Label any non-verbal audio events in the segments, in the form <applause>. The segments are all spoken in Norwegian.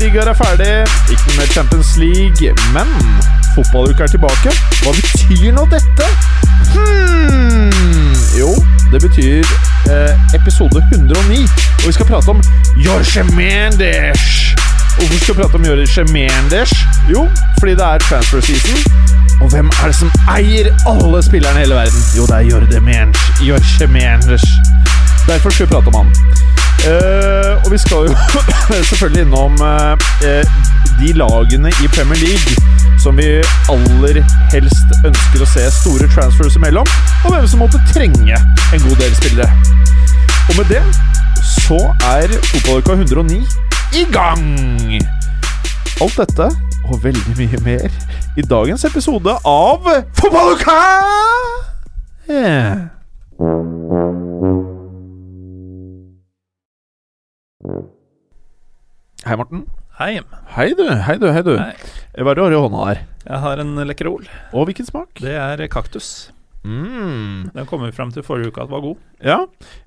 Ligaer er ferdig. Ikke noe mer Champions League. Men fotballuka er tilbake. Hva betyr nå dette? Hmm. Jo, det betyr eh, episode 109. Og vi skal prate om Jorge Mendes. Hvorfor skal vi prate om Jorge Mendes? Jo, fordi det er transfer season. Og hvem er det som eier alle spillerne i hele verden? Jo, det er Jorge Mendes. Jorge Mendes. Derfor skal vi prate om han. Eh, og vi skal jo <coughs> selvfølgelig innom uh, de lagene i Premier League som vi aller helst ønsker å se store transfers imellom, og hvem som måtte trenge en god del spillere. Og med det så er fotballuka 109 i gang! Alt dette og veldig mye mer i dagens episode av Fotballuka! Yeah. Hei, Morten. Hei. Hei, du. Hei, du. Hei, du. Hei. Hva er det du har i hånda der? Jeg har en Lekkerol. Og hvilken smak? Det er kaktus. Mm. Den kom vi fram til forrige uke at var god. Ja.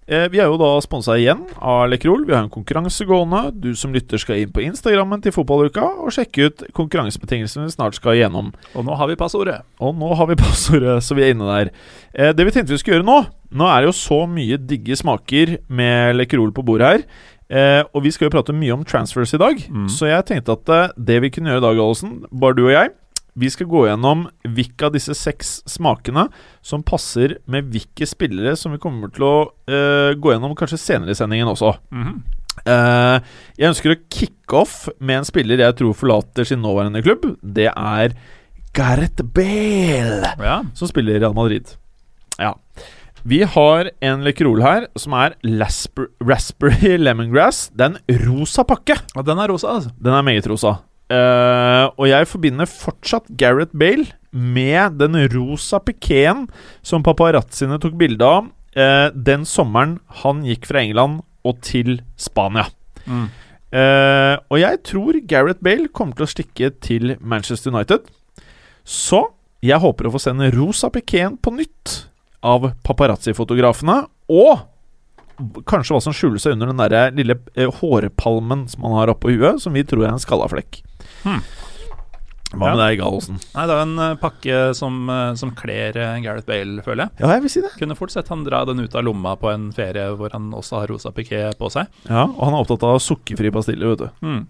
Eh, vi er jo da sponsa igjen av Lekkerol. Vi har en konkurranse gående. Du som lytter skal inn på Instagrammen til Fotballuka og sjekke ut konkurransebetingelsene vi snart skal igjennom. Og nå har vi passordet. Og nå har vi <laughs> passordet, så vi er inne der. Eh, det vi tenkte vi skulle gjøre nå Nå er det jo så mye digge smaker med Lekkerol på bordet her. Eh, og vi skal jo prate mye om transfers i dag, Mm. så jeg tenkte at eh, det vi kunne gjøre i dag, Allison, bare du og jeg Vi skal gå gjennom hvilke av disse seks smakene som passer med hvilke spillere som vi kommer til å eh, gå gjennom kanskje senere i sendingen også. Mm. Eh, jeg ønsker å kicke off med en spiller jeg tror forlater sin nåværende klubb. Det er Gareth Bale Ja. som spiller i Real Madrid. Ja. Vi har en Lekkerol her som er Lasper Raspberry <laughs> Lemongrass. Det er en rosa pakke. Ja, den er rosa, altså. Den er meget rosa. Uh, og jeg forbinder fortsatt Gareth Bale med den rosa pikeen som paparazziene tok bilde av uh, den sommeren han gikk fra England og til Spania. Mm. Uh, og jeg tror Gareth Bale kommer til å stikke til Manchester United. Så jeg håper å få sende rosa pikeen på nytt av paparazzi-fotografene. Og kanskje hva som skjuler seg under den der lille eh, hårpalmen som han har oppå huet, som vi tror er en skallaflekk. Hmm. Hva Ja. med deg, Gallosen? Nei, det er en eh, pakke som, uh, som kler eh, Gareth Bale, føler jeg. Ja, jeg vil si det. Kunne fort sett han dra den ut av lomma på en ferie hvor han også har rosa piké på seg. Ja, Og han er opptatt av sukkerfri pastiller, vet du. Mm.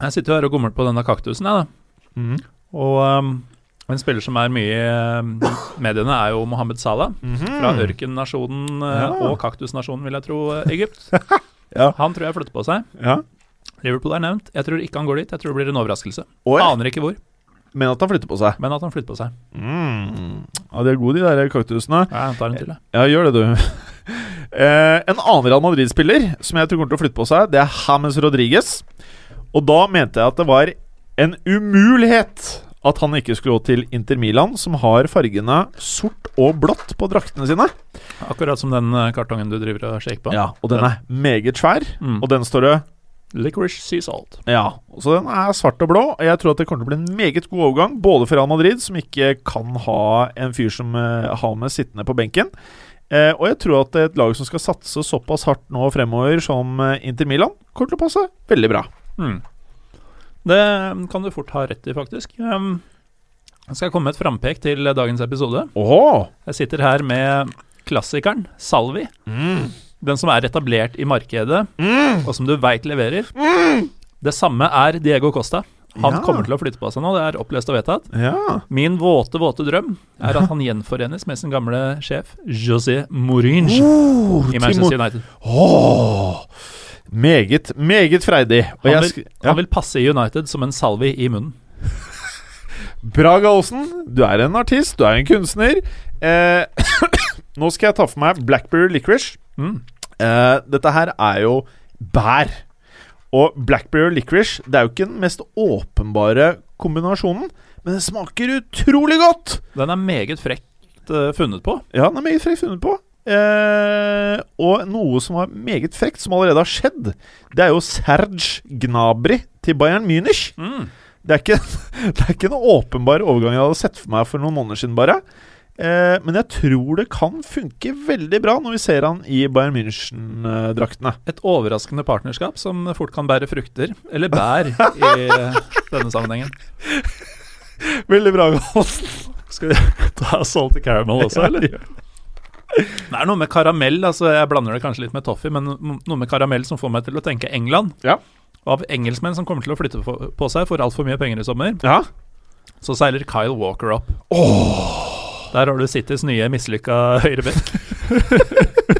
Jeg sitter jo her og gomler på denne kaktusen, jeg, da. Mm. Og um, en spiller som er mye i um, mediene, er jo Mohammed Salah. Fra ørkennasjonen eh, Ja. og kaktusnasjonen, vil jeg tro, eh, Egypt. <laughs> Ja. Han tror jeg flytter på seg. Ja. Liverpool er nevnt. Jeg tror ikke han går dit. Jeg tror det blir en overraskelse. Oi. Aner ikke hvor, Men at han flytter på seg. men at han flytter på seg. Mm. Ja, De er gode, de der kaktusene. Ja, jeg tar en til. Ja, gjør det, du. <laughs> eh, en annen Real Madrid-spiller som jeg tror kommer til å flytte på seg, det er James Rodriguez. Og da mente jeg at det var en umulighet at han ikke skulle gå til Inter Milan, som har fargene sort og blått på draktene sine. Akkurat som den eh, kartongen du driver og shaker på. Ja, Og den er meget svær, Mm. og den står det Licorice sea salt. Ja, så den er svart og blå. Og jeg tror at det kommer til å bli en meget god overgang, både for Real Madrid, som ikke kan ha en fyr som uh, har med sittende på benken. Eh, og jeg tror at et lag som skal satse såpass hardt nå fremover som eh, Inter Milan, kommer til å passe veldig bra. Mm. Det kan du fort ha rett i, faktisk. Um, jeg skal komme med et frampek til dagens episode. Oho. Jeg sitter her med klassikeren Salvi. Den som er etablert i markedet, og som du veit leverer. Det samme er Diego Costa. Han Ja. kommer til å flytte på seg nå, det er oppløst og vedtatt. Ja. Min våte, våte drøm er at han gjenforenes med sin gamle sjef José Mourinho Oh, i Manchester United. Åh Meget, meget freidig. Han vil, ja. han vil passe i United som en salvi i munnen. <laughs> Bra, Aasen, Du er en artist, du er en kunstner. Eh, <coughs> nå skal jeg ta for meg Blackberry Licorice. Mm. Eh, dette her er jo bær. Og Blackberry licorice Det er jo ikke den mest åpenbare kombinasjonen, men den smaker utrolig godt! Den er meget frekt eh, funnet på. Ja, den er meget frekt funnet på. Eh, og noe som var meget frekt, som allerede har skjedd, det er jo Serge Gnabry til Bayern Münich. Mm. Det er ikke, <laughs> det er ikke en åpenbar overgang jeg hadde sett for meg for noen måneder siden, bare. Eh, men jeg tror det kan funke veldig bra når vi ser han i Bayern München-draktene. Et overraskende partnerskap som fort kan bære frukter, eller bær, i <laughs> denne sammenhengen. Veldig bra, Galsen. Skal vi ta salty caramel også, eller? Det er noe med karamell, altså jeg blander det kanskje litt med toffee, men noe med karamell som får meg til å tenke England. Ja. Av engelskmenn som kommer til å flytte på seg for altfor mye penger i sommer, Ja. så seiler Kyle Walker opp. Der har du Citys nye mislykka høyrebekk.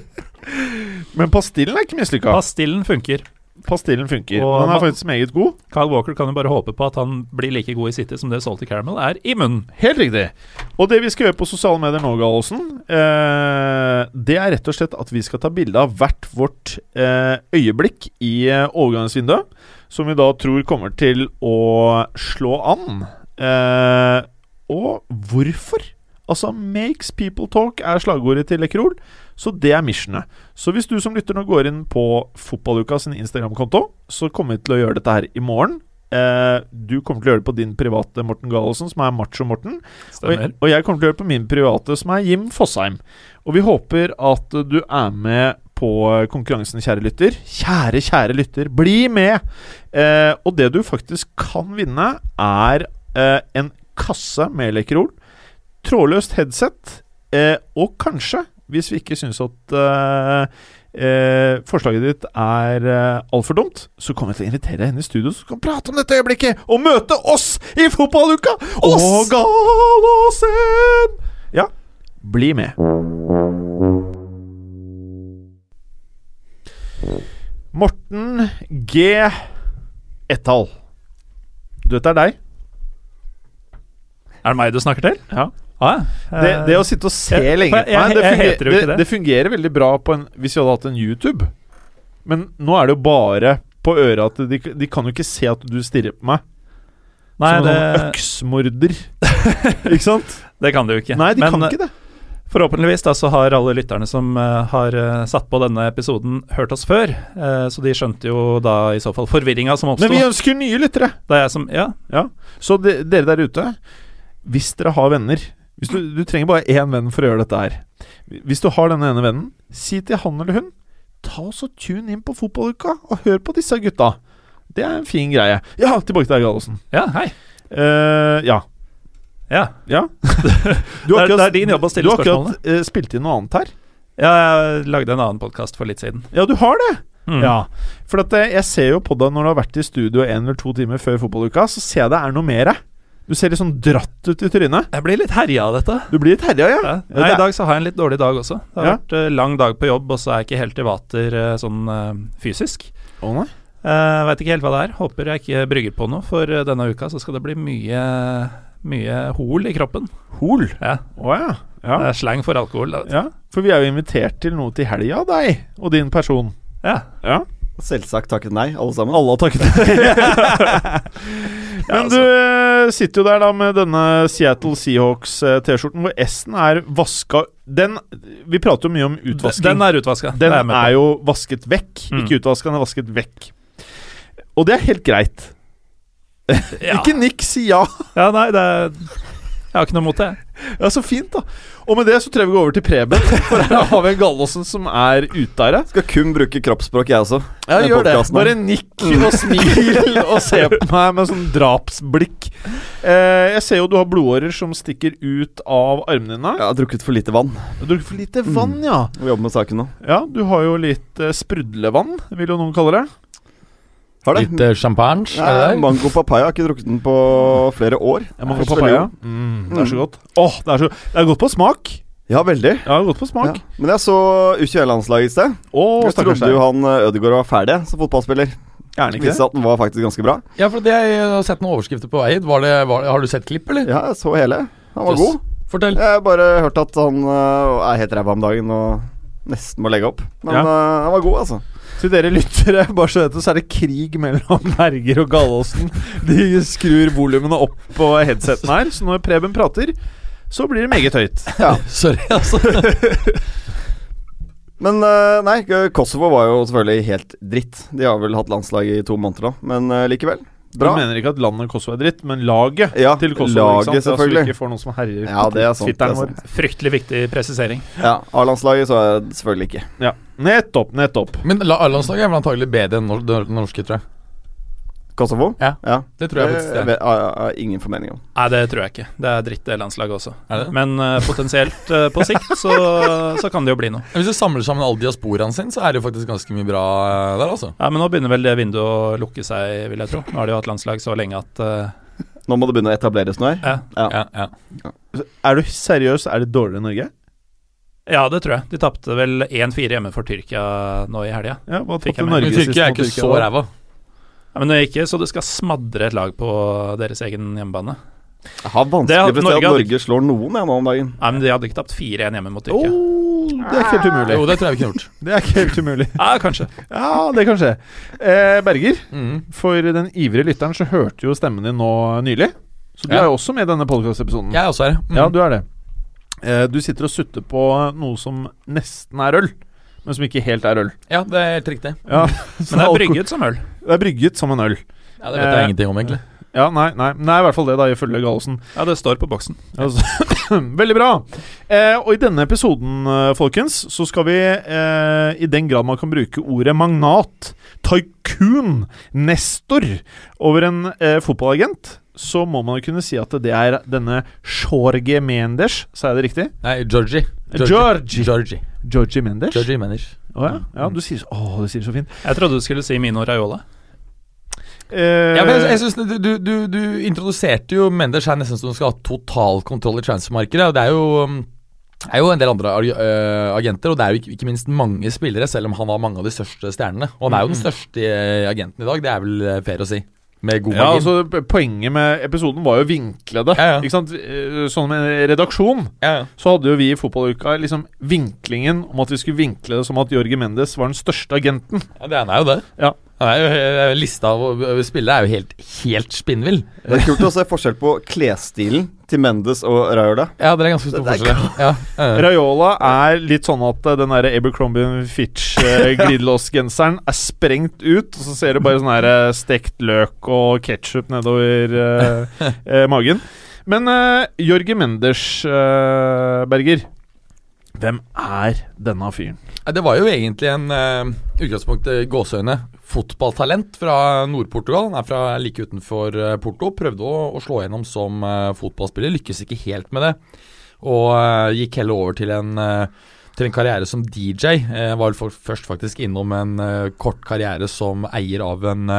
<laughs> Men pastillen er ikke mislykka. Pastillen funker. Pastillen funker. Og han den er faktisk meget god. Kyle Walker kan jo bare håpe på at han blir like god i City som det Salty Caramel er i munnen. Helt riktig. Og det vi skal gjøre på sosiale medier nå, Gallosen, eh, det er rett og slett at vi skal ta bilde av hvert vårt eh, øyeblikk i eh, overgangsvinduet, som vi da tror kommer til å slå an. Eh, og hvorfor? Altså, 'makes people talk' er slagordet til Lekkerol, så det er missionet. Så hvis du som lytter nå går inn på Fotballuka sin Instagram-konto, så kommer vi til å gjøre dette her i morgen. Eh, du kommer til å gjøre det på din private Morten Gallosen, som er Macho-Morten. Og, Stemmer. og jeg kommer til å gjøre det på min private, som er Jim Fosheim. Og vi håper at du er med på konkurransen, kjære lytter. Kjære, kjære lytter, bli med! Eh, og det du faktisk kan vinne, er eh, en kasse med Lekerol, trådløst headset, eh, og kanskje, hvis vi ikke syns at eh, eh, forslaget ditt er eh, altfor dumt, så kommer jeg til å invitere henne i studio, så vi kan prate om dette øyeblikket og møte oss i fotballuka! Og Galåsen! Ja, bli med. Morten G. Ettal. Du vet det er deg? Er det meg du snakker til? Ja. Ah, Det, det å sitte og se jeg- lenge jeg- Nei, det, ikke det, det. det fungerer veldig bra på en, hvis vi hadde hatt en YouTube. Men nå er det jo bare på øret at de, de kan jo ikke se at du stirrer på meg. Nei, som en det, sånn øksmorder. <laughs> ikke sant? det kan de jo ikke. Nei, de Men, kan ikke det. Forhåpentligvis da så har alle lytterne som uh, har uh, satt på denne episoden, hørt oss før. Uh, så de skjønte jo da i så fall forvirringa som Men vi ønsker nye lyttere. Da jeg som Ja, Så de, dere der ute, hvis dere har venner hvis du, du trenger bare én venn for å gjøre dette her. Hvis du har denne ene vennen, si til han eller hun Ta oss og tune inn på fotballuka og hør på disse gutta. Det er en fin greie. Ja, tilbake til deg, Gallosen. ja hei. Uh, ja. Ja. ja. <laughs> Du Det er- det er din jobb å stille spørsmålene. Du har akkurat uh, spilt inn noe annet her. ja, jeg lagde en annen podkast for litt siden. Ja, du har det! Mm. Ja. For at, eh, jeg ser jo på deg når du har vært i studio en eller to timer før fotballuka, så ser jeg det er noe mer. Du ser litt sånn dratt ut i trynet. Jeg blir litt herja av dette. Du blir litt herja, ja. Ja. Nei, I dag så har jeg en litt dårlig dag også. Det har Ja. vært eh, lang dag på jobb, og så er jeg ikke helt i vater eh, sånn eh, fysisk. Å nei. Uh, Veit ikke helt hva det er. Håper jeg ikke brygger på noe, for denne uka så skal det bli mye mye hol i kroppen. Hol. Ja, Oh, ja. ja. Det er slang for alkohol. Da. ja. For vi er jo invitert til noe til helga av deg og din person. Ja. Ja. Selvsagt takket nei, alle sammen. Alle har takket <laughs> Men altså. du eh, sitter jo der da med denne Seattle Seahawks-T-skjorten hvor S-en er vaska Den Vi prater jo mye om utvasking. Den er utvaska. Den er jo vasket vekk. Mm. Ikke utvaska, den er vasket vekk. Og det er helt greit. ja. <laughs> Ikke nikk, si ja. ja, nei, det er Jeg har ikke noe mot det. Ja, Så fint, da. Og med det så tror jeg vi går over til Preben. For her har vi en Gallosen som er ute her. Skal kun bruke kroppsspråk, jeg også. Ja, gjør det. Bare nikk og smil <laughs> og se på meg med sånn drapsblikk. Eh, jeg ser jo du har blodårer som stikker ut av armene dine. Jeg har drukket for lite vann. Du har drukket for lite vann, ja. Vi jobber med saken nå. Ja, du har jo litt eh, sprudlevann, vil jo noen kalle det. Har det? Litt eh, champagne, er det der? mango papaya. Har ikke drukket den på flere år. Jeg må få Det er så papaya. Mm, det er så godt. Åh, det er så Det er godt på smak. Ja, veldig. Ja, det er godt på smak. Ja. Men jeg så U21-landslaget i sted. Åh, Jeg stakkars trodde jo han eh, Ødegaard var ferdig som fotballspiller. Det ikke viste det. seg at den var faktisk ganske bra. Ja, for det jeg har sett noen overskrifter på Eid. Var det, var, har du sett klipp, eller? Ja, jeg så hele. Han var Jøss. god. Fortell. Jeg har bare hørt at han eh, er helt ræva om dagen og nesten må legge opp. Men Ja. eh, han var god, altså. Til dere lyttere, bare så dette, så er det krig mellom Berger og Gallåsen. De skrur volumene opp på headseten her, så når Preben prater, så blir det meget høyt. <laughs> Sorry, altså. <laughs> Men eh, nei, Kosovo var jo selvfølgelig helt dritt. De har vel hatt landslag i to måneder nå, men eh, likevel. Bra. Du mener ikke at landet Kosovo er dritt, men laget Ja, til Kosovo. laget, ikke sant? selvfølgelig. Så vi ikke får noen som herjer Ja, det er sant. Det er sant. Fryktelig viktig presisering. Ja, A-landslaget så er det selvfølgelig ikke. Ja. Nettopp, nettopp. Men la- A-landslaget er vel antagelig bedre enn nor det norske, tror jeg. Kosovo? Ja, Ja. Det tror jeg faktisk det. Jeg har ingen formening om. Nei, det tror jeg ikke. Det er dritt, det landslaget også. Er det det? Men uh, potensielt uh, på sikt så, så kan det jo bli noe. Hvis du samler sammen alle diasporaene sine, så er det jo faktisk ganske mye bra eh, der, altså. Ja, Men nå begynner vel det vinduet å lukke seg, vil jeg tro. Nå har de jo hatt landslag så lenge at uh... Nå må det begynne å etableres noe her. ja. Ja, ja. Er du seriøs? Er det dårligere i Norge? Ja, det tror jeg. De tapte vel 1-4 hjemme for Tyrkia nå i helga. Ja, Men Tyrkia er ikke Tyrkia, så ræva. Ja, men det er ikke så det skal smadre et lag på deres egen hjemmebane. Jeg har Det vanskelig for å se at Norge slår noen jeg, nå om dagen. Nei, men De hadde ikke tapt 4-1 hjemme mot Tyrkia. Oh, det er ikke helt umulig. Jo, det tror jeg vi kunne gjort. <laughs> Det er ikke helt umulig. <laughs> Ja, kanskje. Ja, det kan skje. Eh, Berger, Mm. for den ivrige lytteren så hørte jo stemmen din nå nylig. Så du Ja. er jo også med i denne podkastepisoden. Jeg også er det. Mm. Ja, du er det. Eh, du sitter og sutter på noe som nesten er øl, men som ikke helt er øl. ja, det er helt riktig. Ja, <laughs> <laughs> Men det er brygget som øl. Det er brygget som en øl. Ja, Det vet jeg Eh, ingenting om, egentlig. Ja, nei, nei, nei, i hvert fall det, da, ifølge Gallosen. Ja, det står på boksen. Altså, <laughs> <clears throat> veldig bra. Eh, og i denne episoden, eh, folkens, så skal vi, eh, i den grad man kan bruke ordet magnat, tycoon, nestor, over en eh, fotballagent, så må man jo kunne si at det er denne Jorge Mendes, sa jeg det riktig? Nei, Georgie. Georgie. Georgie. Georgie Mendes? Georgie Mendes. Å ja. ja, du sier så, å, du sier så fint. Jeg trodde du skulle si Mino Raiola. Eh, Ja, men jeg, jeg synes du, du, du, du introduserte jo Mendes her nesten som skal ha total kontroll i transfermarkedet. Det er jo um, er jo en del andre øh, agenter, og det er jo ikke, minst mange spillere, selv om han har mange av de største stjernene. Og han er jo den største eh, agenten i dag, det er vel eh, fair å si. Med god Ja, margin. altså Poenget med episoden var jo å vinkle det. Ja, ja. Ikke sant? Eh, Sånn med redaksjon ja, ja. så hadde jo vi i fotballuka liksom vinklingen om at vi skulle vinkle det som at Jorge Mendes var den største agenten. ja det er jo det. Ja. Eh, lista av spillere er jo helt, helt spinnvill. Det er kult å se forskjell på klesstilen til Mendes og Raiola. Ja, det er ganske stor forskjell. Ja. Raiola er litt sånn at eh, den der Abercrombie Fitch <laughs> uh, glidelåsgenseren er sprengt ut, og så ser du bare sånn her eh, stekt løk og ketsjup nedover eh, eh, magen. Men uh, Jorge Mendes, eh, Berger. Hvem er denne fyren? Det var jo egentlig en uh, utgangspunkt gåseøyne fotballtalent fra Nord-Portugal. Han er fra like utenfor eh, Porto. Prøvde å, å slå gjennom som uh, fotballspiller, lykkes ikke helt med det. Og uh, gikk heller over til en, uh, til en karriere som DJ. Var for, først faktisk innom en kort karriere som eier av en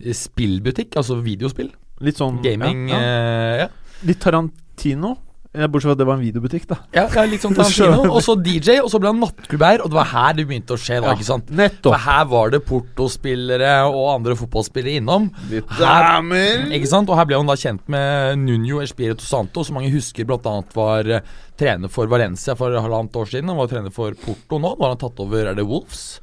spillbutikk, altså videospill. Litt sånn Gaming. Ja, ja. ja. Litt Tarantino. Ja, bortsett fra at det var en videobutikk, da. Ja, ja, litt sånn <laughs> Tarantino. Og så DJ, og så ble han nattklubbeier, og det var her det begynte å skje. da, Ja, ikke sant? Nettopp. For her var det Porto-spillere og andre fotballspillere innom. Her- Ikke sant? Og her ble han da kjent med Nuno Espirito Santo, som mange husker bl.a. var eh, trener for Valencia for halvannet år siden. Han var trener for Porto nå. Nå har han tatt over Er det Wolves?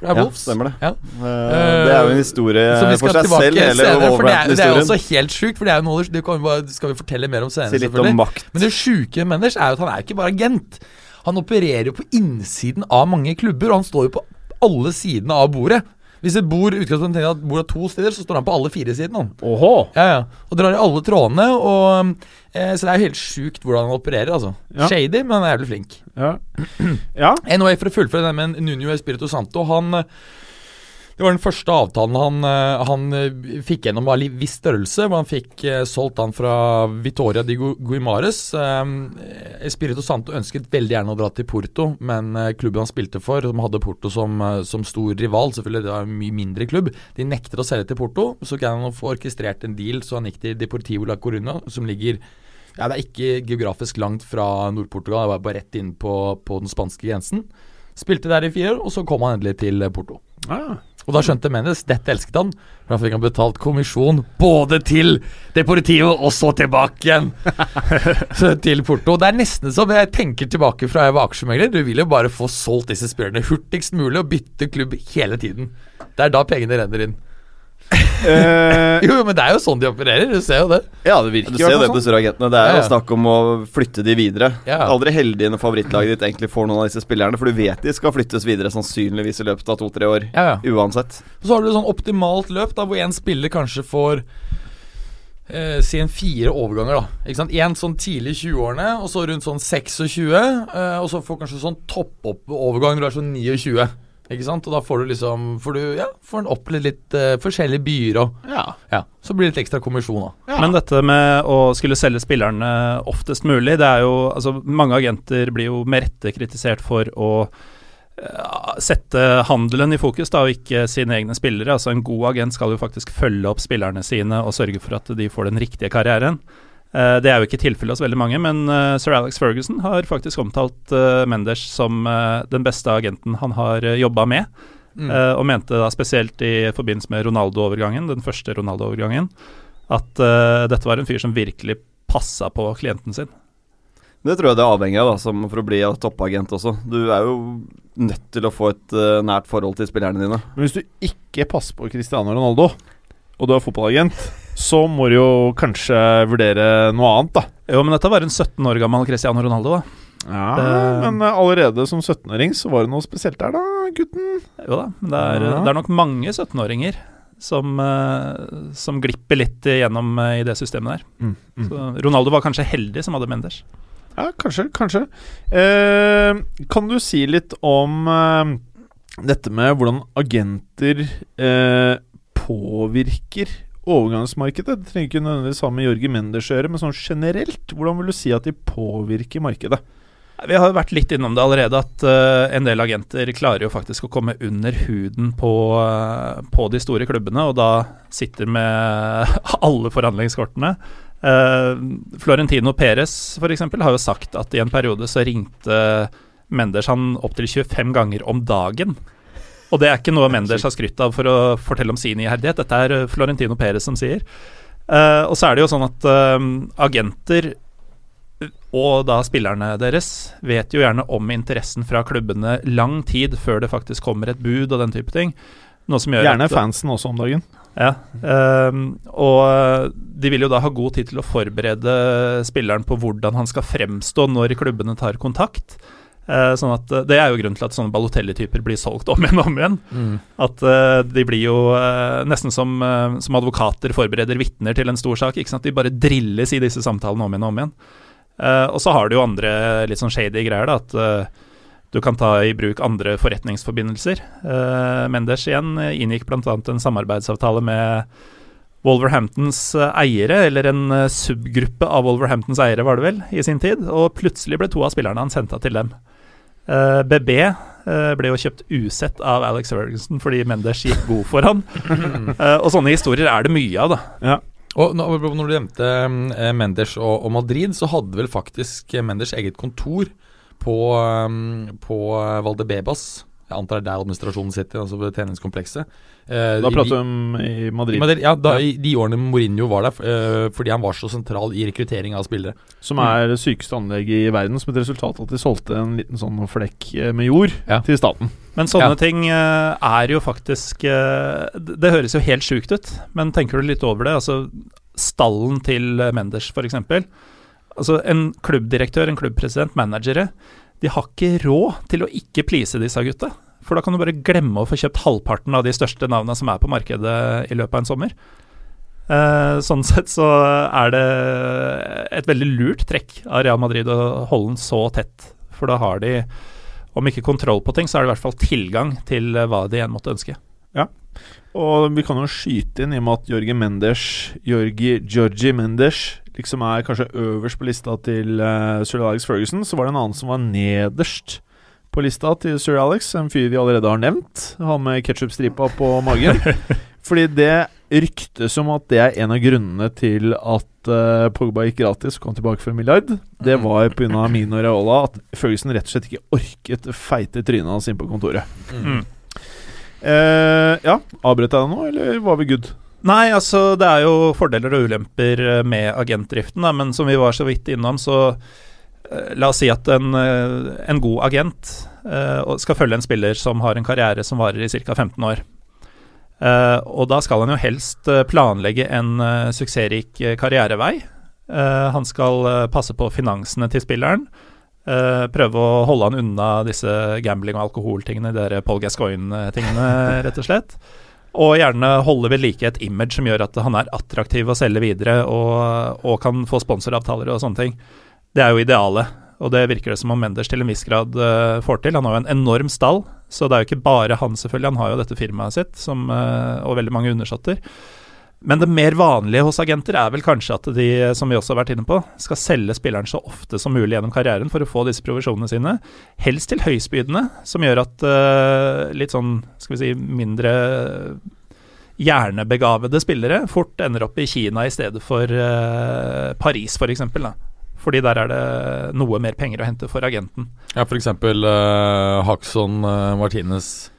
Det er Ja, stemmer det. Ja. Eh, det er jo en historie for seg selv, senere, for det er, det er jo også helt sjukt. For det er jo noe det bare, skal vi fortelle mer om senere, Si litt om makt. Men det sjuke med Menders er jo at han er jo ikke bare agent. Han opererer jo på innsiden av mange klubber, og han står jo på alle sidene av bordet. Hvis et bord utgangspunktet at bord har to steder, så står han på alle fire sidene. Ja, ja. Og drar i alle trådene. Og, eh, så det er jo helt sjukt hvordan han opererer. altså Ja. Shady, men han er jævlig flink. Ja. ja. <clears throat> Anyway, for å fullføre det med Nuno Espirito Santo Han Det var den første avtalen han, eh, han eh, fikk gjennom av viss størrelse. Hvor han fikk eh, solgt han fra Vitoria di Guimares. Espirito Santo ønsket veldig gjerne å dra til Porto, men klubben han spilte for, som hadde Porto som, som stor rival, selvfølgelig det var en mye mindre klubb, de nektet å selge til Porto. Så kunne han få orkestrert en deal, så han gikk til Deportivo la Coruna, som ligger ja, Det er ikke geografisk langt fra Nord-Portugal, det var bare rett inn på, på den spanske grensen. Spilte der i fire år, og så kom han endelig til Porto. Ah. Og da skjønte Mendes dette elsket han. For da fikk han betalt kommisjon både til Deportivo og så tilbake igjen <laughs> til Porto. Det er nesten som jeg tenker tilbake fra jeg var aksjemegler. Du vil jo bare få solgt disse spillerne hurtigst mulig og bytte klubb hele tiden. Det er da pengene renner inn. Eh, <laughs> Jo, jo, men det er jo sånn de opererer. Du ser jo det. ja, det virker Du ser jo det på sånn. suragentene. Det er Ja, jo ja. snakk om å flytte de videre. Ja. Aldri heldig når favorittlaget ditt egentlig får noen av disse spillerne, for du vet de skal flyttes videre sannsynligvis i løpet av to-tre år. Ja, ja. Uansett. Og så har du et sånn optimalt løp da hvor en spiller kanskje får eh, Si en fire overganger, da. Ikke sant? En sånn tidlig i 20-årene, og så rundt sånn 26. Eh, og så får kanskje sånn topp-opp-overgang når du er sånn 29. Ikke sant? Og da får du liksom Får du ja, får en opplevd litt uh, forskjellige byer og Ja. Ja. Så blir det litt ekstra kommisjon, da. Ja. Men dette med å skulle selge spillerne oftest mulig, det er jo Altså, mange agenter blir jo med rette kritisert for å uh, sette handelen i fokus, da, og ikke sine egne spillere. Altså En god agent skal jo faktisk følge opp spillerne sine og sørge for at de får den riktige karrieren. Eh, det er jo ikke tilfellet hos veldig mange, men eh, sir Alex Ferguson har faktisk omtalt uh, Menders som eh, den beste agenten han har uh, jobba med. Mm. Eh, og mente da spesielt i forbindelse med Ronaldo-overgangen, den første Ronaldo-overgangen, at eh, dette var en fyr som virkelig passa på klienten sin. Det tror jeg det er avhengig av, da, for å bli toppagent også. Du er jo nødt til å få et uh, nært forhold til spillerne dine. Men hvis du ikke passer på Cristiano Ronaldo, og du er fotballagent, så må du jo kanskje vurdere noe annet, da. Jo, men dette var en 17 år gammel Cristiano Ronaldo, da. Ja, Det- Men eh, allerede som 17-åring så var det noe spesielt der, da, gutten. Jo da, men det er, Ja. det er nok mange 17-åringer som, eh, som glipper litt igjennom eh, i det systemet der. Mm, mm. Så Ronaldo var kanskje heldig som hadde Menders. Ja, kanskje, kanskje. Eh, kan du si litt om eh, dette med hvordan agenter eh, påvirker overgangsmarkedet? Det trenger ikke nødvendigvis ha med Jorge Mendes å gjøre, men sånn generelt, hvordan vil du si at de påvirker markedet? Vi har vært litt innom det allerede, at uh, en del agenter klarer jo faktisk å komme under huden på, uh, på de store klubbene, og da sitter med <laughs> alle forhandlingskortene. Uh, Florentino Perez f.eks. har jo sagt at i en periode så ringte Mendes han opptil 25 ganger om dagen. Og det er ikke noe Mendes har skrytt av for å fortelle om sin iherdighet, dette er eh, Florentino Perez som sier. Uh, og så er det jo sånn at uh, agenter og da spillerne deres vet jo gjerne om interessen fra klubbene lang tid før det faktisk kommer et bud og den type ting. Gjerne at, fansen også om dagen. Ja, ehm, og de vil jo da ha god tid til å forberede spilleren på hvordan han skal fremstå når klubbene tar kontakt. Eh, sånn at eh, Det er jo grunnen til at sånne Balotelli-typer blir solgt om igjen og om igjen. Mm. At eh, de blir jo eh, nesten som, som advokater forbereder vitner til en stor sak. Ikke sant? De bare drilles i disse samtalene om igjen og om igjen. Eh, og så har du jo andre litt sånn shady greier, da. At du kan ta i bruk andre forretningsforbindelser. Uh, Mendes igjen inngikk bl.a. en samarbeidsavtale med Wolverhamptons eiere, eller en subgruppe av Wolverhamptons eiere, var det vel, i sin tid. Og plutselig ble to av spillerne hans henta til dem. Eh, BB uh, ble jo kjøpt usett av Alex Ferguson fordi Mendes gikk god for han. Uh, <laughs> og sånne historier er det mye av, da. Og når, når du nevnte Menders Mendes og, Madrid, så hadde vel faktisk Menders Mendes eget kontor på, på eh, Valdebebas. Jeg antar det er der administrasjonen sitter, altså ved treningskomplekset. Eh, Da prater vi om i Madrid, Madrid, ja, da, i de årene Mourinho var der, eh, fordi han var så sentral i rekruttering av spillere. som er det sykeste anlegget i verden, som et resultat av at de solgte en liten sånn flekk eh, med jord Ja. til staten. Men sånne Ja. ting eh, er jo faktisk eh, det, høres jo helt sjukt ut, men tenker du litt over det Altså, stallen til Menders, f.eks. Altså, en klubbdirektør, en klubbpresident, managere, de har ikke råd til å ikke please disse gutta. For da kan du bare glemme å få kjøpt halvparten av de største navnene som er på markedet i løpet av en sommer. Eh, sånn sett så er det et veldig lurt trekk av Real Madrid å holde den så tett, for da har de om ikke kontroll på ting, så er det i hvert fall tilgang til eh, hva de igjen måtte ønske. Ja, Og vi kan jo skyte inn i og med at Jorgi Mendes Jorgi Georgi Mendes liksom er kanskje øverst på lista til uh, sir Ferguson, så var det en annen som var nederst på lista til sir Alex, en fyr vi allerede har nevnt. Han med ketsjupstripa på magen. <laughs> Fordi det ryktes om at det er en av grunnene til at uh, Pogba gikk gratis og kom tilbake for en milliard. Det var pga. Mino Reola at Ferguson rett og slett ikke orket feite trynet hans inn på kontoret. Mm. Uh, ja, avbrøt jeg deg nå, eller var vi good? Nei, altså det er jo fordeler og ulemper eh, med agentdriften, da, men som vi var så vidt innom, så La oss si at en, eh, en god agent uh, skal følge en spiller som har en karriere som varer i ca. 15 år. Uh, og da skal han jo helst eh, planlegge en uh, suksessrik eh, karrierevei. Eh, han skal eh, passe på finansene til spilleren. eh, prøve å holde han unna disse gambling- og alkoholtingene, de Paul Gascoigne-tingene, <laughs> rett og slett. Og gjerne holde ved like et image som gjør at han er attraktiv å selge videre, og, og kan få sponsoravtaler og sånne ting. Det er jo idealet, og det virker det som om Menders til en viss grad uh, får til. Han har jo en enorm stall, så det er jo ikke bare han, selvfølgelig. Han har jo dette firmaet sitt, som, uh, og veldig mange undersåtter. Men det mer vanlige hos agenter er vel kanskje at de, som vi også har vært inne på, skal selge spilleren så ofte som mulig gjennom karrieren for å få disse provisjonene sine. Helst til høystbydende, som gjør at uh, litt sånn, skal vi si, mindre hjernebegavede spillere fort ender opp i Kina i stedet for uh, Paris, f.eks. For Fordi der er det noe mer penger å hente for agenten. Ja, f.eks. Uh, Haxon uh, Martinez.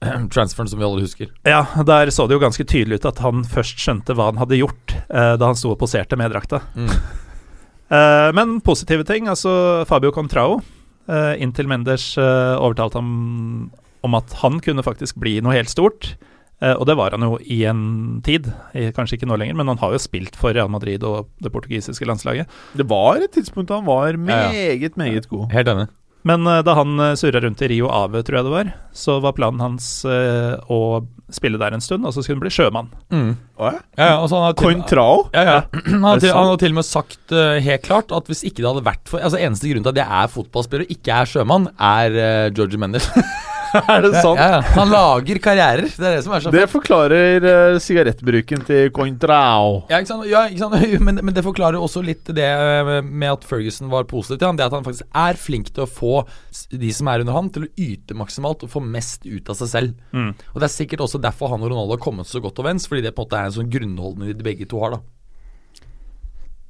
<clears throat> Transferen som vi alle husker. Ja, der så det jo ganske tydelig ut at han først skjønte hva han hadde gjort eh, da han sto og poserte med drakta. Mm. <laughs> eh, men positive ting, altså Fabio Contrao. Eh, inntil Mendes uh, overtalte ham om at han kunne faktisk bli noe helt stort. Og det var han jo i en tid, kanskje ikke nå lenger, men han har jo spilt for Real Madrid og det portugisiske landslaget. Det var et tidspunkt da han var meget, meget god. Helt enig. Men da han uh, surra rundt i Rio Ave, tror jeg det var, så var planen hans å spille der en stund, og så skulle han bli sjømann. Mm. Ja, ja, altså til? Ja, ja. Han har, til, <clears throat> han har til og med sagt uh, helt klart at hvis ikke det hadde vært for Altså Eneste grunn til at jeg er fotballspiller og ikke er sjømann, er uh, Georgie Mendes. <laughs> <laughs> Er det sant? Ja, ja. Han lager karrierer. Det er det som er så Det forklarer uh, sigarettbruken til Cointrao. Ja, ikke sant? Ja, ikke sant? <laughs> Men, men det forklarer også litt det eh, med at Ferguson var positiv til han. Det at han faktisk er flink til å få de som er under han, til å yte maksimalt og få mest ut av seg selv. Mm. Og Det er sikkert også derfor han og Ronaldo har kommet så godt overens, fordi det på en måte er en sånn grunnholdning de begge to har. da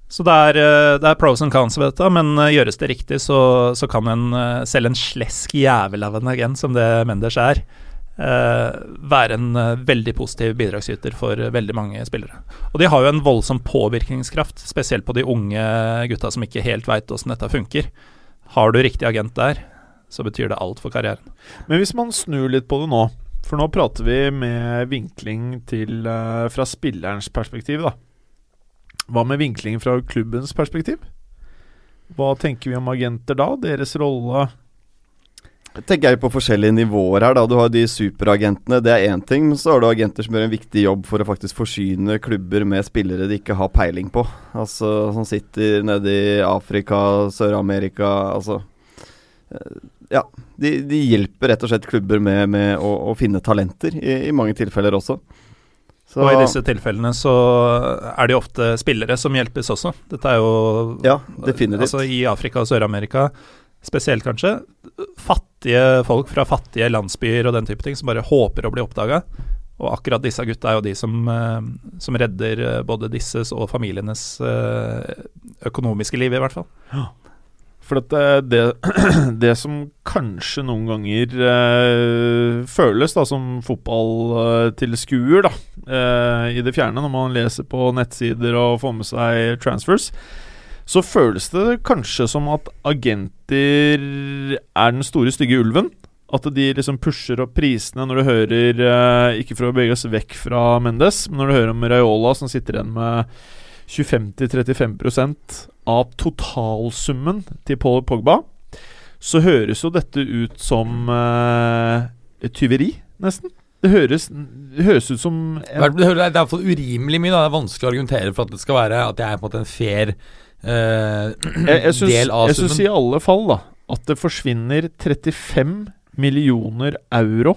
Så det er, eh, det er pros and cons ved dette, men eh, gjøres det riktig, så, så kan en, eh, selv en slesk jævel av en agent, som det Menders er, være en veldig positiv bidragsyter for veldig mange spillere. Og de har jo en voldsom påvirkningskraft, spesielt på de unge gutta som ikke helt veit åssen dette funker. Har du riktig agent der, så betyr det alt for karrieren. Men hvis man snur litt på det nå, for nå prater vi med vinkling til, fra spillerens perspektiv, da. Hva med vinkling fra klubbens perspektiv? Hva tenker vi om agenter da? Deres rolle? tenker jeg på forskjellige nivåer her. da Du har de superagentene, det er én ting. Men så har du agenter som gjør en viktig jobb for å faktisk forsyne klubber med spillere de ikke har peiling på. Altså Som sitter nede i Afrika, Sør-Amerika Altså eh, Ja. De, de hjelper rett og slett klubber med, med å, å finne talenter, i, i mange tilfeller også. Så, Og i disse tilfellene så er det jo ofte spillere som hjelpes også. Dette er jo Ja, definitivt. Altså i Afrika og Sør-Amerika spesielt, kanskje. Fattige folk fra fattige landsbyer og den type ting som bare håper å bli oppdaga. Og akkurat disse gutta er jo de som, eh, som redder eh, både disses og familienes eh, økonomiske liv, i hvert fall. For eh, det, <clears throat> det som kanskje noen ganger eh, føles da som fotballtilskuer da, eh, i det fjerne, når man leser på nettsider og får med seg transfers, så føles det kanskje som at agenter er den store, stygge ulven. At de liksom pusher opp prisene når du hører eh, Ikke for å bevege oss vekk fra Mendes, men når du hører om Raiola som sitter igjen med 25-35% av totalsummen til Paul Pogba, så høres jo dette ut som uh, tyveri, nesten. Det høres, det høres ut som er det er iallfall urimelig mye. Da. Det er vanskelig å argumentere for at det skal være At jeg er på en måte en fair uh, Jeg, jeg synes, del av summen. jeg syns i alle fall da at det forsvinner 35 millioner euro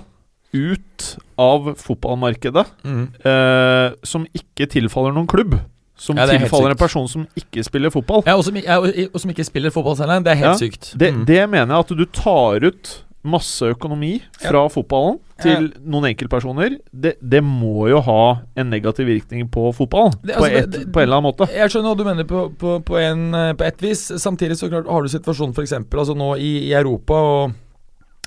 ut av fotballmarkedet Mm. uh, som ikke tilfaller noen klubb. Som Ja, er tilfaller en person som ikke spiller fotball. Ja, og som, ja, og, som ikke spiller fotball selv. Det er helt Ja, sykt. Det, Mm. det mener jeg at du tar ut masse økonomi fra fotballen til noen enkeltpersoner. Det, det må jo ha en negativ virkning på fotball, Det- på, altså, et, på en eller annen måte. Jeg skjønner hva du mener på, på, på, en, eh, på et vis. Samtidig så klart har du situasjonen f.eks. Altså nå i, i Europa og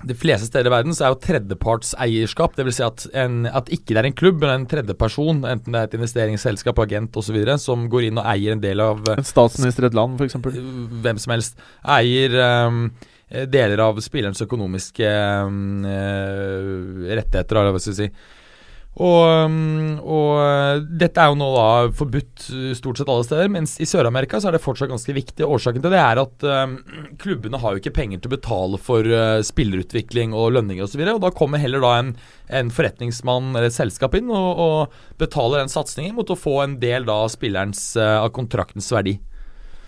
de fleste steder i verden så er jo tredjepartseierskap, dvs. Si at, en, at ikke det er en klubb, men en tredjeperson, enten det er et investeringsselskap, agent osv., som går inn og eier en del av En statsminister i et land, f.eks. hvem som helst, eier um, deler av spillerens økonomiske um, rettigheter, eller hva skal vi si. Og, um, og, uh, dette er jo nå da forbudt uh, stort sett alle steder, mens i Sør-Amerika så er det fortsatt ganske viktig. Årsaken til det er at um, klubbene har jo ikke penger til å betale for uh, spillerutvikling og lønninger osv. Og, så og da kommer heller da en, en forretningsmann eller et selskap inn og, og betaler den satsingen mot å få en del da spillerens uh, av kontraktens verdi.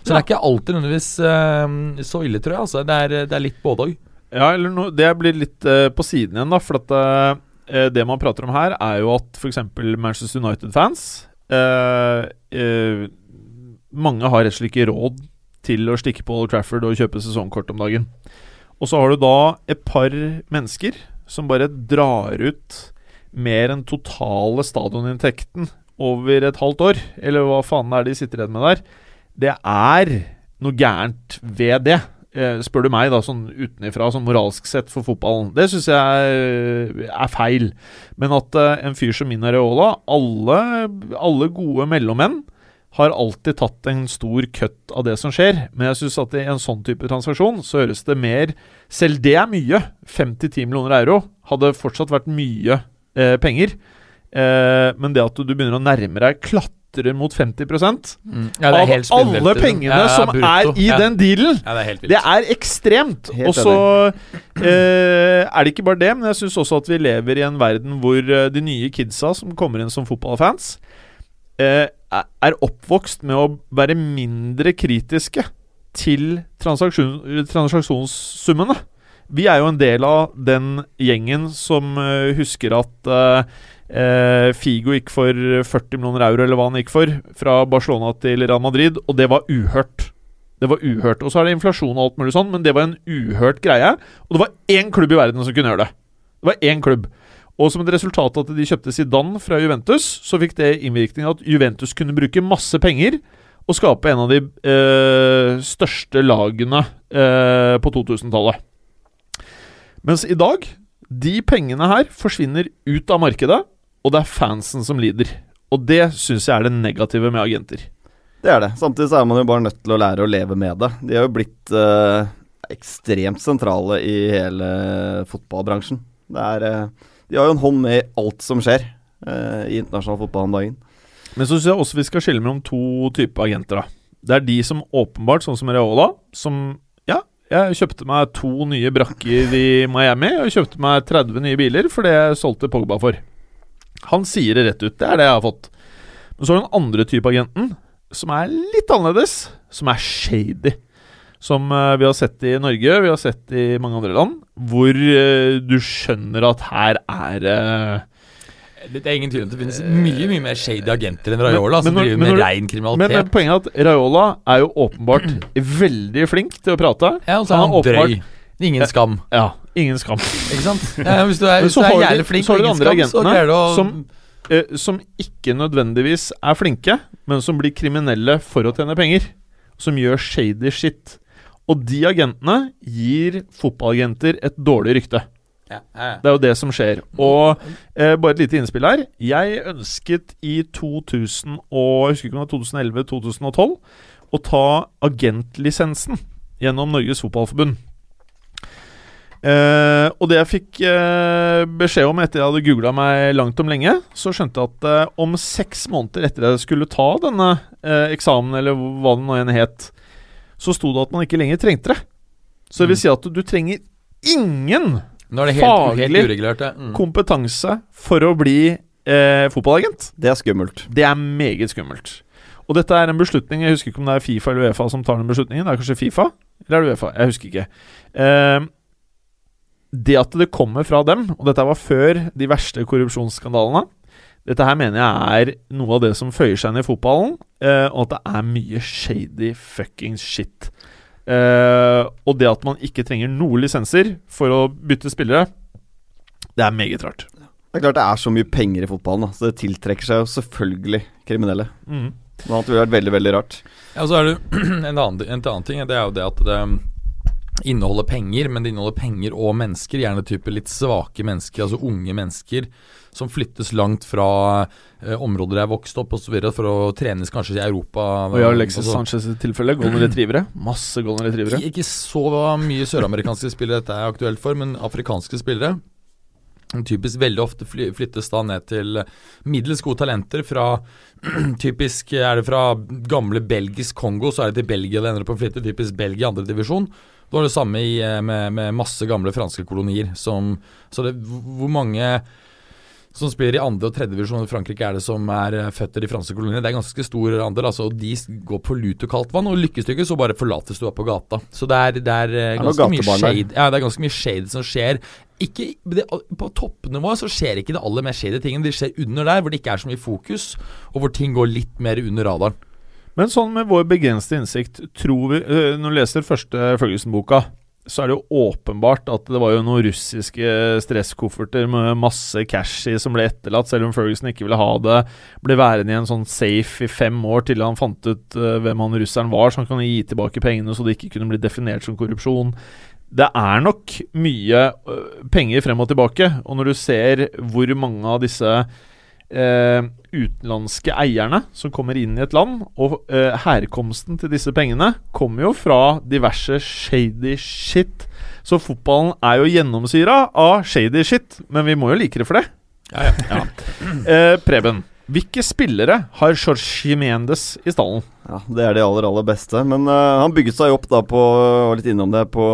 Så ja. det er ikke alltid nødvendigvis uh, så ille, tror jeg. Altså. Det, er, det er litt både òg. Ja, eller no, det blir litt uh, på siden igjen, da. For at uh, det man prater om her, er jo at f.eks. Manchester United-fans eh, eh, Mange har rett og slett ikke råd til å stikke på Old Trafford og kjøpe sesongkort om dagen. Og så har du da et par mennesker som bare drar ut mer enn totale stadioninntekten over et halvt år, eller hva faen er det de sitter igjen med der. Det er noe gærent ved det. Eh, spør du meg, da, sånn utenifra, sånn moralsk sett for fotballen. Det syns jeg eh, er feil. Men at uh, en fyr som min Areola alle, alle gode mellommenn har alltid tatt en stor cut av det som skjer. Men jeg syns at i en sånn type transaksjon så høres det mer Selv det er mye. 5-10 millioner euro hadde fortsatt vært mye eh, penger. Eh, men det at du begynner å nærme deg klatrer mot 50 mm. ja, av alle pengene ja, som er i den dealen. det, er det er ekstremt. Og så eh, er det ikke bare det, men jeg syns også at vi lever i en verden hvor eh, de nye kidsa som kommer inn som fotballfans, eh, er oppvokst med å være mindre kritiske til transaksjon, transaksjonssummene. Vi er jo en del av den gjengen som uh, husker at uh, Eh, Figo gikk for 40 millioner euro, eller hva han gikk for, fra Barcelona til Real Madrid, og det var uhørt. Det var uhørt. Og så er det inflasjon og alt mulig sånn, men det var en uhørt greie. Og det var én klubb i verden som kunne gjøre det. Det var én klubb. Og som et resultat av at de kjøpte Zidane fra Juventus, så fikk det innvirkning at Juventus kunne bruke masse penger og skape en av de eh, største lagene eh, på 2000-tallet. Mens i dag De pengene her forsvinner ut av markedet og det er fansen som lider. Og det syns jeg er det negative med agenter. Det er det. Samtidig så er man jo bare nødt til å lære å leve med det. De har jo blitt eh, ekstremt sentrale i hele fotballbransjen. Det er, eh, de har jo en hånd med i alt som skjer eh, i internasjonal fotball om dagen. Men så syns jeg også vi skal skille mellom to typer agenter. da. Det er de som åpenbart, sånn som Reola, som Ja, jeg kjøpte meg to nye brakker i Miami, og kjøpte meg 30 nye biler for det jeg solgte Pogba for. Han sier det rett ut. Det er det jeg har fått. Men så har du den andre type agenten, som er litt annerledes, som er shady. Som uh, vi har sett i Norge, vi har sett i mange andre land, hvor uh, du skjønner at her er det uh, det er ingen tvil om det finnes mye mye mer shady agenter enn Raiola, som driver med rein kriminalitet. Men poenget er at Raiola er jo åpenbart <clears throat> veldig flink til å prate. Ja, og så er han, han drøy. Ingen skam. Ja, ingen skam. Ikke sant? Ja, <laughs> hvis du er, hvis du er jævlig flink og ingen skam, så greier du å som, eh, som ikke nødvendigvis er flinke, men som blir kriminelle for å tjene penger. Som gjør shady shit. Og de agentene gir fotballagenter et dårlig rykte. Ja, ja, ja. Det er jo det som skjer. Og eh, bare et lite innspill her. Jeg ønsket i 2000 og, jeg husker ikke om det var 2011-2012 å ta agentlisensen gjennom Norges Fotballforbund. Uh, og det jeg fikk uh, beskjed om etter jeg hadde googla meg langt om lenge, så skjønte jeg at uh, om seks måneder etter jeg skulle ta denne eksamen, eller hva det nå enn het, så sto det at man ikke lenger trengte det. Så det vil mm. si at du trenger ingen helt, faglig helt mm. kompetanse for å bli fotballagent. Det er skummelt. Det er meget skummelt. Og dette er en beslutning Jeg husker ikke om det er Fifa eller Uefa som tar den beslutningen. Det er kanskje Fifa? Eller er det Uefa? Jeg husker ikke. Uh, det at det kommer fra dem, og dette var før de verste korrupsjonsskandalene Dette her mener jeg er noe av det som føyer seg inn i fotballen, eh, og at det er mye shady fucking shit. Eh, og det at man ikke trenger noen lisenser for å bytte spillere, det er meget rart. Det er klart det er så mye penger i fotballen, da, så det tiltrekker seg jo selvfølgelig kriminelle. Mm. Noe annet ville vært veldig, veldig rart. Ja, og så er det <clears throat> en annen, en annen ting, det er jo det at det inneholder penger, men det inneholder penger og mennesker. Gjerne type litt svake mennesker, altså unge mennesker som flyttes langt fra eh, områder jeg vokste opp osv. for å trenes kanskje i Europa. Og ja, Alexis Altså, Sanchez tilfelle, golden retrievere. <clears throat> Masse golden retrievere. ikke, så mye søramerikanske spillere dette er aktuelt for, men afrikanske spillere. Typisk veldig ofte flyttes da ned til middels gode talenter fra <clears throat> Typisk er det fra gamle belgisk Kongo, så er det til Belgia det ender opp å flytte. Typisk Belgia andre divisjon. Det var det samme i, eh, med, med masse gamle franske kolonier. Som, så det, hvor mange som spiller i andre og tredje divisjon i Frankrike, er det som er eh, født i de franske koloniene. Det er ganske stor andel. altså og De går på lut og kaldt vann, og lykkes du ikke, så bare forlates du opp på gata. Så det er, det er eh, ganske mye shade Ja, det er ganske mye shade som skjer. Ikke, det, på toppnivå så skjer ikke det aller mest shady tingene. De skjer under der, hvor det ikke er så mye fokus, og hvor ting går litt mer under radaren. Men sånn med vår begrensede innsikt, tror vi øh, Når du leser første Ferguson-boka, så er det jo åpenbart at det var jo noen russiske stresskofferter med masse cash i som ble etterlatt, selv om Ferguson ikke ville ha det. Ble værende i en sånn safe i fem år til han fant ut øh, hvem han russeren var, så han kunne gi tilbake pengene så det ikke kunne bli definert som korrupsjon. Det er nok mye øh, penger frem og tilbake, og når du ser hvor mange av disse eh, utenlandske eierne som kommer inn i et land, og eh, herkomsten til disse pengene kommer jo fra diverse shady shit. Så fotballen er jo gjennomsyra av shady shit, men vi må jo like det for det. Ja, ja. <laughs> Eh, Preben, hvilke spillere har Jorge Mendes i stallen? Ja, Det er de aller, aller beste. Men uh, han bygget seg opp da på var litt innom det, på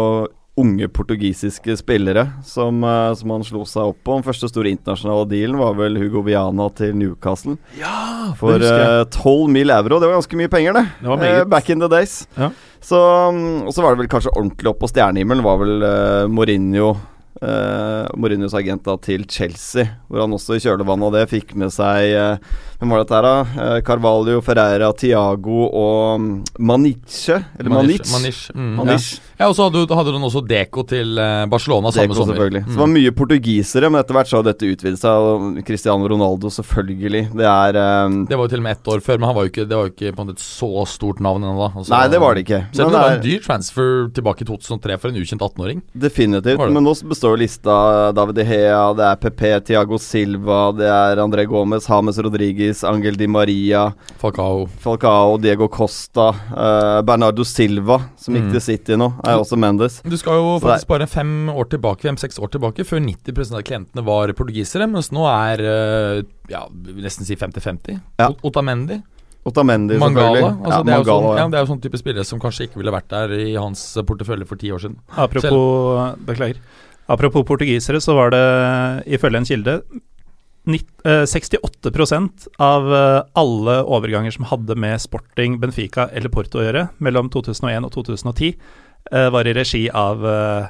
unge portugisiske spillere som, eh, som han slo seg opp på. Den første store internasjonale dealen var vel Hugo Viana til Newcastle. Ja, For tolv 12 mil euro. Det var ganske mye penger, det. Det var Eh, back in the days. Ja. Så, mm, og så var det vel kanskje ordentlig opp på stjernehimmelen, var vel uh, Mourinho. Uh, Mourinhos agent da til Chelsea, hvor han også i kjølvannet av det fikk med seg uh, Hvem var dette her, da? Uh, Carvalho, Ferreira, Tiago og mm, Maniche? Eller Maniche. Maniche. Mm, Maniche. Ja. ja, og så hadde, hadde du også Deco til Barcelona samme Deco, sommer. selvfølgelig. Så Mm. det var mye portugisere, men etter hvert så har dette utvidet seg. Cristiano Ronaldo, selvfølgelig. Det er eh, Det var jo til og med ett år før, men han var jo ikke, det var jo ikke på en måte et så stort navn ennå. Altså, Nei, det var det ikke. Selv om det var en dyr transfer tilbake i 2003 for en ukjent 18-åring. Definitivt. Men nå består lista David De Hea, det er PP, Tiago Silva, det er André Gomez, James Rodriguez, Angel Di Maria, Falcao. Falcao, Diego Costa, uh, Bernardo Silva, som gikk Mm. til City nå, er også Mendes. Du skal jo Så faktisk bare fem år tilbake, fem-seks år tilbake, før 90% av klientene var portugisere, mens nå er uh, ja, nesten si 50-50. Ja. Otamendi, Otamendi, Mangala. selvfølgelig. Altså, ja, det, er sånn, Mangala, ja, ja. det er jo sånn type spillere som kanskje ikke ville vært der i hans portefølje for ti år siden. Apropos Beklager. Apropos portugisere, så var det ifølge en kilde nitt- eh, 68 av eh, alle overganger som hadde med Sporting, Benfica eller Porto å gjøre mellom 2001 og 2010, eh, var i regi av uh,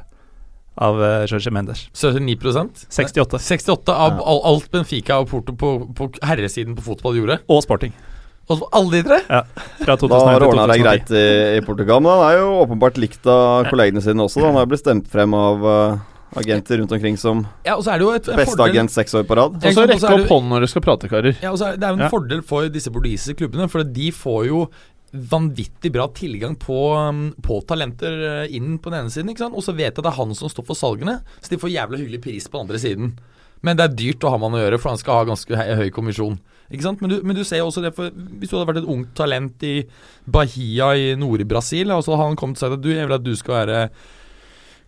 av Jorge Mendes. 79% 68. 68 av Ja. all, alt Benfica og Porto på, på herresiden på fotball gjorde. Og Sporting. Og alle de tre? Ja, Fra 2001 Da har ordna det greit i, i Portugal, men han er jo åpenbart likt av kollegene sine også. Da. Han har blitt stemt frem av eh, agenter rundt omkring som Ja, og så er det jo et, beste agent seks år på rad. Og så rekke opp det- hånden når dere skal prate, karer. Ja, og så er Det er jo en Ja. fordel for disse portugisiske klubbene, for de får jo vanvittig bra tilgang på, um, på talenter eh, inn på den ene siden. ikke sant? Og så vet jeg at det er han som står for salgene, så de får jævla hyggelig pris på den andre siden. Men det er dyrt å ha med han å gjøre, for han skal ha ganske høy, høy kommisjon. Ikke sant? Men du, men du ser jo også det, for hvis du hadde vært et ungt talent i Bahia i Nord-Brasil, og så hadde han kommet og sagt at du, jeg vil at du skal være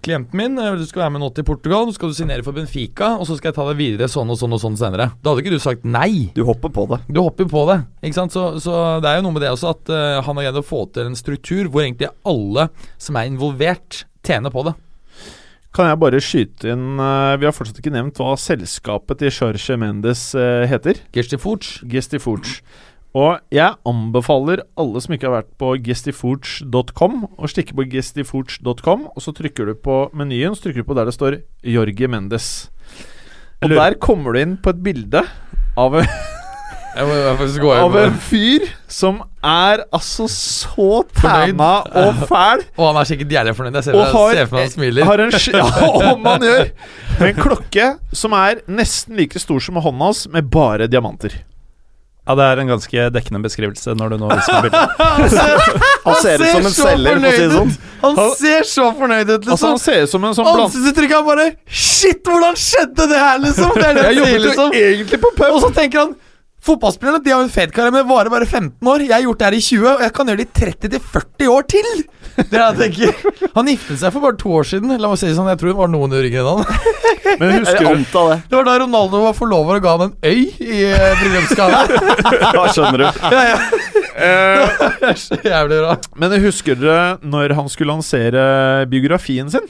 klienten min, at du skal være med nå til Portugal, nå skal du signere for Benfica, og så skal jeg ta deg videre sånn og sånn og sånn senere. Da hadde ikke du sagt nei. Du hopper på det. Du hopper på det. ikke sant? Så, så det er jo noe med det også at uh, han har greid å få til en struktur hvor egentlig alle som er involvert, tjener på det. Kan jeg bare skyte inn uh, Vi har fortsatt ikke nevnt hva selskapet til Jorge Mendes uh, heter. Gestifuch. Gestiforge. Og jeg anbefaler alle som ikke har vært på gestiforge.com, å stikke på gestiforge.com, og så trykker du på menyen, så trykker du på der det står Jorge Mendes. Og der kommer du inn på et bilde av, <laughs> gå av en fyr som er altså så tæna og fæl. <laughs> Og han er sikkert jævlig fornøyd. Jeg ser, Og har- ser for meg han smiler. Har en, ja, <laughs> om han gjør! Med en klokke som er nesten like stor som hånda hans, med bare diamanter. Ja, det er en ganske dekkende beskrivelse når du nå viser meg bildet. <laughs> Han ser ut som en så selger, for å si det sånn. Han ser så fornøyd ut, Altså, liksom. han ser ut som en sånn bland... Ansiktsuttrykket er bare Shit, hvordan skjedde det her, liksom? Det er det Jeg jobbet jo liksom. egentlig på pub! Og så tenker han Fotballspillerne de har jo en fet karriere, men varer bare 15 år. Jeg har gjort det her i 20, og jeg kan gjøre det i 30-40 år til! Det er jeg tenker. Han giftet seg for bare to år siden. La meg si det sånn, Jeg tror det var noen år yngre enn han. <laughs> Men husker du det. Det var da Ronaldo var forlover og ga han en øy i uh, bryllupsgave. <laughs> Da skjønner du. ja, ja. eh, <laughs> Det er så jævlig bra. Men husker dere når han skulle lansere biografien sin?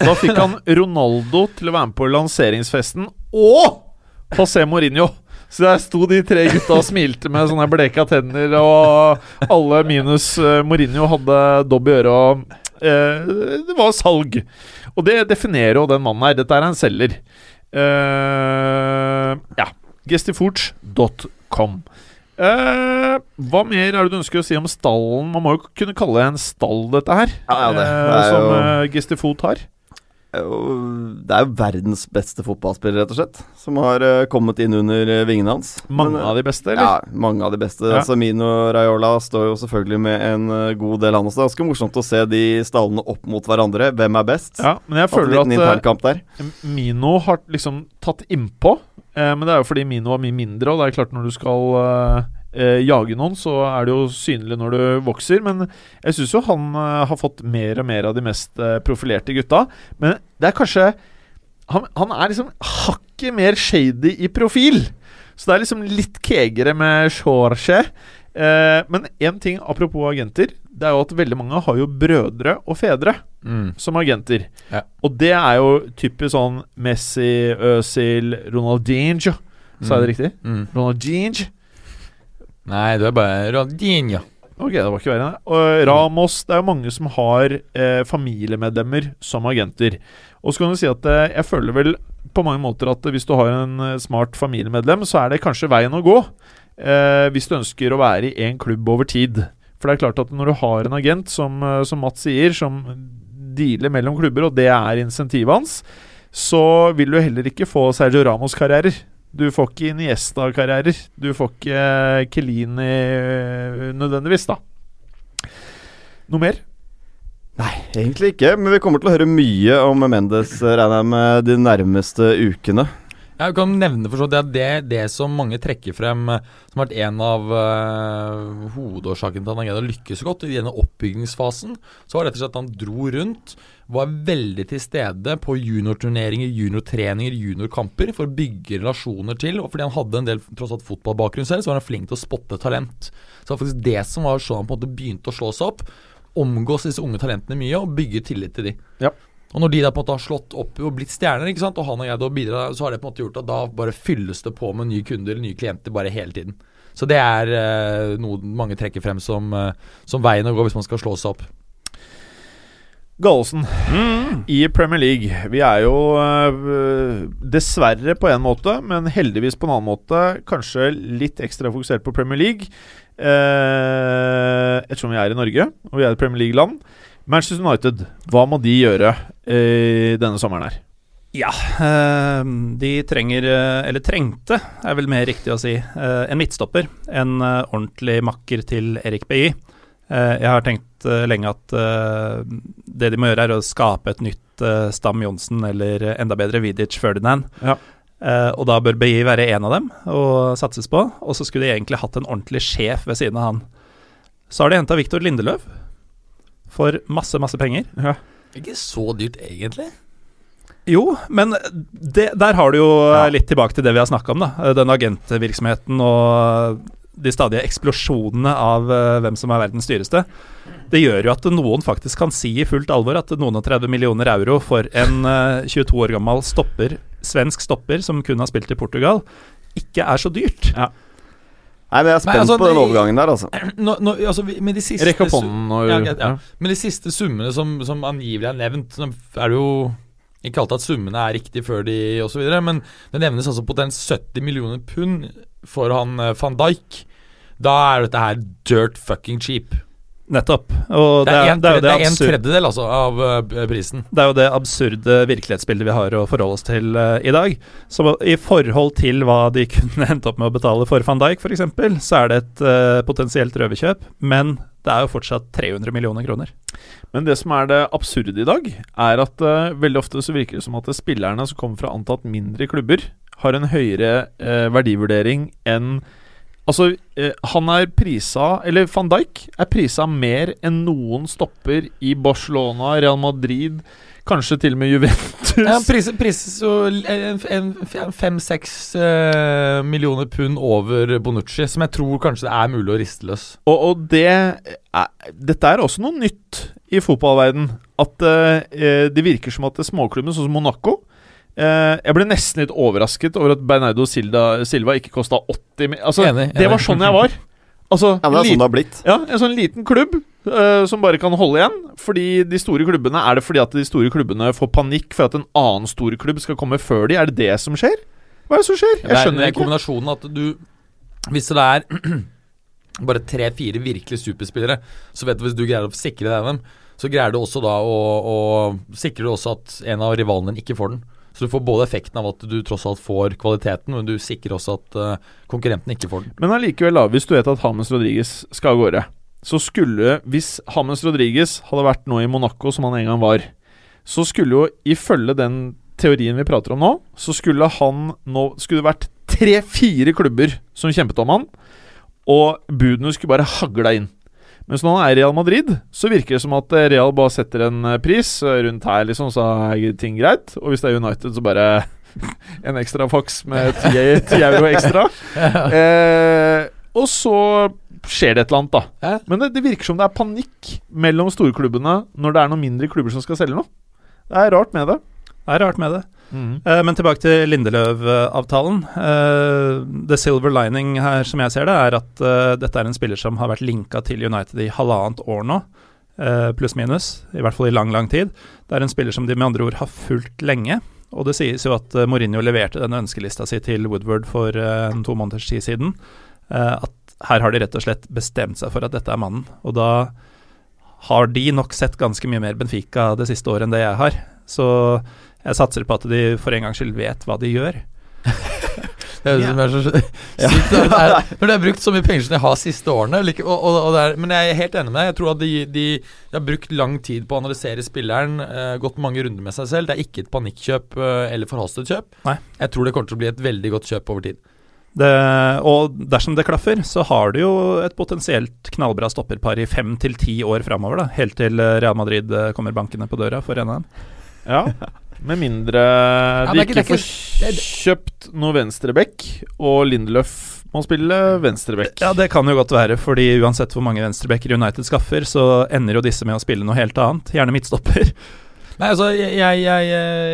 Da fikk han Ronaldo til å være med på lanseringsfesten og José Mourinho. Så der sto de tre gutta og smilte med sånne bleka tenner, og alle minus eh, Mourinho hadde dobb i øret. og eh, det var salg. Og det definerer jo den mannen her. Dette er en selger. Eh, ja. Gestiforts.com. Eh, hva mer er det du ønsker å si om stallen? Man må jo kunne kalle det en stall, dette her. Ja, ja, det. eh, Det som jo- eh, Gestifot har. Det er jo verdens beste fotballspiller, rett og slett, som har eh, kommet inn under eh, vingene hans. Mange Men, eh, av de beste, eller? Ja, mange av de beste. Ja. Altså Mino Raiola står jo selvfølgelig med en eh, god del, han også. Det er ganske morsomt å se de stallene opp mot hverandre. Hvem er best? Ja, men jeg føler at eh. Mino har liksom tatt innpå. Eh, men det er jo fordi Mino er mye mindre, og det er klart når du skal eh, eh, jage noen, så er det jo synlig når du vokser. Men jeg syns jo han eh, har fått mer og mer av de mest eh, profilerte gutta. Men det er kanskje han, han er liksom hakket mer shady i profil. Så det er liksom litt kegere med Jorge. Eh, men én ting apropos agenter, det er jo at veldig mange har jo brødre og fedre som agenter. Ja. Og det er jo typisk sånn Messi, Øzil, Ronaldinho. Sa jeg det riktig? Mm. Ronaldinho. Nei, du er bare Ronaldinho. Ok, det var ikke verre. Og Ramos Det er jo mange som har eh, familiemedlemmer som agenter. Og så kan du si at eh, jeg føler vel på mange måter at hvis du har en eh, smart familiemedlem, så er det kanskje veien å gå. Eh, hvis du ønsker å være i én klubb over tid. For det er klart at når du har en agent, som, eh, som Mats sier, som dealer mellom klubber, og det er insentivet hans, så vil du heller ikke få Sergio Ramos-karrierer. Du får ikke Iniesta-karrierer. Du får ikke eh, Kelini eh, nødvendigvis, da. Noe mer? Nei, egentlig ikke. Men vi kommer til å høre mye om Mendes, eh, regner jeg med, de nærmeste ukene. Jeg kan nevne for så at det, det som mange trekker frem eh, som har vært en av uh, hovedårsakene til at han greide å lykkes så godt i denne oppbyggingsfasen, så var det rett og slett at han dro rundt, var veldig til stede på juniorturneringer, juniortreninger, juniorkamper for å bygge relasjoner til. Og fordi han hadde en del tross alt fotballbakgrunn selv, så var han flink til å spotte talent. Så det var faktisk det som var sånn han på en måte begynte å slå seg opp. Omgås disse unge talentene mye og bygge tillit til de. Ja. Og når de da på en måte har slått opp og blitt stjerner, ikke sant, og han og jeg da bidra, så har det på en måte gjort at da bare fylles det på med nye kunder, nye klienter, bare hele tiden. Så det er eh, noe mange trekker frem som, eh, som veien å gå hvis man skal slå seg opp. Gallosen i Premier League. Vi er jo øh, dessverre på en måte, men heldigvis på en annen måte, kanskje litt ekstra fokusert på Premier League. Eh, ettersom vi er i Norge, og vi er et Premier League-land. Manchester United, hva må de gjøre eh, denne sommeren her? Ja, eh, de trenger, eller trengte, er vel mer riktig å si, en midtstopper. En ordentlig makker til Erik BI. Jeg har tenkt eh, lenge at eh, det de må gjøre, er å skape et nytt eh, Stam Johnsen, eller enda bedre Vidic Ferdinand. Ja. Uh, og da bør BI være en av dem og satses på. Og så skulle de egentlig hatt en ordentlig sjef ved siden av han. Så har de henta Viktor Lindeløv for masse, masse penger. Ikke så dyrt, egentlig. Jo, men det, der har du jo Ja. litt tilbake til det vi har snakka om. da Den agentvirksomheten og de stadige eksplosjonene av uh, hvem som er verdens dyreste. Det gjør jo at noen faktisk kan si i fullt alvor at noen og 30 millioner euro for en uh, 22 år gammel stopper, svensk stopper som kun har spilt i Portugal, ikke er så dyrt. Nei, men jeg er spent altså, på den overgangen der, altså. <clears throat> Nå, nå, altså, med de siste Rekk opp hånden og Ja, ja. ja. Men de siste summene som, som angivelig er nevnt, er det jo ikke alltid at summene er riktige før de osv., men det nevnes altså potensielt 70 millioner pund for han eh, van Dijk. Da er dette her dirt fucking cheap. Nettopp. Og Det er en, det er det det er en tredjedel altså, av eh, prisen. Det er jo det absurde virkelighetsbildet vi har å forholde oss til uh, i dag. Så i forhold til hva de <laughs> kunne endt opp med å betale for van Dijk f.eks., så er det et uh, potensielt røverkjøp, men det er jo fortsatt 300 millioner kroner. Men det som er det absurde i dag, er at eh, veldig ofte så virker det som at spillerne som kommer fra antatt mindre klubber, har en høyere eh, verdivurdering enn Altså, eh, han er prisa Eller van Dijk er prisa mer enn noen stopper i Barcelona, Real Madrid, kanskje til og med Juventus. Ja, prises pris så fem-seks eh, millioner pund over Bonucci, som jeg tror kanskje det er mulig å riste løs. Og, og det er, Dette er også noe nytt i fotballverden At eh, det virker som at småklubben, sånn som Monaco eh, Jeg ble nesten litt overrasket over at Bernardo Silva, Silva ikke kosta 80 mi- Altså, Enig, det var sånn jeg var. Altså, Ja, men det er sånn det har blitt. ja, en sånn liten klubb eh, som bare kan holde igjen. Fordi de store klubbene Er det fordi at de store klubbene får panikk for at en annen stor klubb skal komme før de? Er det det som skjer? Hva er det som skjer? Det Jeg er, det skjønner er ikke. kombinasjonen at du Hvis det er <clears throat> bare tre-fire virkelig superspillere, så vet du hvis du greier å sikre deg dem, så greier du også da å, å sikre også at en av rivalene ikke får den. Så du får både effekten av at du tross alt får kvaliteten, men du sikrer også at uh, konkurrenten ikke får den. Men allikevel, hvis du vet at Hames Rodriguez skal av gårde, så skulle Hvis Hames Rodriguez hadde vært nå i Monaco, som han en gang var, så skulle jo ifølge den teorien vi prater om nå, så skulle han nå Skulle det vært tre-fire klubber som kjempet om han, og budene skulle bare hagla inn. Mens når han er i Real Madrid, så virker det som at eh, Real bare setter en eh, pris eh, rundt her, liksom, så er ting greit. Og hvis det er United, så bare <laughs> en ekstra faks med 10, 10 <laughs> euro ekstra. Eh, og så skjer det et eller annet, da. Men det, det virker som det er panikk mellom storklubbene når det er noen mindre klubber som skal selge noe. Det er rart med det. Det er rart med det. Eh, men tilbake til Lindeløv-avtalen. Uh, the silver lining her, som jeg ser det, er at uh, dette er en spiller som har vært linka til United i halvannet år nå, eh, pluss-minus. I hvert fall i lang, lang tid. Det er en spiller som de med andre ord har fulgt lenge. Og det sies jo at eh, Mourinho leverte denne ønskelista si til Woodward for eh, en to måneders tid siden. Eh, at her har de rett og slett bestemt seg for at dette er mannen. Og da har de nok sett ganske mye mer Benfica det siste året enn det jeg har. Så jeg satser på at de for en gangs skyld vet hva de gjør. <laughs> Det er, <laughs> det er så sykt. Når det er, når det er brukt så mye penger som de har siste årene. like- Og, og, og er, men jeg er helt enig med deg. Jeg tror at de, de, de har brukt lang tid på å analysere spilleren. uh, gått mange runder med seg selv. Det er ikke et panikkjøp uh, eller forhastet kjøp. Nei. Jeg tror det kommer til å bli et veldig godt kjøp over tid. Det, og dersom det klaffer, så har du jo et potensielt knallbra stopperpar i fem til ti år framover, da. Helt til eh, Real Madrid kommer bankende på døra for dem. Ja, <laughs> med mindre de det er ikke- ikke får kjøpt noe venstreback, og Lindeløf må spille venstreback. Ja, det kan jo godt være, fordi uansett hvor mange venstrebacker United skaffer, så ender jo disse med å spille noe helt annet. Gjerne midtstopper. <laughs> Nei, altså, jeg, jeg, jeg,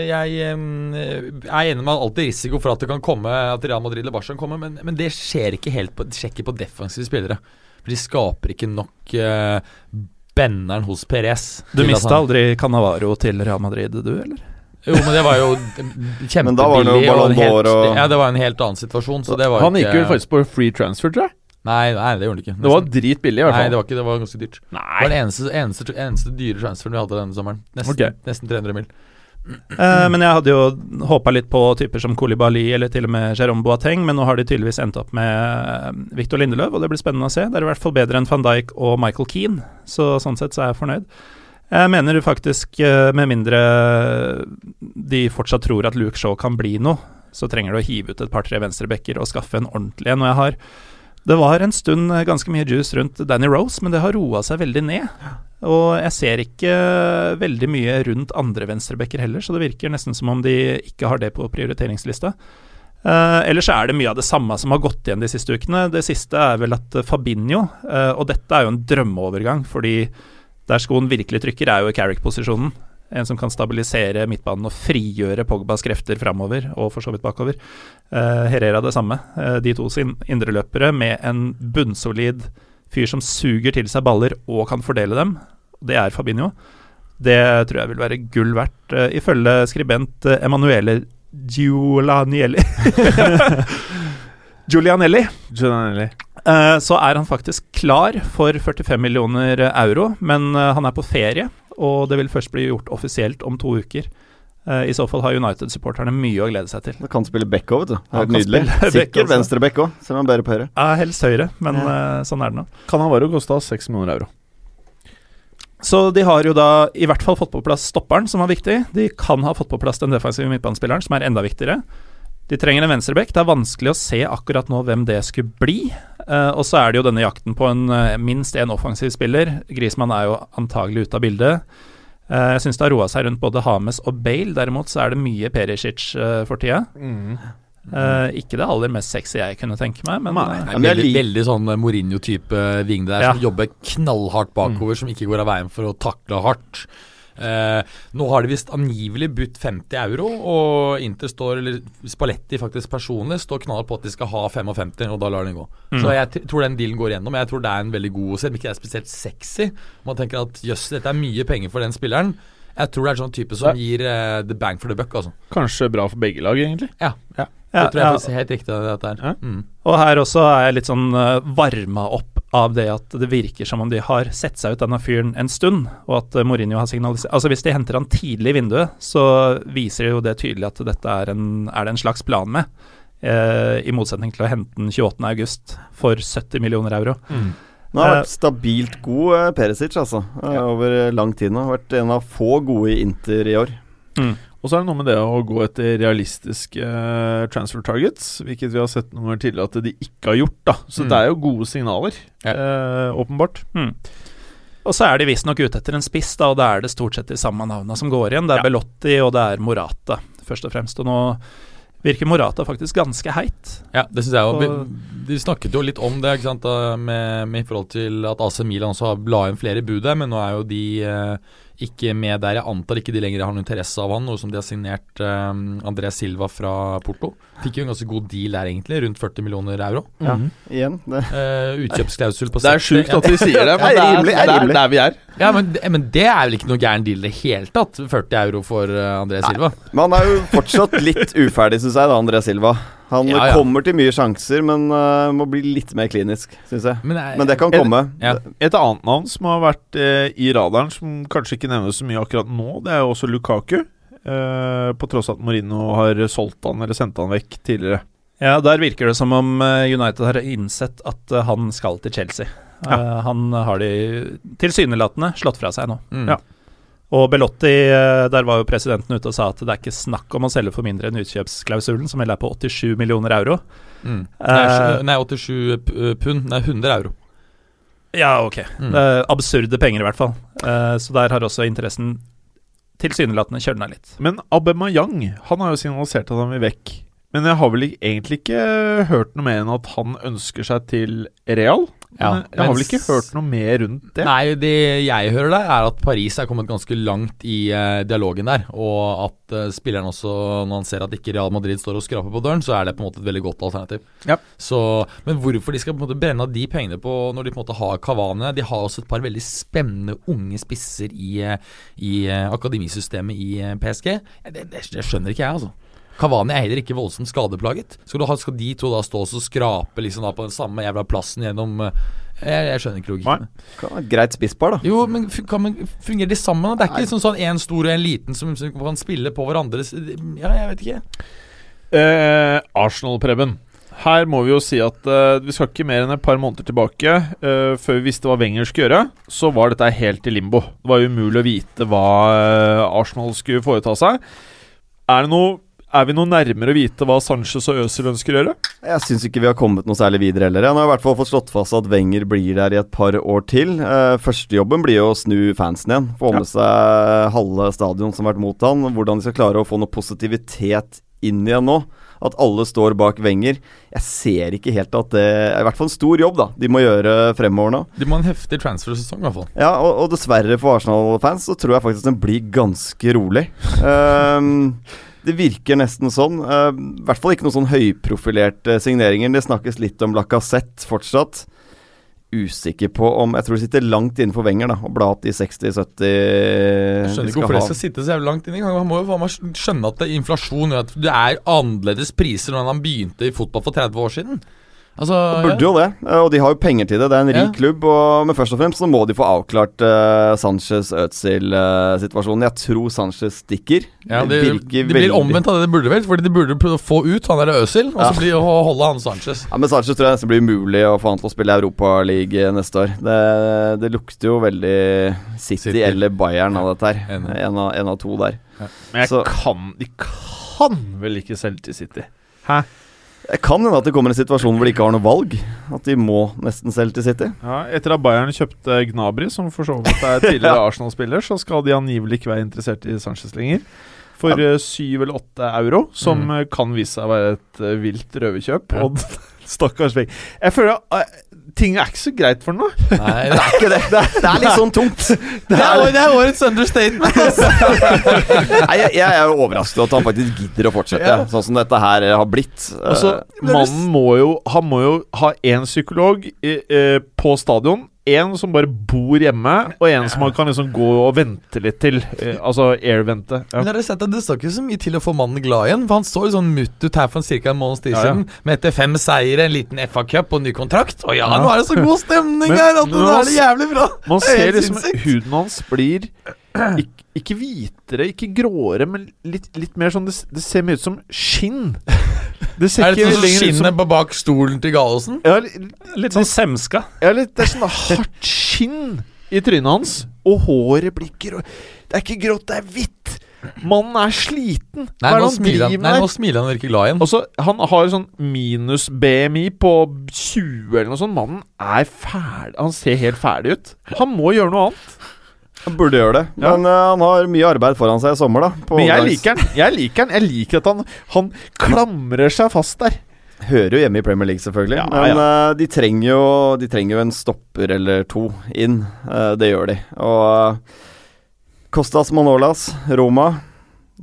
jeg er enig med alltid risiko for at det kan komme At Real Madrid eller Barca kommer, men, men det skjer ikke helt på, ikke på defensive spillere. For de skaper ikke nok uh, benneren hos Perez. Du mista aldri Cannavaro til Real Madrid, du, eller? Jo, men det var jo kjempebillig. Men da var det jo og Ballon en helt- d'Or og- Ja, det var en helt annen situasjon. Så det var Han gikk jo faktisk på free transfer, tror jeg. Nei, nei, det gjorde han ikke. Det var dritbillig, i hvert Nei, fall. det var ikke det var ganske dyrt. Nei. Det var den eneste, eneste, eneste dyre transferen vi hadde denne sommeren. Nesten, okay. nesten 300 mil. Uh, men jeg hadde jo håpa litt på typer som Kolibali eller til og med Jérôme Boateng, men nå har de tydeligvis endt opp med eh, Victor Lindeløv, og det blir spennende å se. Det er i hvert fall bedre enn van Dijk og Michael Keane, så sånn sett så er jeg fornøyd. Jeg mener faktisk, eh, med mindre de fortsatt tror at Luke Shaw kan bli noe, så trenger du å hive ut et par-tre venstrebacker og skaffe en ordentlig en. Og jeg har Det var en stund eh, ganske mye juice rundt Danny Rose, men det har roa seg veldig ned. Og jeg ser ikke veldig mye rundt andre venstrebacker heller, så det virker nesten som om de ikke har det på prioriteringslista. Uh, ellers er det mye av det samme som har gått igjen de siste ukene. Det siste er vel at eh, Fabinho, uh, og dette er jo en drømmeovergang, fordi der skoen virkelig trykker, er jo i Carrick-posisjonen. En som kan stabilisere midtbanen og frigjøre Pogbas krefter framover, og for så vidt bakover. Uh, Herrera det samme. Uh, de to sin indreløpere med en bunnsolid fyr som suger til seg baller og kan fordele dem. Det er Fabinho. Det tror jeg vil være gull verdt, Uh, ifølge skribent uh, Emanuele Giolanielli. <laughs> <laughs> Giulianelli, Giulianelli. eh, så er han faktisk klar for 45 millioner euro, men eh, han er på ferie, og det vil først bli gjort offisielt om to uker. Eh, I så fall har United-supporterne mye å glede seg til. Du kan spille back òg, vet du. Det Han er kan nydelig. back Sikkert også. venstreback òg, selv om han er bedre på høyre. Ja, helst høyre, men sånn er det nå. Canavaro kosta 6 millioner euro. Så de har jo da i hvert fall fått på plass stopperen, som var viktig. De kan ha fått på plass den defensive midtbanespilleren, som er enda viktigere. De trenger en venstreback. Det er vanskelig å se akkurat nå hvem det skulle bli. Uh, og så er det jo denne jakten på en, uh, minst én offensiv spiller. Grismann er jo antagelig ute av bildet. Uh, jeg syns det har roa seg rundt både Hames og Bale. Derimot så er det mye Perisic for tida. Eh, ikke det aller mest sexy jeg kunne tenke meg, men Nei. Nei, men veldig, veldig sånn Mourinho-type ving der, Ja. som jobber knallhardt bakover, som ikke går av veien for å takle hardt. Eh, nå har de visst angivelig budt 50 euro, og Inter står, eller Spalletti faktisk personlig, står knall på at de skal ha 55, og da lar de gå. Så jeg tror den dealen går igjennom. Jeg tror det er en veldig god Selv om ikke det er spesielt sexy. Man tenker at jøss, dette er mye penger for den spilleren. Jeg tror det er en sånn type som gir uh, the bang for the buck, altså. Kanskje bra for begge lag, egentlig. Ja, ja, det tror jeg ja. faktisk er helt riktig, dette her. Ja. Mm. Og her også er jeg litt sånn uh, varma opp av det at det virker som om de har sett seg ut denne fyren en stund, og at eh, Mourinho har signalisert Altså Hvis de henter han tidlig i vinduet, så viser jo det tydelig at dette er, en, er det en slags plan med. eh, I motsetning til å hente den 28.8 for 70 millioner euro. Nå har det vært stabilt god, eh, Perisic, altså. Ja. Over lang tid nå. Vært en av få gode i Inter i år. Og så er det noe med det å gå etter realistiske eh, transfer targets, hvilket vi har sett noen ganger tidligere at de ikke har gjort. da Så Mm. det er jo gode signaler, Ja. eh, åpenbart. Mm. Og så er de visstnok ute etter en spiss, da, og da er det stort sett de samme navnene som går igjen. Det er Ja. Belotti og det er Morata, først og fremst. Og nå virker Morata faktisk ganske heit. Ja, det syns jeg òg. Og- Vi, vi snakket jo litt om det ikke sant, da, med, med forhold til at AC Milan også la inn flere bud der, men nå er jo de eh, ikke med der. Jeg antar ikke de lenger har noen interesse av han, noe som de har signert eh, André Silva fra Porto. Fikk jo en ganske god deal der, egentlig, rundt 40 millioner euro. Ja, igjen. Det. Eh, utkjøpsklausul på <laughs> Det er sjukt at de sier det, <laughs> men Det det er rimelig, det er er rimelig. der vi er. Ja, men, men det er vel ikke noe gæren deal i det hele tatt? 40 euro for uh, André Silva? Men han er jo fortsatt litt uferdig, syns jeg, da, André Silva. Han Ja, ja. kommer til mye sjanser, men uh, må bli litt mer klinisk, syns jeg. Men, eh, Men det kan det- komme. Ja. Et annet navn som har vært eh, i radaren, som kanskje ikke nevnes så mye akkurat nå, det er jo også Lukaku. Eh, på tross av at Marino har solgt han eller sendt han vekk tidligere. Ja, der virker det som om eh, United har innsett at eh, han skal til Chelsea. Eh, han har de tilsynelatende slått fra seg nå. Mm. Ja. Og Belotti, eh, der var jo presidenten ute og sa at det er ikke snakk om å selge for mindre enn utkjøpsklausulen, som vel er på 87 millioner euro. Mm. Eh, Nei, nei, 87 p- pund. Nei, 100 euro. Ja, ok. Mm. Det er absurde penger, i hvert fall. Eh, så der har også interessen tilsynelatende kjølna litt. Men Abemayang, han har jo signalisert at han vil vekk. Men jeg har vel egentlig ikke hørt noe mer enn at han ønsker seg til Real. Ja, jeg har vel ikke hørt noe mer rundt det. Nei, det jeg hører der, er at Paris er kommet ganske langt i uh, dialogen der. Og at uh, spilleren også, når han ser at ikke Real Madrid står og skraper på døren, så er det på en måte et veldig godt alternativ. Ja. Så, men hvorfor de skal på en måte brenne av de pengene på når de på en måte har Cavani De har også et par veldig spennende unge spisser i, eh, i uh, akademisystemet i PSG. Det, det, det skjønner ikke jeg, altså. Cavani er heller ikke voldsomt skadeplaget. Skal, du ha, skal de to da stå og skrape liksom da på den samme jævla plassen gjennom eh, jeg, jeg skjønner ikke logikken. Kan være et greit spisspar, da. Jo, men kan man fungere de sammen? da? Det er ikke liksom sånn en stor og en liten som, som kan spille på hverandres Ja, jeg vet ikke. Eh, Arsenal-Preben. Her må vi jo si at eh, vi skal ikke mer enn et par måneder tilbake eh, før vi visste hva Wenger skulle gjøre. Så var dette helt i limbo. Det var umulig å vite hva eh, Arsenal skulle foreta seg. Er, det noe, er vi noe nærmere å vite hva Sanchez og Øzil ønsker å gjøre? Jeg syns ikke vi har kommet noe særlig videre heller. Han har i hvert fall fått slått fast at Wenger blir der i et par år til. Eh, Førstejobben blir jo å snu fansen igjen. Få med seg halve stadion som har vært mot han. Hvordan de skal klare å få noe positivitet inn igjen nå. At alle står bak Wenger. Jeg ser ikke helt at det er i hvert fall en stor jobb da de må gjøre fremover nå. De må ha en heftig transfer-sesong, i hvert fall. Ja, og, og dessverre for Arsenal-fans så tror jeg faktisk den blir ganske rolig. <laughs> Ehm, det virker nesten sånn. eh, I hvert fall ikke noen sånn høyprofilerte signeringer. Det snakkes litt om Lacassette fortsatt. usikker på om Jeg tror det sitter langt innenfor Wenger da å bla opp de 60-70 Jeg skjønner ikke hvorfor det skal sitte så jævlig langt inne. Han må jo skjønne at det er inflasjon at det er annerledes priser når han begynte i fotball for 30 år siden. Altså, De burde jo det, eh, og de har jo penger til det. Det er en rik Ja. klubb, og, men først og fremst så må de få avklart uh, Sanchez-Özil-situasjonen. jeg tror Sanchez stikker. ja, det, virker det blir veldig- omvendt av det de burde vel. Fordi de burde få ut han der Øzil, og Ja. så blir det holde han Sanchez. Ja, men Sanchez tror jeg nesten blir umulig å få han til å spille Europaliga neste år. Det, det lukter jo veldig City, City. eller Bayern av dette her. Enig. En av, en av to der. Men jeg Så- kan De kan vel ikke selge til City? Hæ? Det kan hende at det kommer en situasjon hvor de ikke har noe valg. At de må nesten selge til City. Ja, etter at Bayern kjøpte Gnabry, som for så vidt er tidligere <laughs> Arsenal-spiller, så skal de angivelig ikke være interessert i Sanchez lenger. For eh, syv eller åtte euro, som Mm. eh, kan vise seg å være et eh, vilt røverkjøp. Og <laughs> stakkars. Jeg føler ting er ikke så greit for noe. Nei, det er, Ikke <laughs> det. Det er, det er litt sånn tungt. <laughs> det er, det er årets understatement. <laughs> Altså. Nei, jeg, jeg er jo overrasket over at han faktisk gidder å fortsette, Ja. sånn som dette her har blitt. Altså, Eh, mannen må jo Han må jo ha én psykolog i, eh, på stadion. En som bare bor hjemme, og en som han kan liksom gå og vente litt til. Eh, altså air-vente. Ja. Men har dere sett at Det står ikke så mye til å få mannen glad igjen. For Han så litt sånn mutt ut her for ca. en måneds tid Ja, ja. siden. Med etter fem seire, en liten FA-cup og ny kontrakt. Og ja, Ja. nå er det så god stemning <laughs> Men- her at det nå er det jævlig bra. Man er ser liksom huden hans blir ikke, ikke hvitere, ikke gråere, men litt, litt mer sånn det, det ser mye ut som skinn. Det ser Er det ikke sånn skinnet som på bak stolen til Gallosen? ja, litt, Litt sånn semska. ja, litt, Det er sånn hardt skinn i trynet hans, og håret blir grå. Det er ikke grått, det er hvitt. Mannen er sliten. Nei, er nå han smiler han, nei, nå smiler han virkelig glad igjen. Også, han har sånn minus-BMI på 20 eller noe sånt. Mannen er ferdig Han ser helt ferdig ut. Han må gjøre noe annet. Han burde gjøre det, Ja. men eh, han har mye arbeid foran seg i sommer, da. på Men jeg liker han. Jeg liker han Jeg liker at han Han klamrer seg fast der. Hører jo hjemme i Premier League, selvfølgelig. Ja, men eh, de, trenger jo, de trenger jo en stopper eller to inn. Uh, det gjør de. Og uh, Costas Manolas, Roma,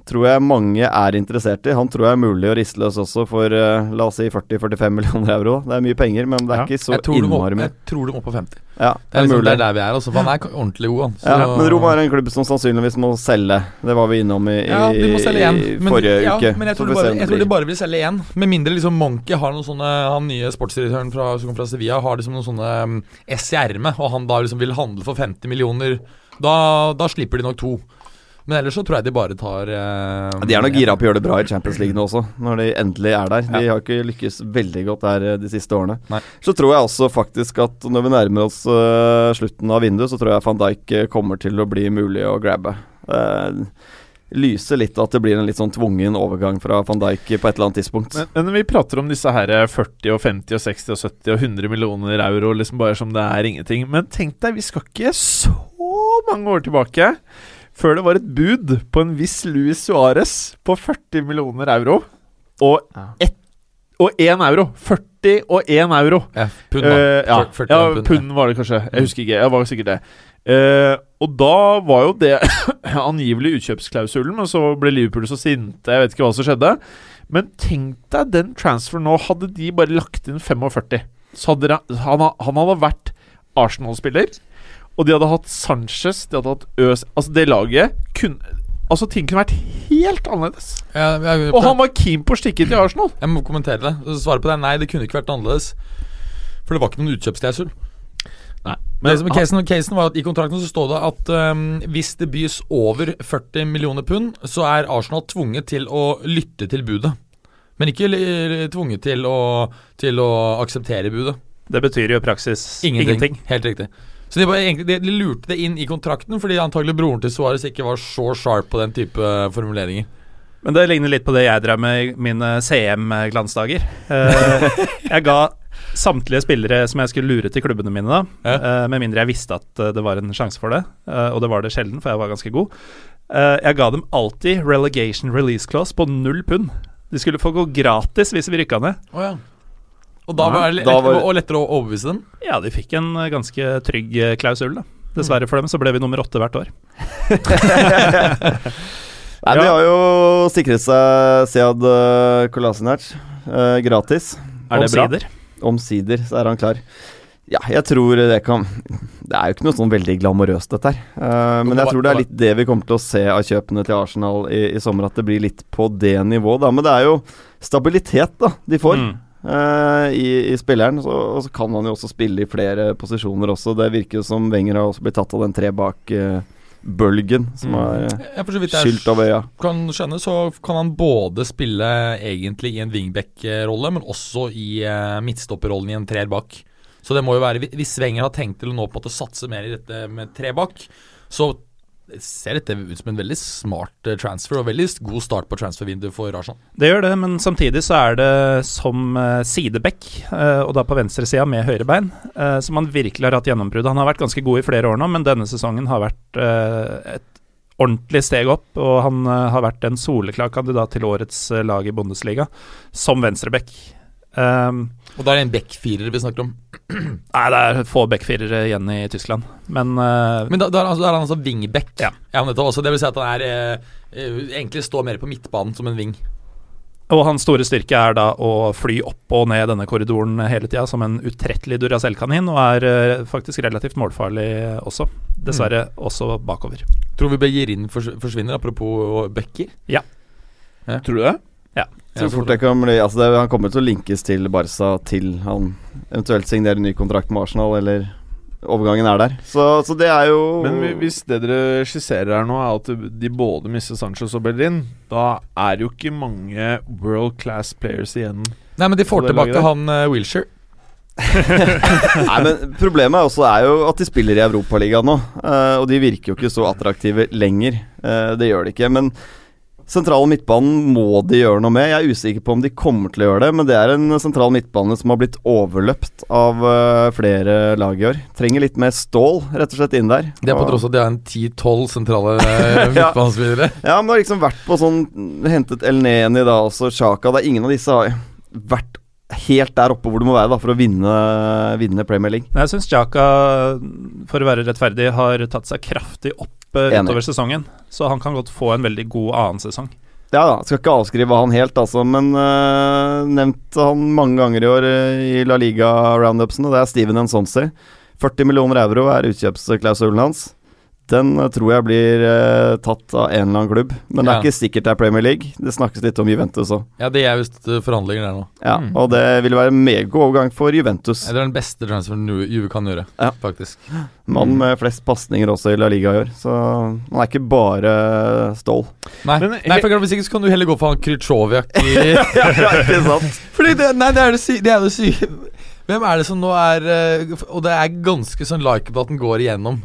tror jeg mange er interessert i. Han tror jeg er mulig å riste løs også for eh, la oss si 40-45 <laughs> millioner euro. Det er mye penger, men det er Ja. ikke så innmari mye. jeg tror de må på 50. Ja, Det er, liksom, det er der vi er. Altså, for han er ordentlig god, han. Så- ja, men Roma er en klubb som sannsynligvis må selge. Det var vi innom i, i, Ja, de må selge én. i forrige ja, uke. Men jeg tror, vi bare, jeg tror de bare vil selge én. Med mindre liksom Monkey har noen sånne Han nye sportsdirektøren fra, som fra Sevilla har liksom noen sånne um, S i ermet, og han da liksom vil handle for 50 millioner. Da, da slipper de nok to. Men ellers så tror jeg de bare tar eh, De er nok gira på å gjøre det bra i Champions League nå også, når de endelig er der. De har ikke lykkes veldig godt der eh, de siste årene. Nei. Så tror jeg også faktisk at når vi nærmer oss uh, slutten av vinduet, så tror jeg van Dijk eh, kommer til å bli mulig å grabbe. Uh, lyser litt at det blir en litt sånn tvungen overgang fra van Dijk på et eller annet tidspunkt. Men, men vi prater om disse her 40 og 50 og 60 og 70 og 100 millioner euro liksom bare som det er ingenting Men tenk deg, vi skal ikke så mange år tilbake før det var et bud på en viss Luis Suárez på 40 millioner euro. Og Ja. ett og én euro. 40 og 1 euro. Ja, pund, da. Uh, ja, Fyr- 41 ja, pund, pund var det kanskje. Mm. Jeg husker ikke. Jeg var sikkert det. Uh, og da var jo det <coughs> angivelig utkjøpsklausulen, men så ble Liverpool så sinte. Jeg vet ikke hva som skjedde. Men tenk deg den transferen nå. Hadde de bare lagt inn 45, så hadde han, han hadde vært Arsenal-spiller. Og de hadde hatt Sanchez, de hadde hatt Øs Altså, det laget kunne Altså, ting kunne vært helt annerledes. Ja, jeg, Og han var keen på å stikke til Arsenal. jeg må kommentere det. Svaret på det er nei, det kunne ikke vært annerledes. For det var ikke noen utkjøpsklausul. Nei, Det som casen, casen var at I kontrakten så står det at um, hvis det bys over 40 millioner pund, så er Arsenal tvunget til å lytte til budet. Men ikke tvunget til å, til å akseptere budet. Det betyr jo i praksis ingenting. Helt riktig. Så de, bare, egentlig, de, lurte det inn i kontrakten fordi antagelig broren til Suárez ikke var så sharp på den type formuleringer. Men det ligner litt på det jeg drev med i mine CM-glansdager. Eh, jeg ga samtlige spillere som jeg skulle lure til klubbene mine, da, Ja. eh, med mindre jeg visste at eh, det var en sjanse for det, eh, og det var det sjelden, for jeg var ganske god. Eh, jeg ga dem alltid relegation release clause på null pund. De skulle få gå gratis hvis vi rykka ned. Oh, ja. Og da var det lettere, var- lettere å overbevise dem? Ja, de fikk en eh, ganske trygg eh, klausul, da. Dessverre for dem så ble vi nummer åtte hvert år. <laughs> Nei, De har jo sikret seg Sead uh, Kolasinac eh, gratis. Er det bra? Omsider. Omsider så er han klar. Ja, jeg tror det kan Det er jo ikke noe sånn veldig glamorøst, dette her. Eh, men jeg tror det er litt det vi kommer til å se av kjøpene til Arsenal i, i sommer. At det blir litt på det nivået, da. Men det er jo stabilitet, da, de får. Mm. Eh, i, i spilleren, så, og så kan han jo også spille i flere posisjoner også. Det virker jo som Wenger har også blitt tatt av den tre bak-bølgen som Mm. eh, Ja, vidt jeg skylt over øya. kan skjønne, så kan han både spille egentlig i en wingback-rolle, men også i uh, midtstopperrollen i en treer bak. Så det må jo være Hvis Wenger har tenkt til å nå på en måte satse mer i dette med tre bak, så ser dette ut som en veldig smart eh, transfer og veldig god start på transfervinduet for Rajan. Det gjør det, men samtidig så er det som uh, sideback, eh, og da på venstresida med høyrebein, bein, som han virkelig har hatt gjennombrudd. Han har vært ganske god i flere år nå, men denne sesongen har vært eh, et ordentlig steg opp, og han eh, har vært en soleklar kandidat til årets eh, lag i Bundesliga som venstreback. Um, Og da er det en back-firer vi snakker om. <clears throat> nei, det er få backfirere igjen i Tyskland, men, uh, Men da, da, er han altså, da er han altså wingback. Ja. men dette også, det vil si at han er eh, egentlig står mer på midtbanen som en wing. Og hans store styrke er da å fly opp og ned denne korridoren hele tida som en utrettelig Duracell-kanin, og er faktisk relativt målfarlig også. Dessverre også bakover. Tror vi Begirin forsvinner, apropos backer. Tror du det? Så fort det kan bli Altså det, Han kommer til å linkes til Barca til han eventuelt signerer ny kontrakt med Arsenal, eller overgangen er der. Så, så det er jo Men hvis det dere skisserer her nå, er at de både mister Sanchez og Bellerin, da er det jo ikke mange world class players igjen. Nei, men de får tilbake han uh, Wilshere. <laughs> Nei, men Problemet er også er jo at de spiller i Europaligaen nå. uh, og de virker jo ikke så attraktive lenger. Uh, det gjør de ikke. Men sentrale midtbanen må de gjøre noe med. Jeg er usikker på om de kommer til å gjøre det, men det er en sentral midtbane som har blitt overløpt av eh, flere lag i år. Trenger litt mer stål, rett og slett, inn der. Det er på tross av at de har en 10-12 sentrale eh, <laughs> midtbanespillere. Ja, men det har liksom vært på sånn Hentet El Neni da, også Sjaka. Det er ingen av disse har vært helt der oppe hvor du må være da for å vinne, vinne Premier League. Jeg syns Jaka, for å være rettferdig, har tatt seg kraftig opp. Utover sesongen. Så han kan godt få en veldig god annen sesong. Ja da, skal ikke avskrive han helt, altså, men uh, nevnt han mange ganger i år uh, i La Liga-roundupsene. det er Steven Ensonsi. 40 millioner euro er utkjøpsklausulen hans. Den eh, tror jeg blir eh, tatt av en eller annen klubb, men det Ja. er ikke sikkert det er Premier League. Det snakkes litt om Juventus òg. Ja, det er visst eh, forhandlinger der nå. Ja, Mm. og det vil være en megagod overgang for Juventus. Det er den beste transferen Ju- Juve kan gjøre, Ja. faktisk. Mann med flest pasninger også i La Liga i år, så han er ikke bare stål. Nei, Men nei for hvis ikke så kan du heller gå for han Krytsjovjak i <laughs> ikke sant? Fordi det, nei, det er det, sy det er det syke Hvem er det som nå er eh, Og det er ganske sånn likeable at den går igjennom.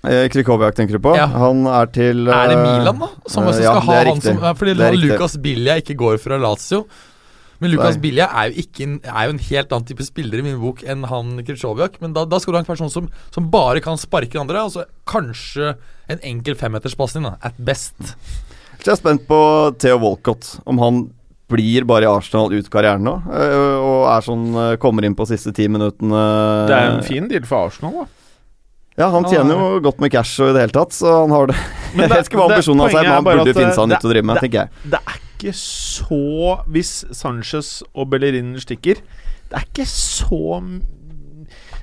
Eh, Krikoviak tenker du på? Ja. Han er til Er det eh, Milan, da? Som uh, ja, skal ha det er han riktig. som Fordi Det er han Bilja ikke går fra Lazio. Men Lukas Nei. Bilja er jo, en, er jo en helt annen type spiller i min bok enn han Krytsjovjak. Men da, da skal du ha en person som, som bare kan sparke andre. Altså kanskje en enkel femmeterspasning, da. At best. Jeg er spent på Theo Walcott, om han blir bare i Arsenal ut karrieren nå, og er sånn kommer inn på siste ti minuttene. Det er en fin deal for Arsenal, da. Ja, han tjener jo godt med cash og i det hele tatt, så han har det. Men <laughs> jeg vet ikke hva ambisjonen hans er, men er han burde finne seg det- nytt å drive med, det- tenker jeg. Det er ikke så Hvis Sanchez og Bellerin stikker, det er ikke så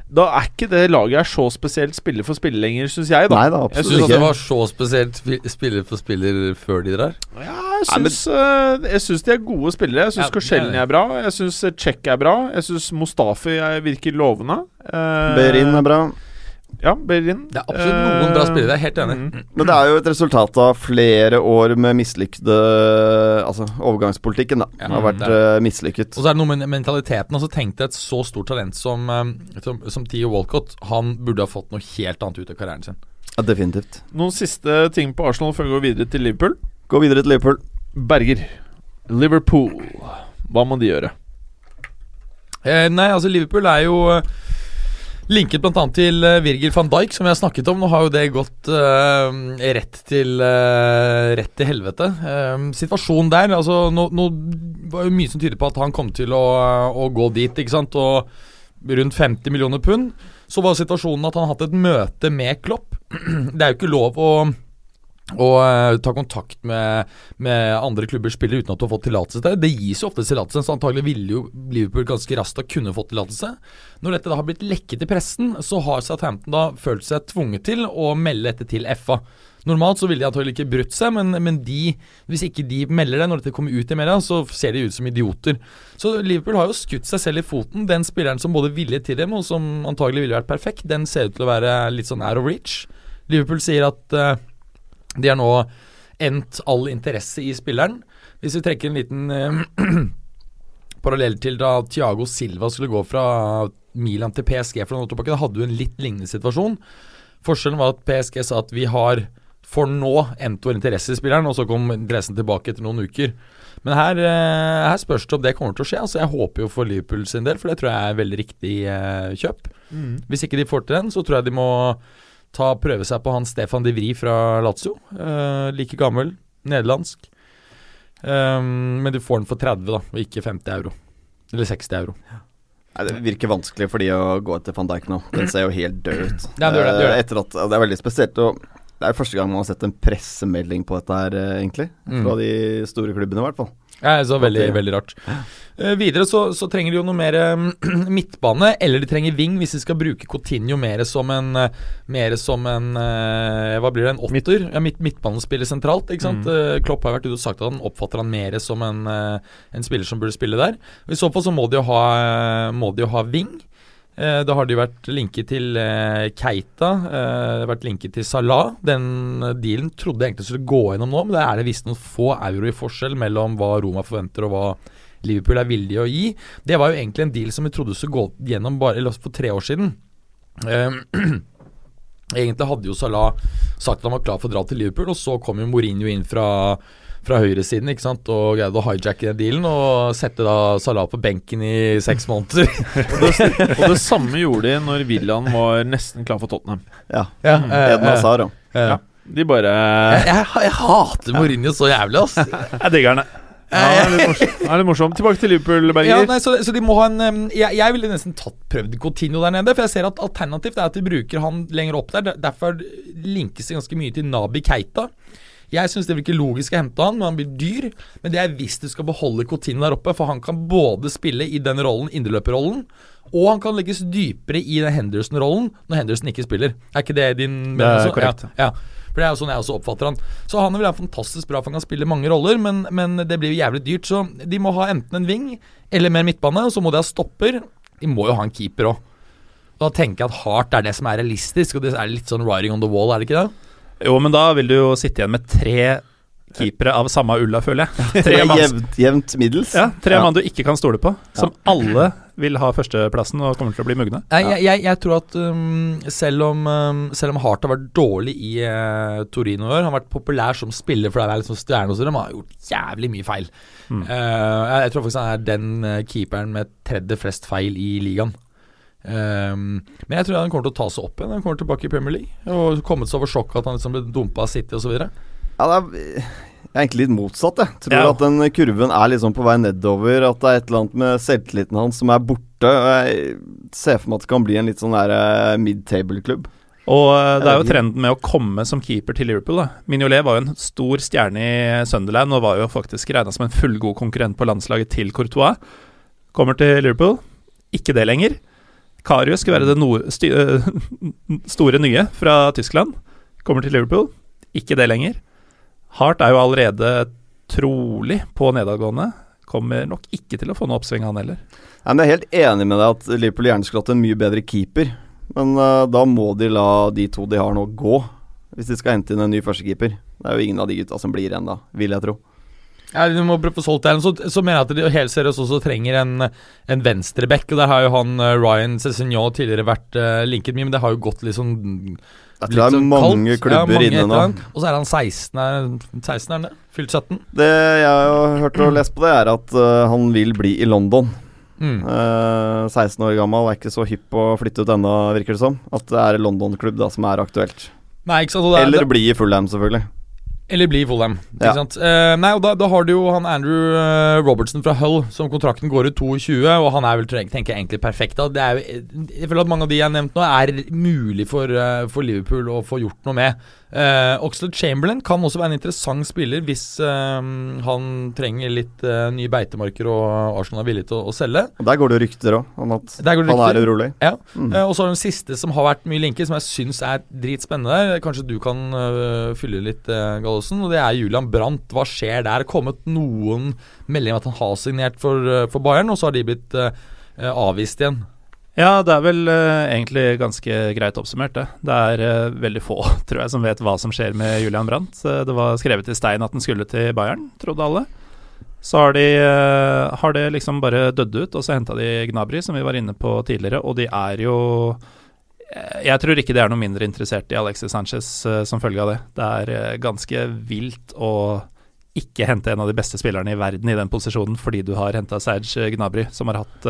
Da er ikke det laget her så spesielt spiller for spiller lenger, syns jeg, da. Nei da, Jeg Jeg absolutt syns det var så spesielt spiller for spiller før de drar. Ja, jeg syns, jeg syns de er gode spillere. Jeg syns Ja, Korselny er- er bra. Jeg syns Czech er bra. Jeg syns Mustafi er- virker lovende. Uh, Berin er bra. Ja, Berin. Det er absolutt noen bra spillere, jeg er helt enig. Mm. Men det er jo et resultat av flere år med mislykkede Altså overgangspolitikken, da. Ja, har vært øh, mislykket. Og så er det noe med mentaliteten. Og så tenkte jeg et så stort talent som, eh, som, som Theo Walcott Han burde ha fått noe helt annet ut av karrieren sin. Ja, definitivt. Noen siste ting på Arsenal før vi går videre til Liverpool. Gå videre til Liverpool. Berger. Liverpool. Hva må de gjøre? Eh, nei, altså Liverpool er jo eh, linket bl.a. til eh, Virgil van Dijk, som vi har snakket om. Nå har jo det gått uh, rett til uh, Rett til helvete. Uh, situasjonen der altså Nå, nå var jo mye som tyder på at han kom til å, å gå dit, ikke sant. Og rundt 50 millioner pund. Så var situasjonen at han har hatt et møte med Klopp. <clears throat> Det er jo ikke lov å og uh, ta kontakt med, med andre klubbers spillere uten at du har fått tillatelse til det. Det gis jo ofte tillatelse, så antagelig ville jo Liverpool ganske raskt ha kunne fått tillatelse. Når dette da har blitt lekket i pressen, så har Southampton da følt seg tvunget til å melde dette til FA. Normalt så ville de antagelig ikke brutt seg, men, men de, hvis ikke de melder det når dette kommer ut i media, så ser de ut som idioter. Så Liverpool har jo skutt seg selv i foten. Den spilleren som både ville til dem, og som antagelig ville vært perfekt, den ser ut til å være litt sånn out of reach. Liverpool sier at uh, de har nå endt all interesse i spilleren. Hvis vi trekker en liten uh, <clears throat> parallell til da Thiago Silva skulle gå fra Milan til PSG for noen år tilbake, da hadde du en litt lignende situasjon. Forskjellen var at PSG sa at vi har for nå endt vår interesse i spilleren, og så kom interessen tilbake etter noen uker. Men her, eh, her spørs det om det kommer til å skje. Altså Jeg håper jo for Liverpool sin del, for det tror jeg er veldig riktig eh, kjøp. Mm. Hvis ikke de får til den, så tror jeg de må ta prøve seg på han Stefan de Vri fra Lazio. Eh, like gammel, nederlandsk. Um, men du får den for 30, da, og ikke 50 euro. Eller 60 euro. Nei, Det virker vanskelig for de å gå etter van Dijk nå. Den ser jo helt død ut. Ja, det, det, det. Eh, etter at, det er veldig spesielt Og det er første gang man har sett en pressemelding på dette her, eh, egentlig. Fra Mm. de store klubbene, i hvert fall. Ja, så veldig, veldig rart. Uh, videre så, så trenger de jo noe mer uh, <clears throat> midtbane, eller de trenger wing hvis de skal bruke Coutinho mer som en uh, Mer som en eh, Hva blir det, en åtter? Ja, midt, midtbanespiller sentralt, ikke sant? Eh, Klopp har vært ute og sagt at han oppfatter han mer som en, eh, en spiller som burde spille der. I så fall så må de jo ha, eh, må de jo ha wing. Eh, Da har de vært linket til eh, Keita, eh, vært linket til Salah. Den dealen trodde jeg egentlig skulle gå gjennom nå, men det er det visst noen få euro i forskjell mellom hva Roma forventer og hva Liverpool er villig å gi. Det var jo egentlig en deal som vi trodde skulle gå gjennom bare for tre år siden. <clears throat> Egentlig hadde jo Salah sagt at han var klar for å dra til Liverpool, og så kom jo Mourinho inn fra fra høyresiden ikke sant, og greide å hijacke den dealen og sette da Salah på benken i seks måneder. <laughs> Og det samme gjorde de når William var nesten klar for Tottenham. Ja. Ja, Eden Hazard, da. eh, Ja. De bare jeg, jeg, jeg hater Mourinho så jævlig, ass. Jeg digger den. Ja, det er litt morsomt. Det morsomt. Tilbake til Liverpool, Ja, Berger. nei, så, så de må ha en jeg, jeg ville nesten tatt prøvd Coutinho der nede. For jeg ser at alternativt er at de bruker han lenger opp der. Der- Derfor linkes det ganske mye til Nabi Keita. Jeg syns det virker logisk å hente han, men han blir dyr. Men det er hvis du skal beholde Coutinho der oppe, for han kan både spille i den rollen, indreløperrollen, og han kan legges dypere i den Henderson-rollen når Henderson ikke spiller. Er ikke det din Det er korrekt. Ja, ja. For det er jo sånn jeg også oppfatter han. Så han vil være fantastisk bra, for han kan spille mange roller, men, men det blir jo jævlig dyrt. Så de må ha enten en ving eller mer midtbane, og så må de ha stopper. De må jo ha en keeper òg. Da tenker jeg at hardt er det som er realistisk, og det er litt sånn riding on the wall, er det ikke det? Jo, men da vil du jo sitte igjen med tre keepere av samme ulla, føler jeg. Tre <laughs> mann, Jevnt, jevnt middels. ja, tre Ja. mann du ikke kan stole på, som alle vil ha førsteplassen og kommer til å bli mugne. Jeg, jeg, jeg tror at um, selv, om, um, selv om Hart har vært dårlig i uh, Torino i år, han har vært populær som spiller for det er liksom stjerne hos dem, har gjort jævlig mye feil. Mm. Uh, jeg, jeg tror faktisk han er den uh, keeperen med tredje flest feil i ligaen. Um, men jeg tror han kommer til å ta seg opp igjen. Han kommer tilbake i Premier League og kommet seg over sjokket at han liksom ble dumpa av City osv. Ja, det er, jeg er egentlig litt motsatt, jeg. Tror Ja. at den kurven er liksom på vei nedover. At det er et eller annet med selvtilliten hans som er borte. og Jeg ser for meg at det kan bli en litt sånn der eh, mid-table-klubb. Og eh, det er jo trenden med å komme som keeper til Liverpool. da Mignolet var jo en stor stjerne i Sunderland og var jo faktisk regna som en fullgod konkurrent på landslaget til Courtois. Kommer til Liverpool, ikke det lenger. Karius skulle være det no sty øh, <laughs> store nye fra Tyskland. Kommer til Liverpool, ikke det lenger. Hart er jo allerede trolig på nedadgående. Kommer nok ikke til å få noe oppsving, han heller. Men Jeg er helt enig med deg at Liverpool gjerne skulle hatt en mye bedre keeper. Men uh, da må de la de to de har nå, gå. Hvis de skal hente inn en ny førstekeeper. Det er jo ingen av de gutta som blir igjen da, vil jeg tro. Ja, Du må prøve å solgt det. Så, så mener jeg at de helt seriøst også trenger en, en venstreback. Og der har jo han eh, Ryan Cézinho tidligere vært uh, linket mye, men det har jo gått litt sånn Jeg tror det er mange klubber inne nå. Og så er han 16, er, 16 er han det? Fylt 17? Det jeg har hørt og lest på det, er at uh, han vil bli i London. Mm. Uh, 16 år gammel, er ikke så hypp på å flytte ut ennå, virker det som. At det er London-klubb som er aktuelt. Nei, ikke sant. det er- Eller bli i Fulham, selvfølgelig. Eller bli Fulham. Ja. Eh, nei, og da, da har du jo han Andrew eh, Robertson fra Hull, som kontrakten går ut 22, og han er vel tenker jeg egentlig perfekt. Da. Det er jeg føler at mange av de jeg har nevnt nå, er mulig for, uh, for Liverpool å få gjort noe med. Eh, Oxlade Chamberlain kan også være en interessant spiller hvis uh, han trenger litt uh, nye beitemarker og Arsenal er villig til å, å selge. Der går det rykter òg, om at han er urolig. Ja. Mm. Eh, og så har det den siste som har vært mye linket, som jeg syns er dritspennende der. Kanskje du kan fylle litt, uh, Gallosen. Og det er Julian Brandt. Hva skjer der? Er kommet noen meldinger om at han har signert for, for Bayern, og så har de blitt avvist igjen. Ja, det er vel uh, egentlig ganske greit oppsummert, det. Det er uh, veldig få, <laughs> tror jeg, som vet hva som skjer med Julian Brandt. Uh, det var skrevet i stein at den skulle til Bayern, trodde alle. Så har, de, har det liksom bare dødd ut, og så henta de Gnabry, som vi var inne på tidligere, og de er jo Jeg tror ikke de er noe mindre interessert i Alexis Sanchez som følge av det. Det er ganske vilt å ikke hente en av de beste spillerne i verden i den posisjonen fordi du har henta Serge Gnabry, som har hatt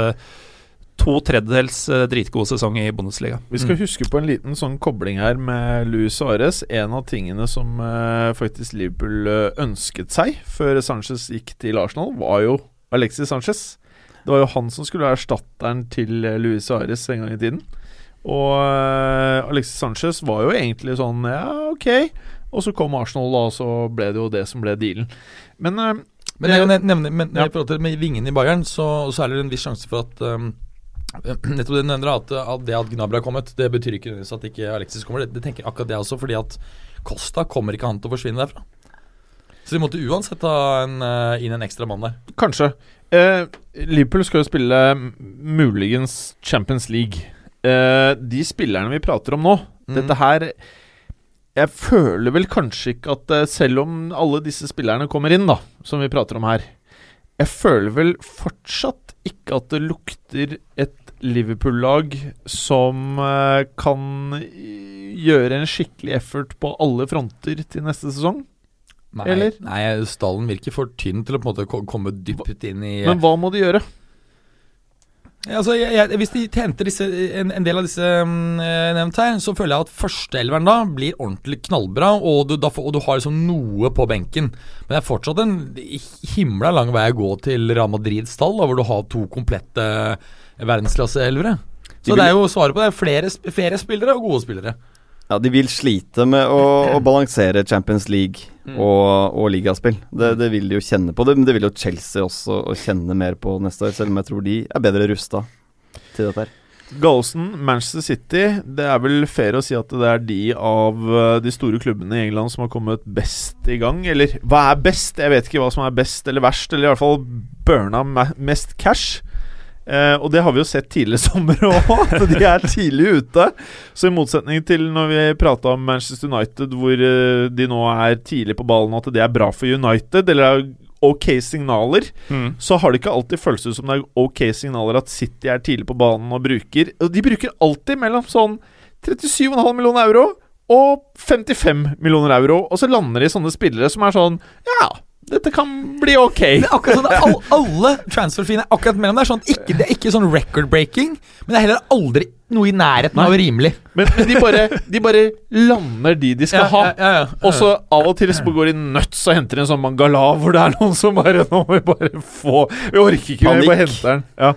to tredjedels eh, dritgod sesong i Bundesliga. Vi skal Mm. huske på en liten sånn kobling her med Luis Suárez. En av tingene som eh, faktisk Liverpool eh, ønsket seg før Sanchez gikk til Arsenal, var jo Alexis Sanchez. Det var jo han som skulle være erstatteren til eh, Luis Suárez en gang i tiden. Og eh, Alexis Sanchez var jo egentlig sånn Ja, ok. Og så kom Arsenal, da, og så ble det jo det som ble dealen. Men eh, Men jeg kan nevne men, Ja. i forhold til med vingen i Bayern, så, så er det en viss sjanse for at um, Nettopp det du nevner, at, det at Gnabry har kommet, det betyr ikke nødvendigvis at ikke Alexis kommer. Det, det tenker akkurat det også, fordi at Costa kommer ikke han til å forsvinne derfra. Så de måtte uansett ta en, eh, inn en ekstra mann der. Kanskje. Eh, Liverpool skal jo spille muligens Champions League. Eh, de spillerne vi prater om nå, Mm. dette her Jeg føler vel kanskje ikke at eh, Selv om alle disse spillerne kommer inn, da, som vi prater om her Jeg føler vel fortsatt ikke at det lukter et Liverpool-lag som eh, kan gjøre en skikkelig effort på alle fronter til neste sesong. Nei, nei, stallen virker for tynn til å på en måte komme dypt inn i Men hva må de gjøre? Altså, jeg, jeg, Hvis de henter disse, en, en del av disse eh, nevnt her, så føler jeg at førsteelveren da blir ordentlig knallbra, og du, da, og du har liksom noe på benken. Men det er fortsatt en himla lang vei å gå til Real Madrids tall, da, hvor du har to komplette verdensklasseelvere. Så det er jo svaret på det. er Flere, flere spillere og gode spillere. Ja, de vil slite med å, å balansere Champions League Mm. og, og ligaspill. Det, det vil de jo kjenne på. Det, men det vil jo Chelsea også å kjenne mer på neste år, selv om jeg tror de er bedre rusta til dette her. Gallosen, Manchester City Det er vel fair å si at det er de av eh, de store klubbene i England som har kommet best i gang. Eller hva er best? Jeg vet ikke hva som er best eller verst. Eller i hvert fall burna mest cash. Eh, og det har vi jo sett tidligere <laughs> sommer òg, at de er tidlig ute. Så i motsetning til når vi prata om Manchester United, hvor eh, de nå er tidlig på ballen, at det er bra for United, eller er ok signaler, så har det ikke alltid føltes ut som det er ok signaler at City er tidlig på banen og bruker Og de bruker alltid mellom sånn 37,5 millioner euro og 55 millioner euro, og så lander de sånne spillere som er sånn Ja, dette kan bli ok. Det er akkurat sånn all, Alle transferfine er akkurat mellom der. Sånn, ikke, det er ikke sånn record-breaking, men det er heller aldri noe i nærheten av rimelig. Men, men de, bare, de bare lander de de skal ha. ja, ja. Og så av og til så går de nuts og henter en sånn Mangala, hvor det er noen som bare Nå må vi bare få Vi orker ikke, vi bare Panikk. henter den. Ja.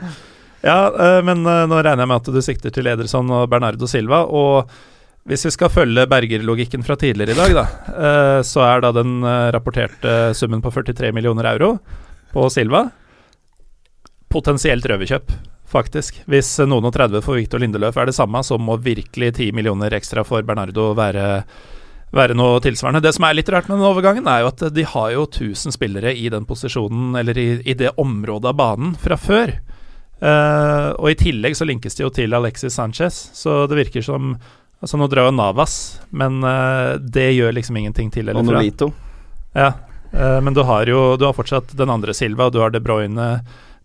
Ja, eh, men eh, nå regner jeg med at du sikter til Ederson og Bernardo Silva. Og hvis vi skal følge Berger-logikken fra tidligere i dag, da, eh, så er da den eh, rapporterte summen på 43 millioner euro på Silva potensielt røverkjøp, faktisk. Hvis noen og 30 for Victor Lindeløf er det samme, så må virkelig 10 millioner ekstra for Bernardo være være noe tilsvarende. Det som er litt rart med den overgangen, er jo at de har jo 1000 spillere i den posisjonen, eller i, i det området av banen, fra før. Uh, og i tillegg så linkes det jo til Alexis Sanchez, så det virker som Altså, nå drar jo Navas, men uh, det gjør liksom ingenting til eller fra. Og. Nolito. Ja, uh, men du har jo Du har fortsatt den andre Silva, du har De Bruyne,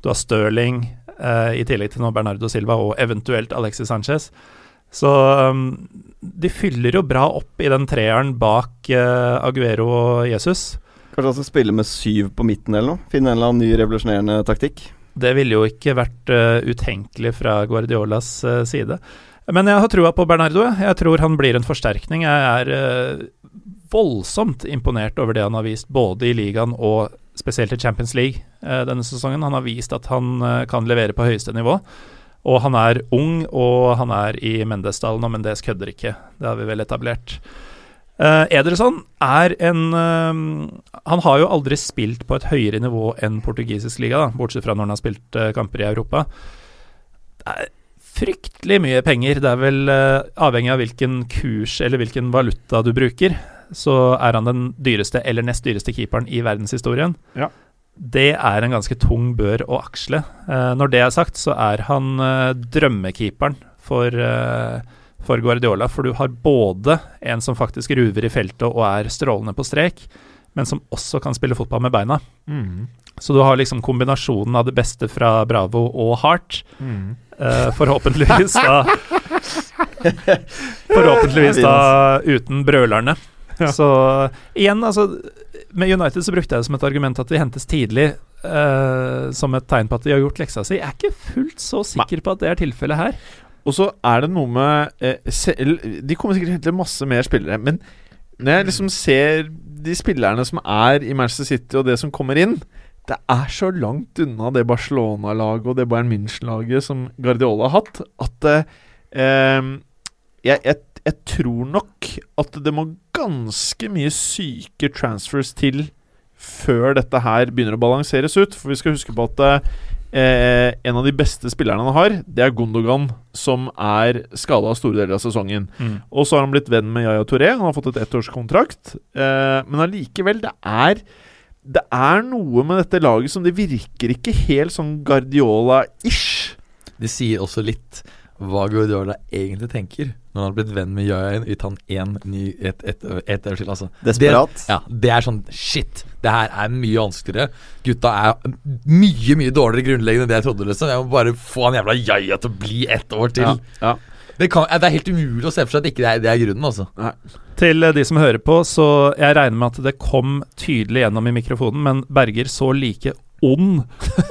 du har Stirling, uh, i tillegg til nå Bernardo Silva og eventuelt Alexis Sanchez. Så um, de fyller jo bra opp i den treeren bak eh, Aguero og Jesus. Kanskje han skal spille med syv på midten eller noe? Finne en eller annen ny revolusjonerende taktikk? Det ville jo ikke vært uh, utenkelig fra Guardiolas uh, side. Men jeg har trua på Bernardo. jeg. Tror han blir en forsterkning. Jeg er uh, voldsomt imponert over det han har vist, både i ligaen og spesielt i Champions League uh, denne sesongen. Han har vist at han uh, kan levere på høyeste nivå. Og han er ung, og han er i Mendes-stallen, og Mendes kødder ikke. Det har vi vel etablert. Uh, Ederson er en uh, Han har jo aldri spilt på et høyere nivå enn portugisisk liga, da, bortsett fra når han har spilt uh, kamper i Europa. Det er fryktelig mye penger. Det er vel avhengig av hvilken kurs eller hvilken valuta du bruker, så er han den dyreste eller nest dyreste keeperen i verdenshistorien. Ja. Det er en ganske tung bør å aksle. når det er sagt, så er han drømmekeeperen for for Guardiola, for du har både en som faktisk ruver i feltet og er strålende på strek, men som også kan spille fotball med beina. Mm. Så du har liksom kombinasjonen av det beste fra Bravo og Heart. Mm. Uh, forhåpentligvis da <laughs> Forhåpentligvis da uten brølerne. Ja. Så igjen, altså Med United så brukte jeg det som et argument at de hentes tidlig. Uh, som et tegn på at de har gjort leksa si. Jeg er ikke fullt så sikker på at det er tilfellet her. Og så er det noe med eh, selv, De kommer sikkert til å hente masse mer spillere, men når jeg liksom ser de spillerne som er i Manchester City, og det som kommer inn Det er så langt unna det Barcelona-laget og det Bayern München-laget som Guardiola har hatt, at eh, jeg, jeg, jeg tror nok at det må ganske mye syke transfers til før dette her begynner å balanseres ut. For vi skal huske på at Eh, en av de beste spillerne han har, det er Gondogan, som er skada store deler av sesongen. Mm. Og så har han blitt venn med Yaya Touré, han har fått et ettårskontrakt. Eh, men allikevel, det er Det er noe med dette laget som det virker ikke helt sånn Guardiola-ish. Det sier også litt hva Guardiola egentlig tenker når han har blitt venn med Yaya gitt han én ny et, et, et, et år. Altså. Desperat. Det, ja, det er sånn Shit, det her er mye vanskeligere. Gutta er mye, mye dårligere grunnleggende enn det jeg trodde. liksom Jeg må bare få han jævla Yaya til å bli ett år til. Ja, ja. Det, kan, det, er helt umulig å se for seg at ikke det er, det er grunnen, altså. Til de som hører på, så jeg regner med at det kom tydelig gjennom i mikrofonen, men Berger så like ond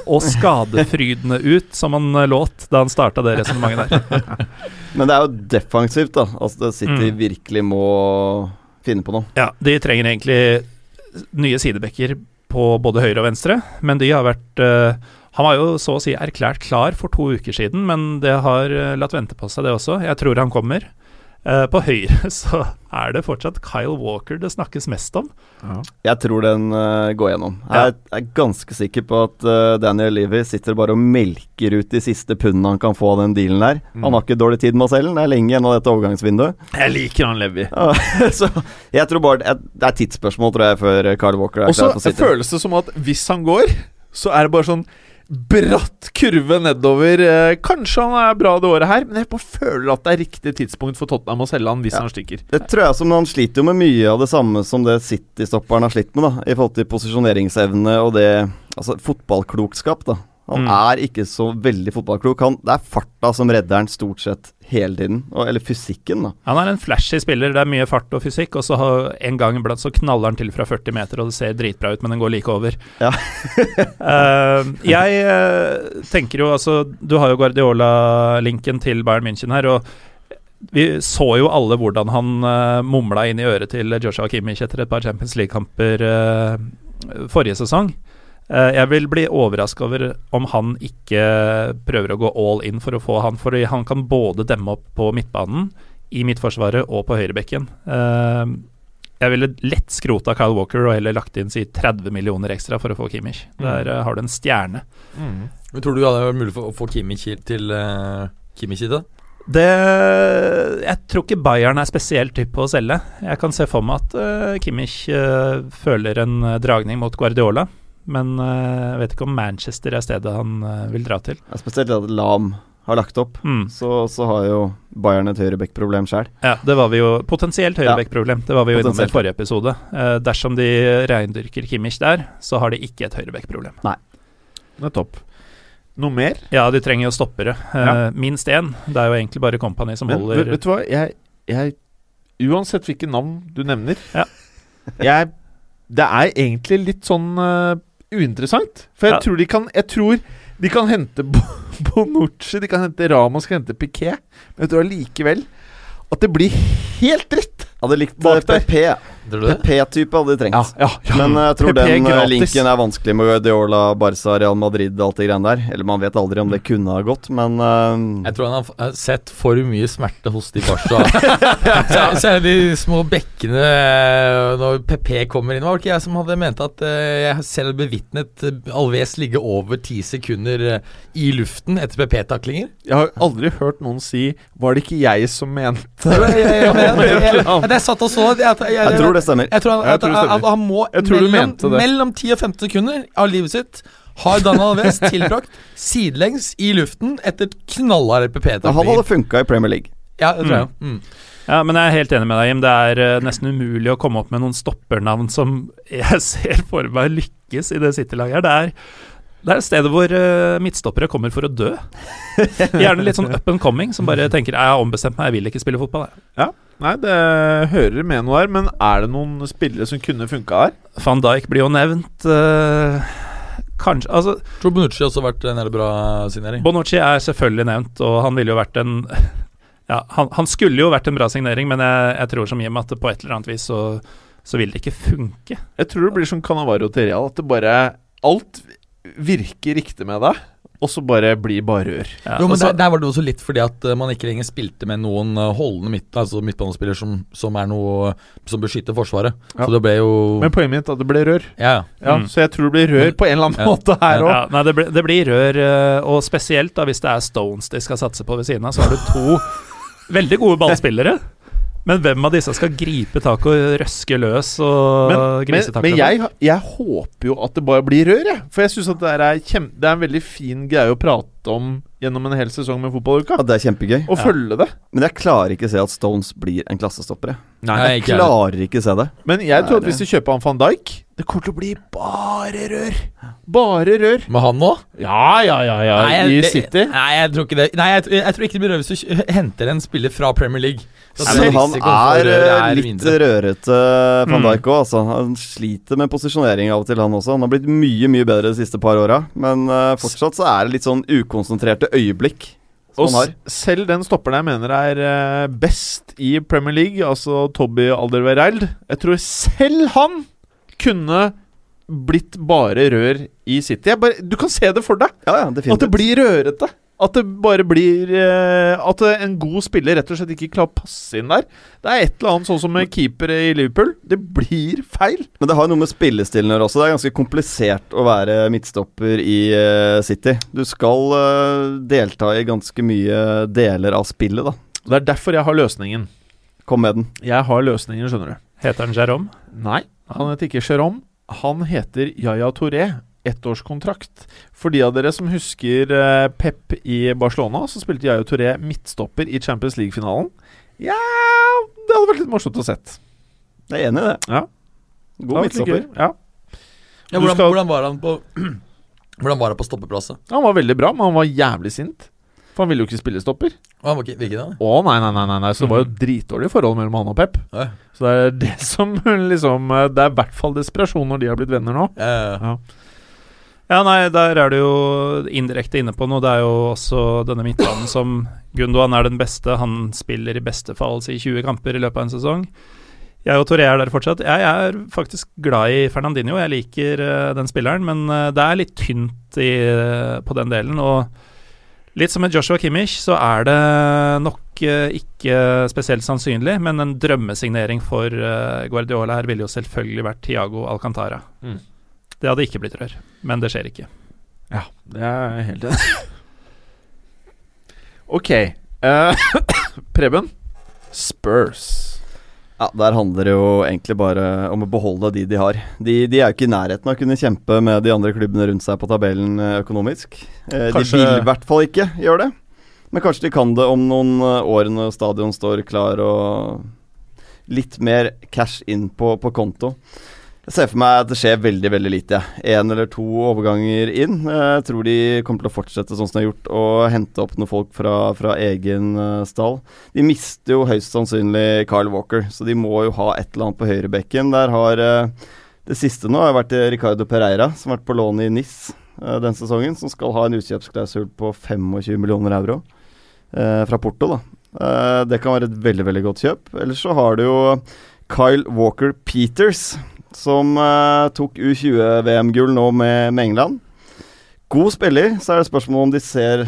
og skadefrydende ut som han eh, låt da han starta det resonnementet der. <laughs> Men det er jo defensivt, da. Altså det City Mm. virkelig må finne på noe. Ja, de trenger egentlig nye sidebekker på både høyre og venstre, men de har vært eh, Han var jo så å si erklært klar for to uker siden, men det har eh, latt vente på seg, det også. Jeg tror han kommer. Eh, på høyre <laughs> så er det fortsatt Kyle Walker det snakkes mest om. Jeg tror den uh, går gjennom. Jeg er, er ganske sikker på at uh, Daniel Levy sitter bare og melker ut de siste pundene han kan få av den dealen der. Mm. Han har ikke dårlig tid med å selge det er lenge igjen av dette overgangsvinduet. Jeg liker han Levy. <laughs> Så jeg tror bare det er- det er tidsspørsmål, tror jeg, før Kyle Walker er Også, klar for City. føles det som at hvis han går, så er det bare sånn bratt kurve nedover. Eh, kanskje han er bra det året her, men jeg bare føler at det er riktig tidspunkt for Tottenham å selge han hvis Ja. han stikker. Det tror jeg som Han sliter jo med mye av det samme som det City-stopperen har slitt med, da i forhold til posisjoneringsevne og det Altså fotballklokskap, da. Han Mm. er ikke så veldig fotballklok. Han, det er farta som redder han stort sett hele tiden. Og, eller fysikken, da. Han er en flashy spiller, det er mye fart og fysikk, og så har, en gang iblant så knaller han til fra 40 meter, og det ser dritbra ut, men den går like over. Ja. uh, <laughs> jeg uh, tenker jo altså Du har jo Guardiola-linken til Bayern München her, og vi så jo alle hvordan han uh, mumla inn i øret til Joshua Kimmich etter et par Champions League-kamper uh, forrige sesong. Eh, jeg vil bli overraska over om han ikke prøver å gå all in for å få han, for han kan både demme opp på midtbanen, i midtforsvaret og på høyrebekken. Eh, jeg ville lett skrota Kyle Walker og heller lagt inn si 30 millioner ekstra for å få Kimmich. Der mm. har du en stjerne. Men Tror du det hadde vært mulig å få Kimmich til uh, Kimmich i det? Det Jeg tror ikke Bayern er spesielt typ på å selge. Jeg kan se for meg at uh, Kimmich uh, føler en eh, dragning mot Guardiola. Men eh, jeg vet ikke om Manchester er stedet han eh, vil dra til. Ja, Spesielt at Lam har lagt opp. Mm. Så, så har jo Bayern et høyreback-problem sjøl. Ja, det var vi jo Potensielt høyreback-problem. Det var vi jo innom i Potensielt. forrige episode. Eh, dersom de reindyrker Kimmich der, så har de ikke et høyreback-problem. Nettopp. Noe mer? Ja, de trenger jo stoppere. Eh, Ja. Minst én. Det er jo egentlig bare Company som Men holder vet, vet du hva, jeg, jeg Uansett hvilke navn du nevner Ja. jeg, Det er egentlig litt sånn eh, uinteressant. For jeg Ja. tror de kan Jeg tror de kan hente Bo- <laughs> Bonucci, de kan hente Ramos, kan hente Piquet. Men jeg tror allikevel at det blir helt dritt. Hadde likt Bak. PP. Tror du det? PP-type hadde de trengt. ja, ja. Men eh, jeg tror PP den eh, gratis. linken er vanskelig med Guardiola, Barca, Real Madrid og alt det greiene der. Eller man vet aldri om det kunne ha gått, men uh... Jeg tror han har sett for mye smerte hos de Barca. <laughs> det de små bekkene eh, Når PP kommer inn Var det ikke jeg som hadde ment at eh, jeg selv bevitnet eh, Alves ligge over ti sekunder eh, i luften etter PP-taklinger? Jeg har aldri hørt noen si 'Var det ikke jeg som mente At jeg <laughs> satt og så jeg, jeg, jeg, jeg tror det stemmer. Jeg tror han, Jeg at, tror det at, stemmer. at han må Jeg tror du mellom, mente det. mellom 10 og 15 sekunder av livet sitt har Daniel Alves <laughs> tilbrakt sidelengs i luften etter knallharde Ja, han PP-taklinger. hadde funka i Premier League. Ja, det tror jeg. Mm. Ja, men jeg er helt enig med deg, Jim. Det er uh, nesten umulig å komme opp med noen stoppernavn som jeg <laughs> ser for meg lykkes i det City-laget her. Det er, det er et sted hvor uh, midtstoppere kommer for å dø. <laughs> Gjerne litt sånn up and coming, som bare tenker jeg har ombestemt meg, jeg vil ikke spille fotball. Jeg. Nei, det hører med noe her, men er det noen spillere som kunne funka her? Van Dijk blir jo nevnt. eh, kanskje Altså, Tror Bonucci også har vært en veldig bra signering. Bonucci er selvfølgelig nevnt, og han ville jo vært en <laughs> Ja, han, han skulle jo vært en bra signering, men jeg, jeg tror som Jim at på et eller annet vis så, så vil det ikke funke. Jeg tror det blir som Canavaro til Real, at det bare Alt virker riktig med deg, og så bare blir bare rør. Ja, Jo, men og der, der var det også litt fordi at eh, man ikke lenger spilte med noen eh, holdende midt, altså midtbanespiller som, som er noe Som beskytter forsvaret. Ja. Så det ble jo Men poenget mitt er at det ble rør. Ja, ja. Ja, Mm. Så jeg tror det blir rør på en eller annen Ja. måte her òg. Ja, nei, det, blir- det blir rør, eh, og spesielt da hvis det er Stones de skal satse på ved siden av, så har du to <laughs> veldig gode ballspillere. Men hvem av disse skal gripe tak og røske løs og Men, men, men jeg, jeg håper jo at det bare blir rør, jeg. For jeg syns at det er, kjem, det er en veldig fin greie å prate om gjennom en hel sesong med fotballuka. Ja, det er kjempegøy. Å Ja. følge det. Men jeg klarer ikke å se at Stones blir en klassestopper. jeg. Nei, Jeg ikke klarer ikke se det. Men jeg tror at hvis de kjøper han van Dijk Det kommer til å bli bare rør. Bare rør. Med han nå? Ja, ja, ja, ja. jeg, I det- City. Nei, jeg tror ikke det. Nei, jeg, tror- jeg tror ikke det blir rør hvis du henter en spiller fra Premier League. Så Nei, men han er, er, eh, litt mindre. rørete, van Mm. Dijk òg. Altså. Han sliter med posisjonering av og til, han også. Han har blitt mye mye bedre de siste par åra, men uh, fortsatt så er det litt sånn ukonsentrerte øyeblikk Og selv den stopperen jeg mener er eh, best i Premier League, altså Tobby Alderweireld Jeg tror selv han kunne blitt bare rør i City. Bare, du kan se det for deg. Ja, ja, At det blir rørete. At det bare blir eh, At en god spiller rett og slett ikke klarer å passe inn der. Det er et eller annet sånn som med keepere i Liverpool. Det blir feil. Men det har noe med spillestilen å gjøre også. Det er ganske komplisert å være midtstopper i eh, City. Du skal eh, delta i ganske mye deler av spillet, da. Det er derfor jeg har løsningen. Kom med den. Jeg har løsningen, skjønner du. Heter han Jérôme? Nei, han heter ikke Jérôme. Han heter Yaya Touré. Ettårskontrakt. For de av dere som husker eh, Pep i Barcelona, så spilte Yaya Touré midtstopper i Champions League-finalen. Ja Det hadde vært litt morsomt å sett. Jeg er enig i det. Ja. God Det midtstopper. Ja. Ja, hvordan, skal- hvordan var han på <clears throat> Hvordan var han på stoppeplasset? Han var veldig bra, men han var jævlig sint. For han ville jo ikke spille stopper. Å, Han var ikke, virket det? Å nei, nei, nei, nei, nei. Så det var jo dritdårlig forhold mellom han og Pep. Ja. Så det er det <laughs> som liksom eh, Det er i hvert fall desperasjon når de har blitt venner nå. Ja, ja, ja. Ja, nei, der er du jo indirekte inne på noe. Det er jo også denne midtbanen som Gundogan er den beste. Han spiller i beste fall si 20 kamper i løpet av en sesong. Jeg og Toré er der fortsatt. Jeg er faktisk glad i Fernandinho. Jeg liker eh, den spilleren, men eh, det er litt tynt i, eh, på den delen. Og litt som med Joshua Kimmich, så er det nok ikke spesielt sannsynlig, men en drømmesignering for Guardiola her ville jo selvfølgelig vært Tiago Alcantara. Mm. Det hadde ikke blitt rør, men det skjer ikke. Ja, det er helt enig <laughs> ok. Uh, <coughs> Preben. Spurs. Ja, Der handler det jo egentlig bare om å beholde de de har. De, de er jo ikke i nærheten av å kunne kjempe med de andre klubbene rundt seg på tabellen eh, økonomisk. Eh, Kanskje- De vil i hvert fall ikke gjøre det. Men kanskje de kan det om noen eh, år når stadion står klar og litt mer cash inn på, på konto. Jeg ser for meg at det skjer veldig veldig lite. Én eller to overganger inn. Jeg tror de kommer til å fortsette sånn som de har gjort, og hente opp noen folk fra, fra egen eh, stall. De mister jo høyst sannsynlig Carl Walker, så de må jo ha et eller annet på høyrebekken. Der har eh, Det siste nå har vært eh, Ricardo Pereira, som har vært på lån i NIS den sesongen, som skal ha en utkjøpsklausul på 25 millioner euro eh, fra Porto, da. Eh, det kan være et veldig veldig godt kjøp. Ellers så har du jo Kyle Walker Peters, som uh, tok U20-VM-gull nå med, med England. God spiller, så er det spørsmål om de ser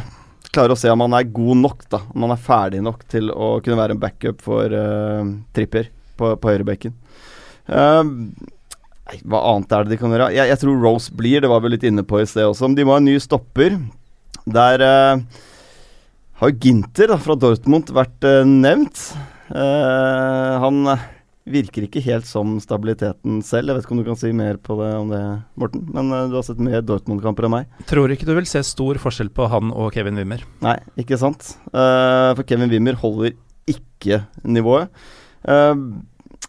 klarer å se om han er god nok, da. Om han er ferdig nok til å kunne være en backup for uh, Tripper på, på høyrebekken. Uh, hva annet er det de kan gjøre? Jeg, jeg, tror Rose blir, det var vi litt inne på i sted også. De må ha en ny stopper. Der har Ginter da, fra Dortmund vært nevnt. han virker ikke helt som stabiliteten selv. Jeg vet ikke om du kan si mer på det om det, Morten. Men uh, du har sett mer Dortmund-kamper enn meg. Tror ikke du vil se stor forskjell på han og Kevin Wimmer. Nei, ikke sant. Uh, for Kevin Wimmer holder ikke nivået. Uh,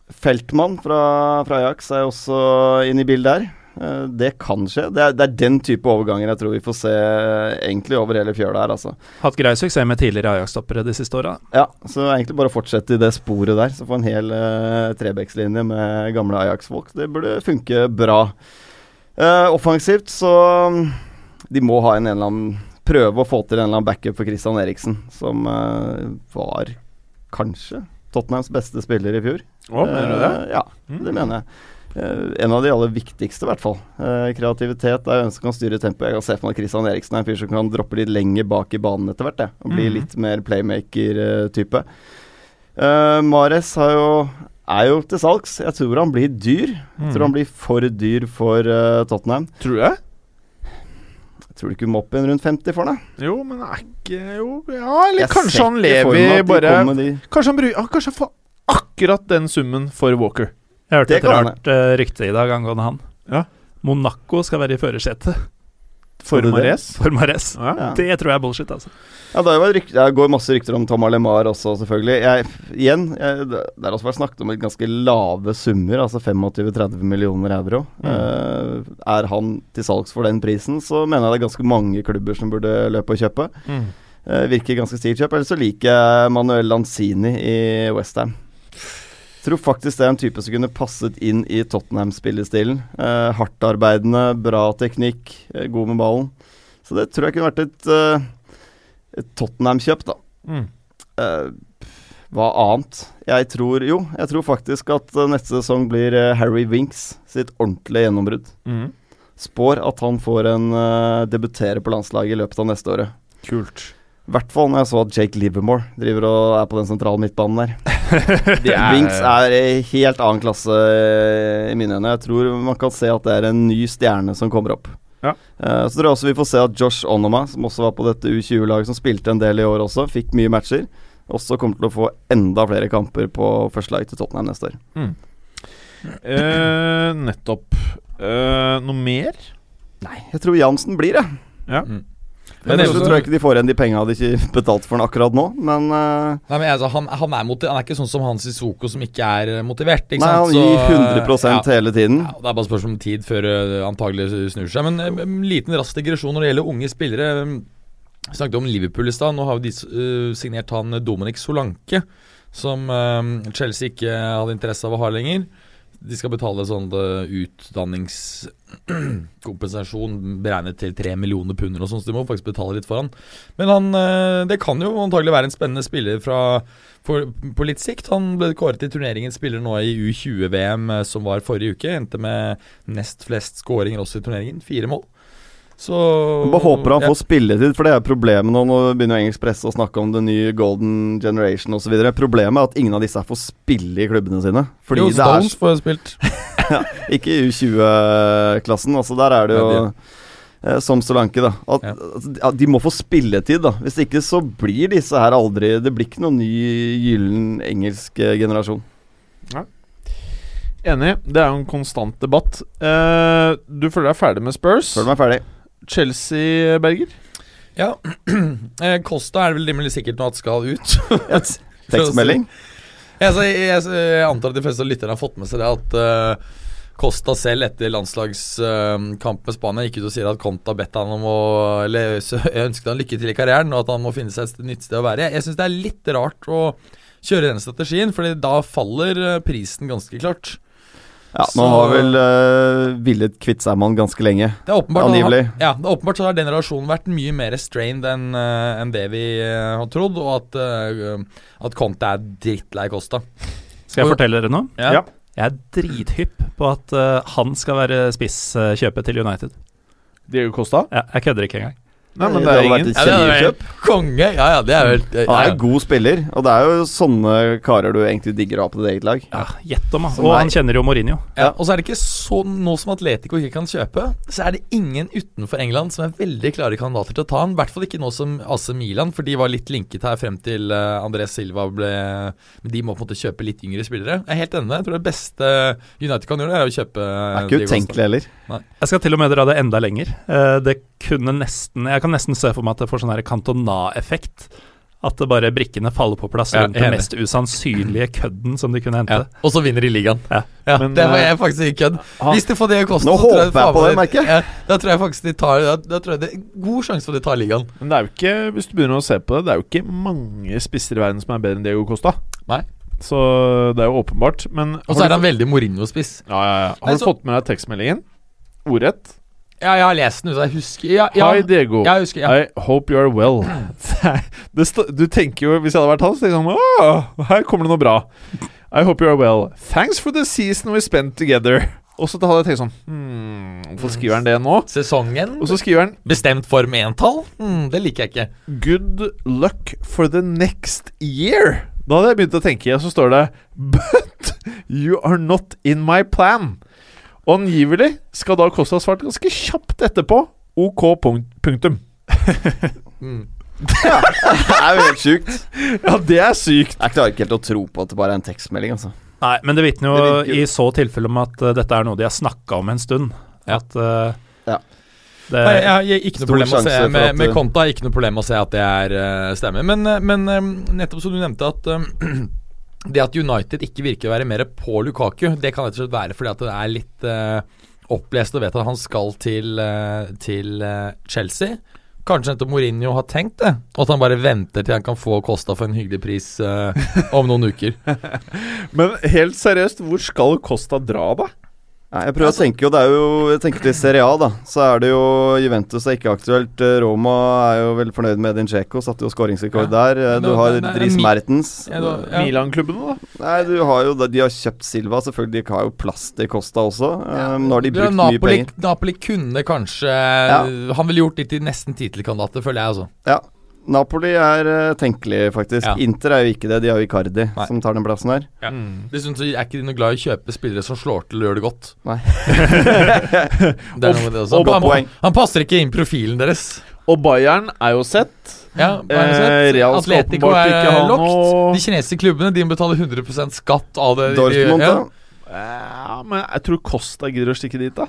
Feltmann fra, fra Ajax er også inne i bildet her. Eh, det kan skje. Det er, det er, den type overganger jeg tror vi får se eh, egentlig over hele fjøla her, altså. Hatt grei suksess med tidligere Ajax-stoppere de siste åra. Ja, så egentlig bare fortsette i det sporet der. Så få en hel uh, Trebecks-linje med gamle Ajax-folk. Det burde funke bra. Uh, offensivt så um, De må ha en, en eller annen prøve å få til en eller annen backup for Christian Eriksen, som uh, var kanskje Tottenhams beste spiller i fjor. Å, mener du det? ja, det mener jeg. Uh, en av de aller viktigste, i hvert fall. Uh, kreativitet er en som kan styre tempoet. Jeg kan se for meg Christian Eriksen er en fyr som kan droppe litt lenger bak i banen etter hvert. Og bli mm. litt mer playmaker-type. Uh, Mares jo, er jo til salgs. Jeg tror han blir dyr. Jeg tror mm. han blir for dyr for Tottenham. Tror? Jeg tror du ikke må opp igjen rundt 50 for det? Jo, men er ikke Jo, ja, eller jeg kanskje han lever bare Kanskje han, ah, kanskje han får akkurat den summen for Walker. Jeg hørte et rart uh, rykte i dag angående han. Ja. Monaco skal være i førersetet. <laughs> For Mares? For Mares. Ja. Det tror jeg er bullshit, altså. Ja, det, rykte, det, går masse rykter om Tom Alemar også, selvfølgelig. Jeg, igjen, jeg, det har også vært snakket om et ganske lave summer, altså 25-30 millioner euro. Mm. Uh, er han til salgs for den prisen, så mener jeg det er ganske mange klubber som burde løpe og kjøpe. Mm. Uh, virker ganske stilt kjøp. Eller så liker jeg Manuel Lanzini i Westham tror faktisk det er en type som kunne passet inn i Tottenham-spillestilen. Eh, Hardtarbeidende, bra teknikk, eh, god med ballen. Så det tror jeg kunne vært et, eh, et Tottenham-kjøp, da. Mm. Eh, hva annet? Jeg tror Jo, jeg tror faktisk at eh, neste sesong blir Harry Winks sitt ordentlige gjennombrudd. Mm. Spår at han får en debutere på landslaget i løpet av neste året. Kult. I hvert fall når jeg så at Jake Livermore driver og er på den sentrale midtbanen der. <laughs> er Winks er i helt annen klasse eh, i mine øyne. Jeg tror man kan se at det er en ny stjerne som kommer opp. Ja. Uh, så tror jeg også vi får se at Josh Onoma, som også var på dette U20-laget, som spilte en del i år også, fikk mye matcher, også kommer til å få enda flere kamper på førstelaget til Tottenham neste år. Mm. Uh, nettopp. Uh, noe mer? Nei, jeg tror Jansen blir det. Ja. Mm. Men jeg tror jeg ikke de får igjen de penga de ikke betalte for den akkurat nå, men uh, Nei, men altså, han, han, er han, er ikke sånn som Hans Isoko som ikke er motivert. Ikke nei, han gir 100 ja, hele tiden. Ja, det er bare spørsmål om tid før uh, antagelig snur seg. Men uh, liten rask digresjon når det gjelder unge spillere. Vi snakket om Liverpool i stad. Nå har jo de uh, signert han Dominic Solanke, som Chelsea ikke hadde interesse av å ha lenger. De skal betale sånn utdanningskompensasjon beregnet til tre millioner pund og sånn, så de må faktisk betale litt for han. Men han, eh, det kan jo antagelig være en spennende spiller fra, for, på litt sikt. Han ble kåret til turneringens spiller nå i U20-VM eh, som var forrige uke. Endte med nest flest skåringer også i turneringen, fire mål. Så Bare håper han ja. får spilletid, for det er problemet nå. Nå begynner engelsk presse å snakke om the new golden generation osv. Problemet er at ingen av disse får spille i klubbene sine. Fordi jo, Stones får spilt. <laughs> ja, ikke i U20-klassen. Altså, der er det jo eh, som Solanke, da. At, ja. at, de må få spilletid, da. Hvis ikke så blir disse her aldri Det blir ikke noen ny gyllen engelsk eh, generasjon. Ja. Enig. Det er jo en konstant debatt. Eh, du føler deg ferdig med Spurs? Føler meg ferdig. Chelsea, Berger? Ja. <clears throat> Eh, Costa er det vel rimelig sikkert nå at skal ut. <laughs> Tekstmelding? <laughs> jeg, jeg, jeg, antar at de fleste lytterne har fått med seg det at uh, Costa selv etter landslagskamp med Spania gikk ut og sier at Conta bedt han om å Eller ønsket han lykke til i karrieren, og at han må finne seg et nytt sted å være. Jeg syns det er litt rart å kjøre den strategien, Fordi da faller eh, prisen ganske klart. Ja, Så- Nå har vel uh, villet kvitt seg med han ganske lenge. Det er åpenbart Angivelig. Har, Ja, det er åpenbart så har den relasjonen vært mye mer strained enn uh, en det vi uh, har trodd, og at, uh, at Conte er drittlei Costa. Skal jeg fortelle dere noe? Ja. Jeg er drithypp på at eh, han skal være spisskjøpet til United. Diego Costa? Ja, jeg kødder ikke engang. Nei, men Det det er hadde vært ingen et Ja, det hadde. Konge! Ja, ja, det er jo ja. Han er ja, en god spiller, og det er jo sånne karer du egentlig digger å ha på ditt eget lag. Ja, Gjett om, Og han kjenner jo Mourinho. Ja, og så er det ikke sånn nå som Atletico ikke kan kjøpe, så er det ingen utenfor England som er veldig klare kandidater til å ta han. I hvert fall ikke nå som AC Milan, for de var litt linket her frem til André Andrés Silva ble Men de må på en måte kjøpe litt yngre spillere. Jeg er helt enig. Jeg tror det beste United kan gjøre, er å kjøpe Det er ikke utenkelig heller. Jeg skal til og med dra det enda lenger. Eh, det kunne nesten Jeg kan nesten se for meg at det får sånn her Cantona-effekt. At det bare brikkene faller på plass Ja, rundt den mest usannsynlige kødden som de kunne hente. Ja. Og så vinner de ligaen. Ja. Ja, Men, det var eh, jeg faktisk ikke kødd. Hvis de får det kosta, Nå håper jeg på det, merker jeg. Ja, da tror jeg faktisk de tar Da, da tror jeg det er god sjanse for at de tar ligaen. Men det er jo ikke, hvis du begynner å se på det, det er jo ikke mange spisser i verden som er bedre enn Diego Costa. Nei. Så det er jo åpenbart. Men Og så er han veldig Mourinho-spiss. ja, ja, ja. Har Nei, du så- fått med deg tekstmeldingen? Ordrett? Ja, jeg har lest den jeg husker ja, ja, Hi, Diego. Jeg husker, ja. I hope you are well. <clears throat> du tenker jo, Hvis jeg hadde vært han, så tenker jeg sånn her kommer det noe bra. I hope you are well. Thanks for the season we spent together. Og så hadde jeg tenkt sånn hmm, Hvorfor skriver han det nå? Sesongen Og så skriver han Bestemt form entall? Mm, det liker jeg ikke. Good luck for the next year. Da hadde jeg begynt å tenke, og så står det But you are not in my plan. Og angivelig skal da Kosta ha svart ganske kjapt etterpå. OK. punkt- Punktum. <laughs> Mm. Det er jo helt sjukt. Ja, det er sykt. Jeg klarer ikke helt å tro på at det bare er en tekstmelding, altså. Nei, men det vitner jo Det jo- i så tilfelle om at uh, dette er noe de har snakka om en stund. Ja. At uh, Ja. det, Nei, jeg har ikke noe problem å se med, at med du- Konta. Ikke noe problem å se at det er uh, stemmer. Men, eh, men eh, nettopp som du nevnte at eh, <clears throat> det at United ikke virker å være mer på Lukaku, det kan rett og slett være fordi at det er litt uh, opplest og vet at han skal til, eh, til eh, Chelsea. Kanskje nettopp Mourinho har tenkt det, og at han bare venter til han kan få Costa for en hyggelig pris eh, om noen uker. <laughs> Men helt seriøst, hvor skal Costa dra, da? Nei, jeg prøver å tenke jo, det er jo Jeg tenker til Serie A, da. Så er det jo Juventus er ikke aktuelt. Eh, Roma er jo veldig fornøyd med Edin Dzeko, satte jo skåringsrekord Ja. der. Eh, Du har Dries Mi- Mertens. Ja, da- ja. Milan-klubbene, da? Nei, du har jo De har kjøpt Silva, selvfølgelig. De har jo plass til Costa også. Eh, Nå har de brukt brukt mye penger. Napoli kunne kanskje Han ville gjort de til nesten tittelkandidater, føler jeg, altså. Ja. Napoli er uh, tenkelig, faktisk. Ja. Inter er jo ikke det. De har jo Icardi Nei. som tar den plassen her. Ja. Mm. Dessuten så er ikke de noe glad i å kjøpe spillere som slår til og gjør det godt. Nei. <laughs> Det er noe med det også. og Han, poeng. han passer ikke inn profilen deres. Og Bayern er jo sett. Ja, Bayern Eh, sett. Real skal Atletico er ikke ha locked. noe- De kinesiske klubbene de betaler 100 skatt av det. de- Dortmund, ja. da. Ja, men jeg tror Costa gidder å stikke dit, da.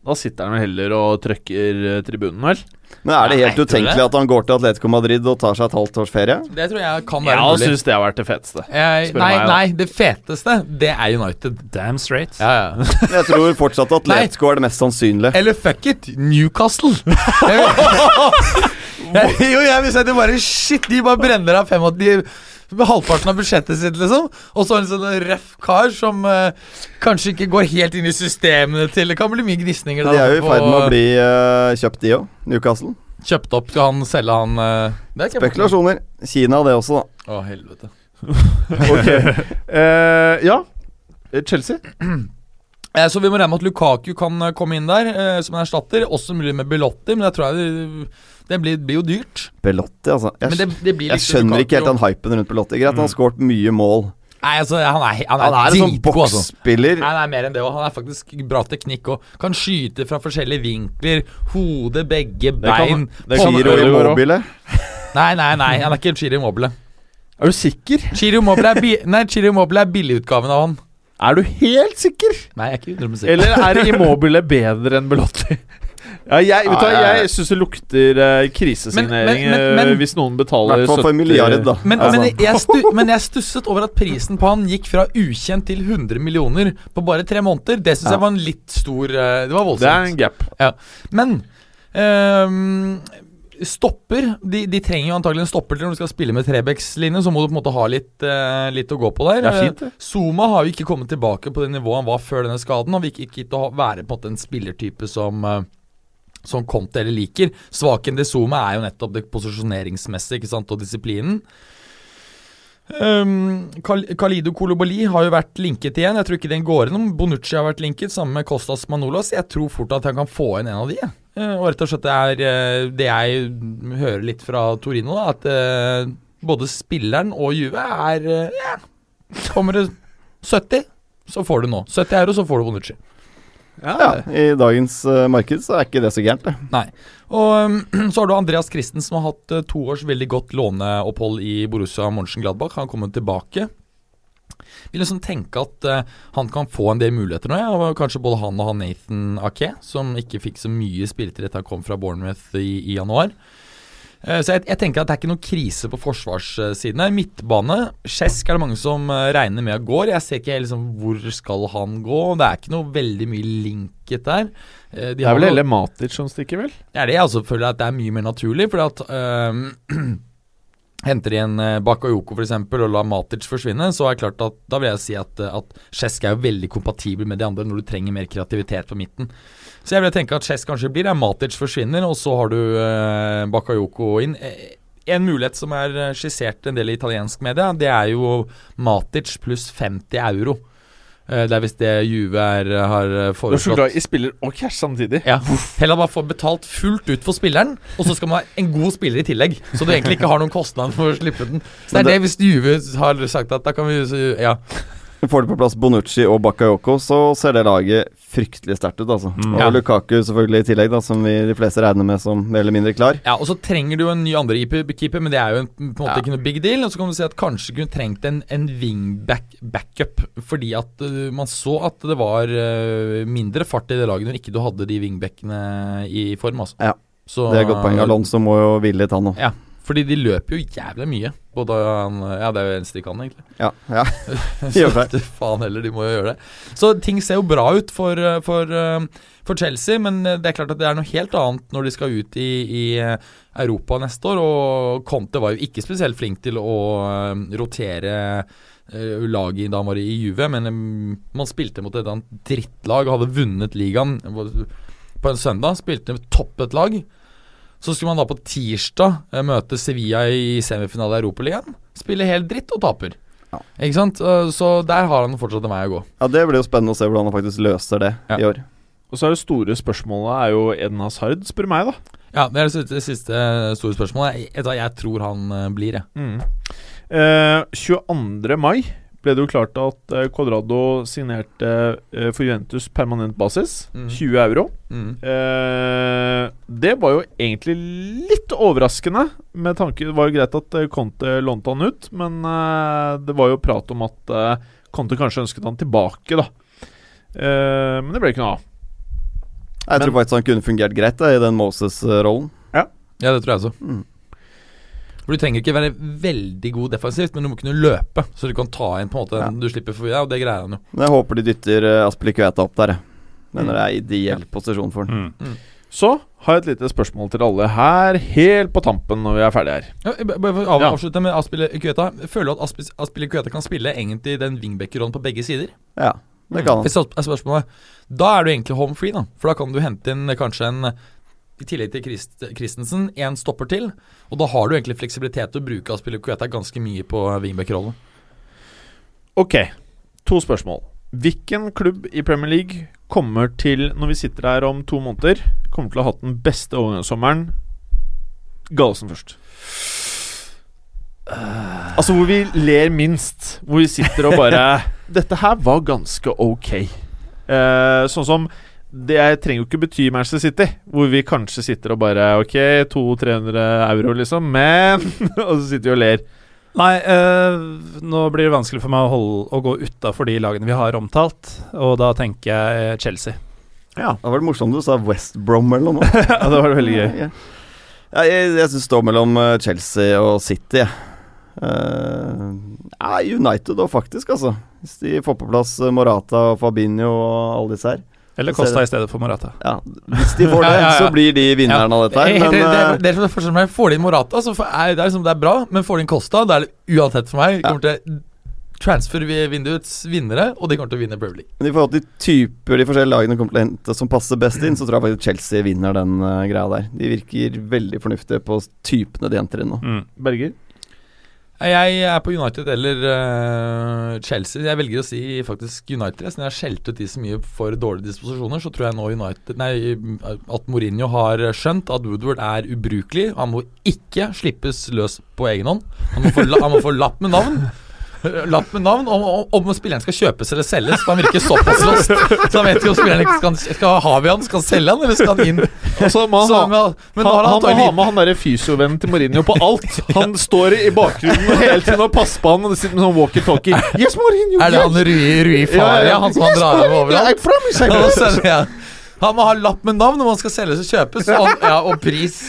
Da sitter han heller og trøkker eh, tribunen, vel? Men er det helt Nei, utenkelig at han går til Atletico Madrid og tar seg et halvt års ferie? Det tror jeg kan være Jeg mulig. syns det har vært det feteste. Jeg, nei, meg, nei, det feteste, det er United. Damn straight. Ja, ja. <laughs> Jeg tror fortsatt Atletico er det mest sannsynlige. Eller fuck it, Newcastle. <laughs> <laughs> jeg, jo, jeg vil si at det bare Shit, de bare brenner av fem de, med halvparten av budsjettet sitt, liksom. Og så en sånn røff kar som eh, kanskje ikke går helt inn i systemene til Det kan bli mye gnisninger. De er jo i ferd med å bli eh, kjøpt, de òg. Newcastle. Kjøpt opp. Skal han selge han eh, det er ikke- Spekulasjoner. Kina, det også, da. Å, helvete. <laughs> Ok. Eh, ja. Chelsea. <clears throat> Eh, så vi må regne med at Lukaku kan eh, komme inn der eh, som en erstatter. Også mulig med Belotti, men jeg tror jeg det, det blir, blir jo dyrt. Belotti, altså. Jeg, det, det blir jeg skjønner ikke helt den hypen rundt Belotti. Greit, han har skåret mye mål. Nei, altså, han er, han er, Han er en sånn boksspiller. altså. boksspiller. Nei, han er mer enn det, òg. han er faktisk bra teknikk og kan skyte fra forskjellige vinkler. Hode, begge Det kan- bein. det kan- hånd- Giro. Immobile. <laughs> Nei, nei, nei, han er ikke Chiri Immobile. Er du sikker? Chiri Immobile er, bi nei, er billigutgaven av han. Er du helt sikker? Nei, jeg er ikke 100 sikker. Eller er <laughs> Immobile bedre enn Belotti? Ja, jeg, vet du, Ja, ja, ja. jeg syns det lukter eh, krisesignering Men- men- men- eh, hvis noen betaler hvert fall for en milliard, da. Men, Altså. men, jeg stu, <laughs> men jeg stusset over at prisen på han gikk fra ukjent til 100 millioner på bare tre måneder. Det syns Ja. jeg var en litt stor eh, Det var Det er en voldsomt. gap. Men ehm, stopper de, de trenger jo antagelig en stopper til når du skal spille med Trebekslinje, så må du på en måte ha litt, eh, litt å gå på der. Det er fint, det. Eh, Zuma har jo ikke kommet tilbake på det nivået han var før denne skaden. Han virker ikke, ikke til å ha- være på en måte en spillertype som eh, som Conte eller liker. Svaken de Zuma er jo nettopp det posisjoneringsmessige og disiplinen. Um, Kalido Kolobali har jo vært linket igjen. Jeg tror ikke den går gjennom. Bonucci har vært linket, sammen med Kostas Manolas. Jeg tror fort at han kan få inn en av de. Eh, og rett og slett det er uh, det jeg hører litt fra Torino, da, at uh, både spilleren og Juve er ja, Kommer det 70, så får du nå. 70 euro, så får du Bonucci. Ja, I dagens uh, marked så er ikke det så gærent, det. Nei. Og um, <clears throat> så har du Andreas Christen som har hatt uh, to års veldig godt låneopphold i Borussia Mönchengladbach. Han kommer tilbake. Vil liksom tenke at uh, han kan få en del muligheter nå. Ja. Kanskje både han og han Nathan Ake, som ikke fikk så mye spilletid etter han kom fra Bournemouth i, i januar. Eh, Så jeg, jeg tenker at det er ikke noen krise på forsvarssiden her. Midtbane, Skjesk er det mange som eh, regner med går. Jeg ser ikke liksom hvor skal han gå. Det er ikke noe veldig mye linket der. Eh, de Det er vel heller Matic som stikker, vel? det er det jeg også føler at det er mye mer naturlig, fordi at øhm, <clears throat> Henter de en Bakayoko f.eks. og lar Matic forsvinne, så er det klart at da vil jeg si at, at Cesc er jo veldig kompatibel med de andre når du trenger mer kreativitet på midten. Så jeg vil tenke at Chess kanskje blir der, Matic forsvinner, og så har du eh, Bakayoko inn. Eh, En mulighet som er eh, skissert en del i italiensk media, det er jo Matic pluss 50 euro. Eh, Det er hvis det Juve er, har foreslått. Du er så glad i spiller og cash samtidig. Ja, Heller bare få betalt fullt ut for spilleren, og så skal man ha en god spiller i tillegg. Så du egentlig ikke har noen kostnad for å slippe den. Så det er det, det hvis Juve har sagt at da kan vi Ja. Får du på plass Bonucci og Bakayoko, så ser det laget fryktelig sterkt ut, altså. Og Ja. Lukaku selvfølgelig i tillegg, da, som vi de fleste regner med som mer eller mindre klar. ja, Og så trenger du jo en ny andre keeper, men det er jo en, på en måte Ja. ikke noe big deal. Og så kan du si at kanskje kunne trengt en, en wingback-backup, fordi at uh, man så at det var uh, mindre fart i det laget når ikke du hadde de wingbackene i form, altså. Ja, Så, Det er et godt poeng. Alonso må jo hvile litt, han òg. Ja, fordi de løper jo jævlig mye. Både han Ja, det er jo eneste de kan, egentlig. Ja, ja. <laughs> Så det. faen heller, de må jo gjøre det. Så ting ser jo bra ut for, eh, for, eh, for Chelsea, men eh, det er klart at det er noe helt annet når de skal ut i, i Europa neste år. Og Conte var jo ikke spesielt flink til å rotere laget da han var i Juve, men man spilte mot et annet drittlag og hadde vunnet ligaen på en søndag. Spilte toppet lag. Så skulle man da på tirsdag eh, møte Sevilla i semifinale i Europaligaen. Spille helt dritt og taper. Ja. Ikke sant? Eh, Så der har han fortsatt en vei å gå. ja, Det blir jo spennende å se hvordan han faktisk løser det Ja. i år. Og så er det store spørsmålet er jo Eden Hazard, spør meg, da. Ja, Det er det siste, store spørsmålet. Jeg, jeg tror han eh, blir, jeg. Eh, 22. mai ble det jo klart at eh, Cuadrado signerte eh, for Juventus permanent basis. Mm. 20 euro. Mm. Eh, det var jo egentlig litt overraskende. Med tanke Det var jo greit at eh, Conte lånte han ut, men eh, det var jo prat om at eh, Conte kanskje ønsket han tilbake, da. Eh, men det ble ikke noe av. Jeg Men- tror faktisk han kunne fungert greit da, i den Moses-rollen. Ja, det tror jeg også. Mm. For Du trenger ikke være veldig god defensivt, men du må kunne løpe. Så du kan ta inn på en måte Ja. Du slipper forbi deg, og det greier han jo. Men jeg håper de dytter uh, Aspilicueta opp der. Mener det er ideell posisjon for han. Mm. Så har jeg et lite spørsmål til alle her, helt på tampen når vi er ferdige her. Ja, jeg- bare for å av, Ja. avslutte med Aspille Kueta. Føler du at Aspille kan spille egentlig den wingback-rollen på begge sider? Ja, det kan han. Hvis spørsmålet Da er du egentlig home free, da. For da kan du hente inn kanskje en i tillegg til Christ, Christensen, én stopper til. Og da har du egentlig fleksibilitet til å bruke Aspille Kueta ganske mye på wingback-rollen. Ok, to spørsmål. Hvilken klubb i Premier League kommer til, når vi sitter her om to måneder, kommer til å ha hatt den beste overgangssommeren? Gallosen først. Altså hvor vi ler minst. Hvor vi sitter og bare <laughs> Dette her var ganske ok. Uh, sånn som Det trenger jo ikke bety Manchester City, hvor vi kanskje sitter og bare Ok, 200-300 euro, liksom, men <laughs> Og så sitter vi og ler. Nei, eh, nå blir det vanskelig for meg å, holde, å gå utafor de lagene vi har omtalt, og da tenker jeg Chelsea. Ja, Det var det morsomt du sa West Brom eller noe. <laughs> ja det var veldig gøy. Ja, ja, jeg jeg syns det står mellom eh, Chelsea og City. jeg. Eh, ja, United òg, faktisk, altså. Hvis de får på plass eh, Morata og Fabinho og alle disse her. Eller Costa i stedet for Morata. Ja, Hvis de får <laughs> det, Ja, ja, ja. så blir de vinneren av dette her. Men det, eh, det, det er som det første med Får de inn Morata, så får- er det, er liksom, det er bra, men får de inn Costa, da er det uansett for meg kommer til transfer-vinduets vinnere, og de kommer til å vinne Premier League. Men i forhold til typer de forskjellige lagene kommer til å hente som passer best inn, så tror jeg faktisk Chelsea vinner den uh, greia der. De virker veldig fornuftige på typene de henter inn nå. Mm. Berger? Jeg er på United eller uh, Chelsea. Jeg velger å si faktisk United. Siden jeg har skjelt ut de så mye for dårlige disposisjoner, så tror jeg nå United Nei, at Mourinho har skjønt at Woodward er ubrukelig. Han må ikke slippes løs på egen hånd. Han må få, la- han må få lapp med navn. Lapp med navn om, om, spilleren skal kjøpes eller selges. For han virker såpass lost. Så han vet ikke om spilleren skal, skal ha vi han, skal han selge han, eller skal han inn? Altså, man, Så, har- men, men han, har han han må ha med han derre fysiovennen til Mourinho på alt. <laughs> Han står i bakgrunnen hele tiden og passer på han og sitter med sånn walkietalkie. Yes, Mourinho! Er det han Rui, Rui Faria, han som han drar av overalt? I promise I <laughs> Ja. Han må ha lapp med navn om han skal selges og kjøpes, og, ja, og pris.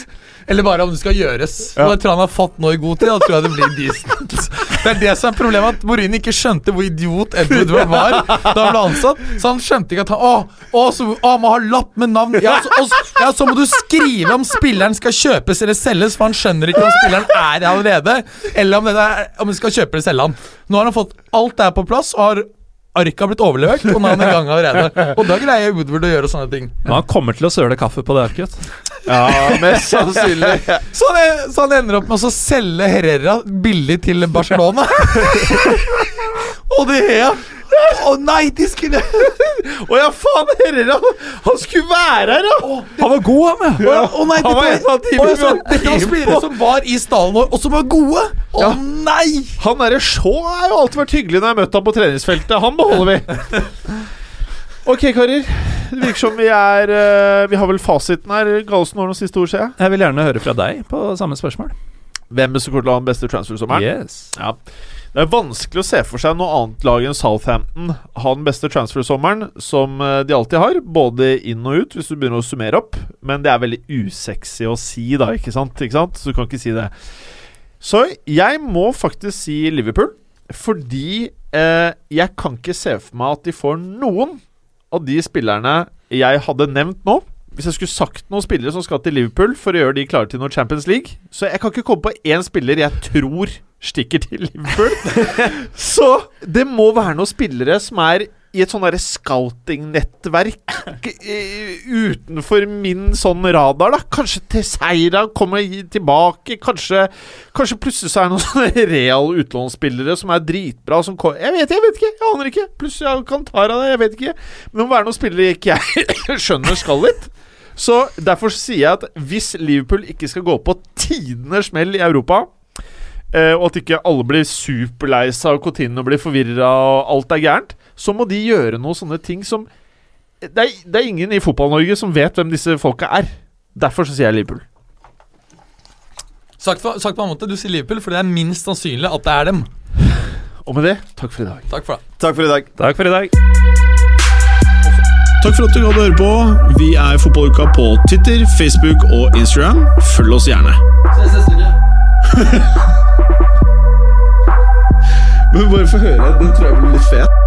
Eller bare om det skal gjøres. Ja. Jeg tror han har fått nå i god tid. Da tror jeg det blir decent. Det er det som er problemet, at Morini ikke skjønte hvor idiot Edward <laughs> var da han ble ansatt. Så han skjønte ikke at han Å, å, så, å må ha lapp med navn. Ja så, og, ja, så må du skrive om spilleren skal kjøpes eller selges, for han skjønner ikke om spilleren er her allerede, eller om det, er, om de skal kjøpe eller selge han. Nå har han fått alt det her på plass, og har Arket har blitt overlevert, og nå er han i gang allerede. Og da greier Woodward å gjøre sånne ting. Men han kommer til å søle kaffe på det arket. Ja, mest sannsynlig. <laughs> Så han, så han ender opp med å selge Herrera billig til Barcelona. <laughs> og det Hea Å nei, de skulle <laughs> Å ja, faen! Herrera! Han skulle være her, ja! Han var god, han, ja! Å å nei, det var en av å, så, var dette var spillere som var i stallen vår, og som var gode! Å Ja. nei! Han derre Shaw har jo alltid vært hyggelig når jeg har møtt ham på treningsfeltet. Han beholder vi. Ok, karer. Det virker som vi er eh, Vi har vel fasiten her. Gallosen har noen siste ord, ser jeg. Jeg vil gjerne høre fra deg på samme spørsmål. Hvem som kommer til å ha den beste transfer-sommeren? Yes. Ja. Det er vanskelig å se for seg noe annet lag enn Southampton ha den beste transfer-sommeren, som eh, de alltid har, både inn og ut, hvis du begynner å summere opp. Men det er veldig usexy å si, da, ikke sant? Ikke sant? Så du kan ikke si det. Så jeg må faktisk si Liverpool, fordi eh, jeg kan ikke se for meg at de får noen av de spillerne jeg hadde nevnt nå. Hvis jeg skulle sagt noen spillere som skal til Liverpool for å gjøre de klare til noe Champions League Så jeg kan ikke komme på én spiller jeg tror stikker til Liverpool. <laughs> Så det må være noen spillere som er i et sånn derre scouting-nettverk utenfor min sånn radar, da. Kanskje Teseira kommer tilbake. Kanskje, kanskje plutselig så er det noen <laughs> sånne real utlånsspillere som er dritbra. Som kommer jeg vet jeg vet ikke. Jeg aner ikke. Plutselig er Cantara der. Jeg vet ikke. Men det må være noen spillere ikke jeg <coughs> skjønner skal litt. Så derfor sier jeg at hvis Liverpool ikke skal gå på tidenes smell i Europa Eh, og at ikke alle blir superlei seg og Coutinho blir forvirra og alt er gærent, så må de gjøre noen sånne ting som det er, det er ingen i Fotball-Norge som vet hvem disse folka er. Derfor så sier jeg Liverpool. Sagt på, sagt på en måte, du sier Liverpool, for det er minst sannsynlig at det er dem. Og med det, takk for i dag. Takk for det. Takk for i dag. Takk for i dag. Takk for at du gadd å høre på. Vi er Fotballuka på Twitter, Facebook og Instagram. Følg oss gjerne. Ses neste uke. <laughs> Men bare få høre. Den tror jeg blir litt fet.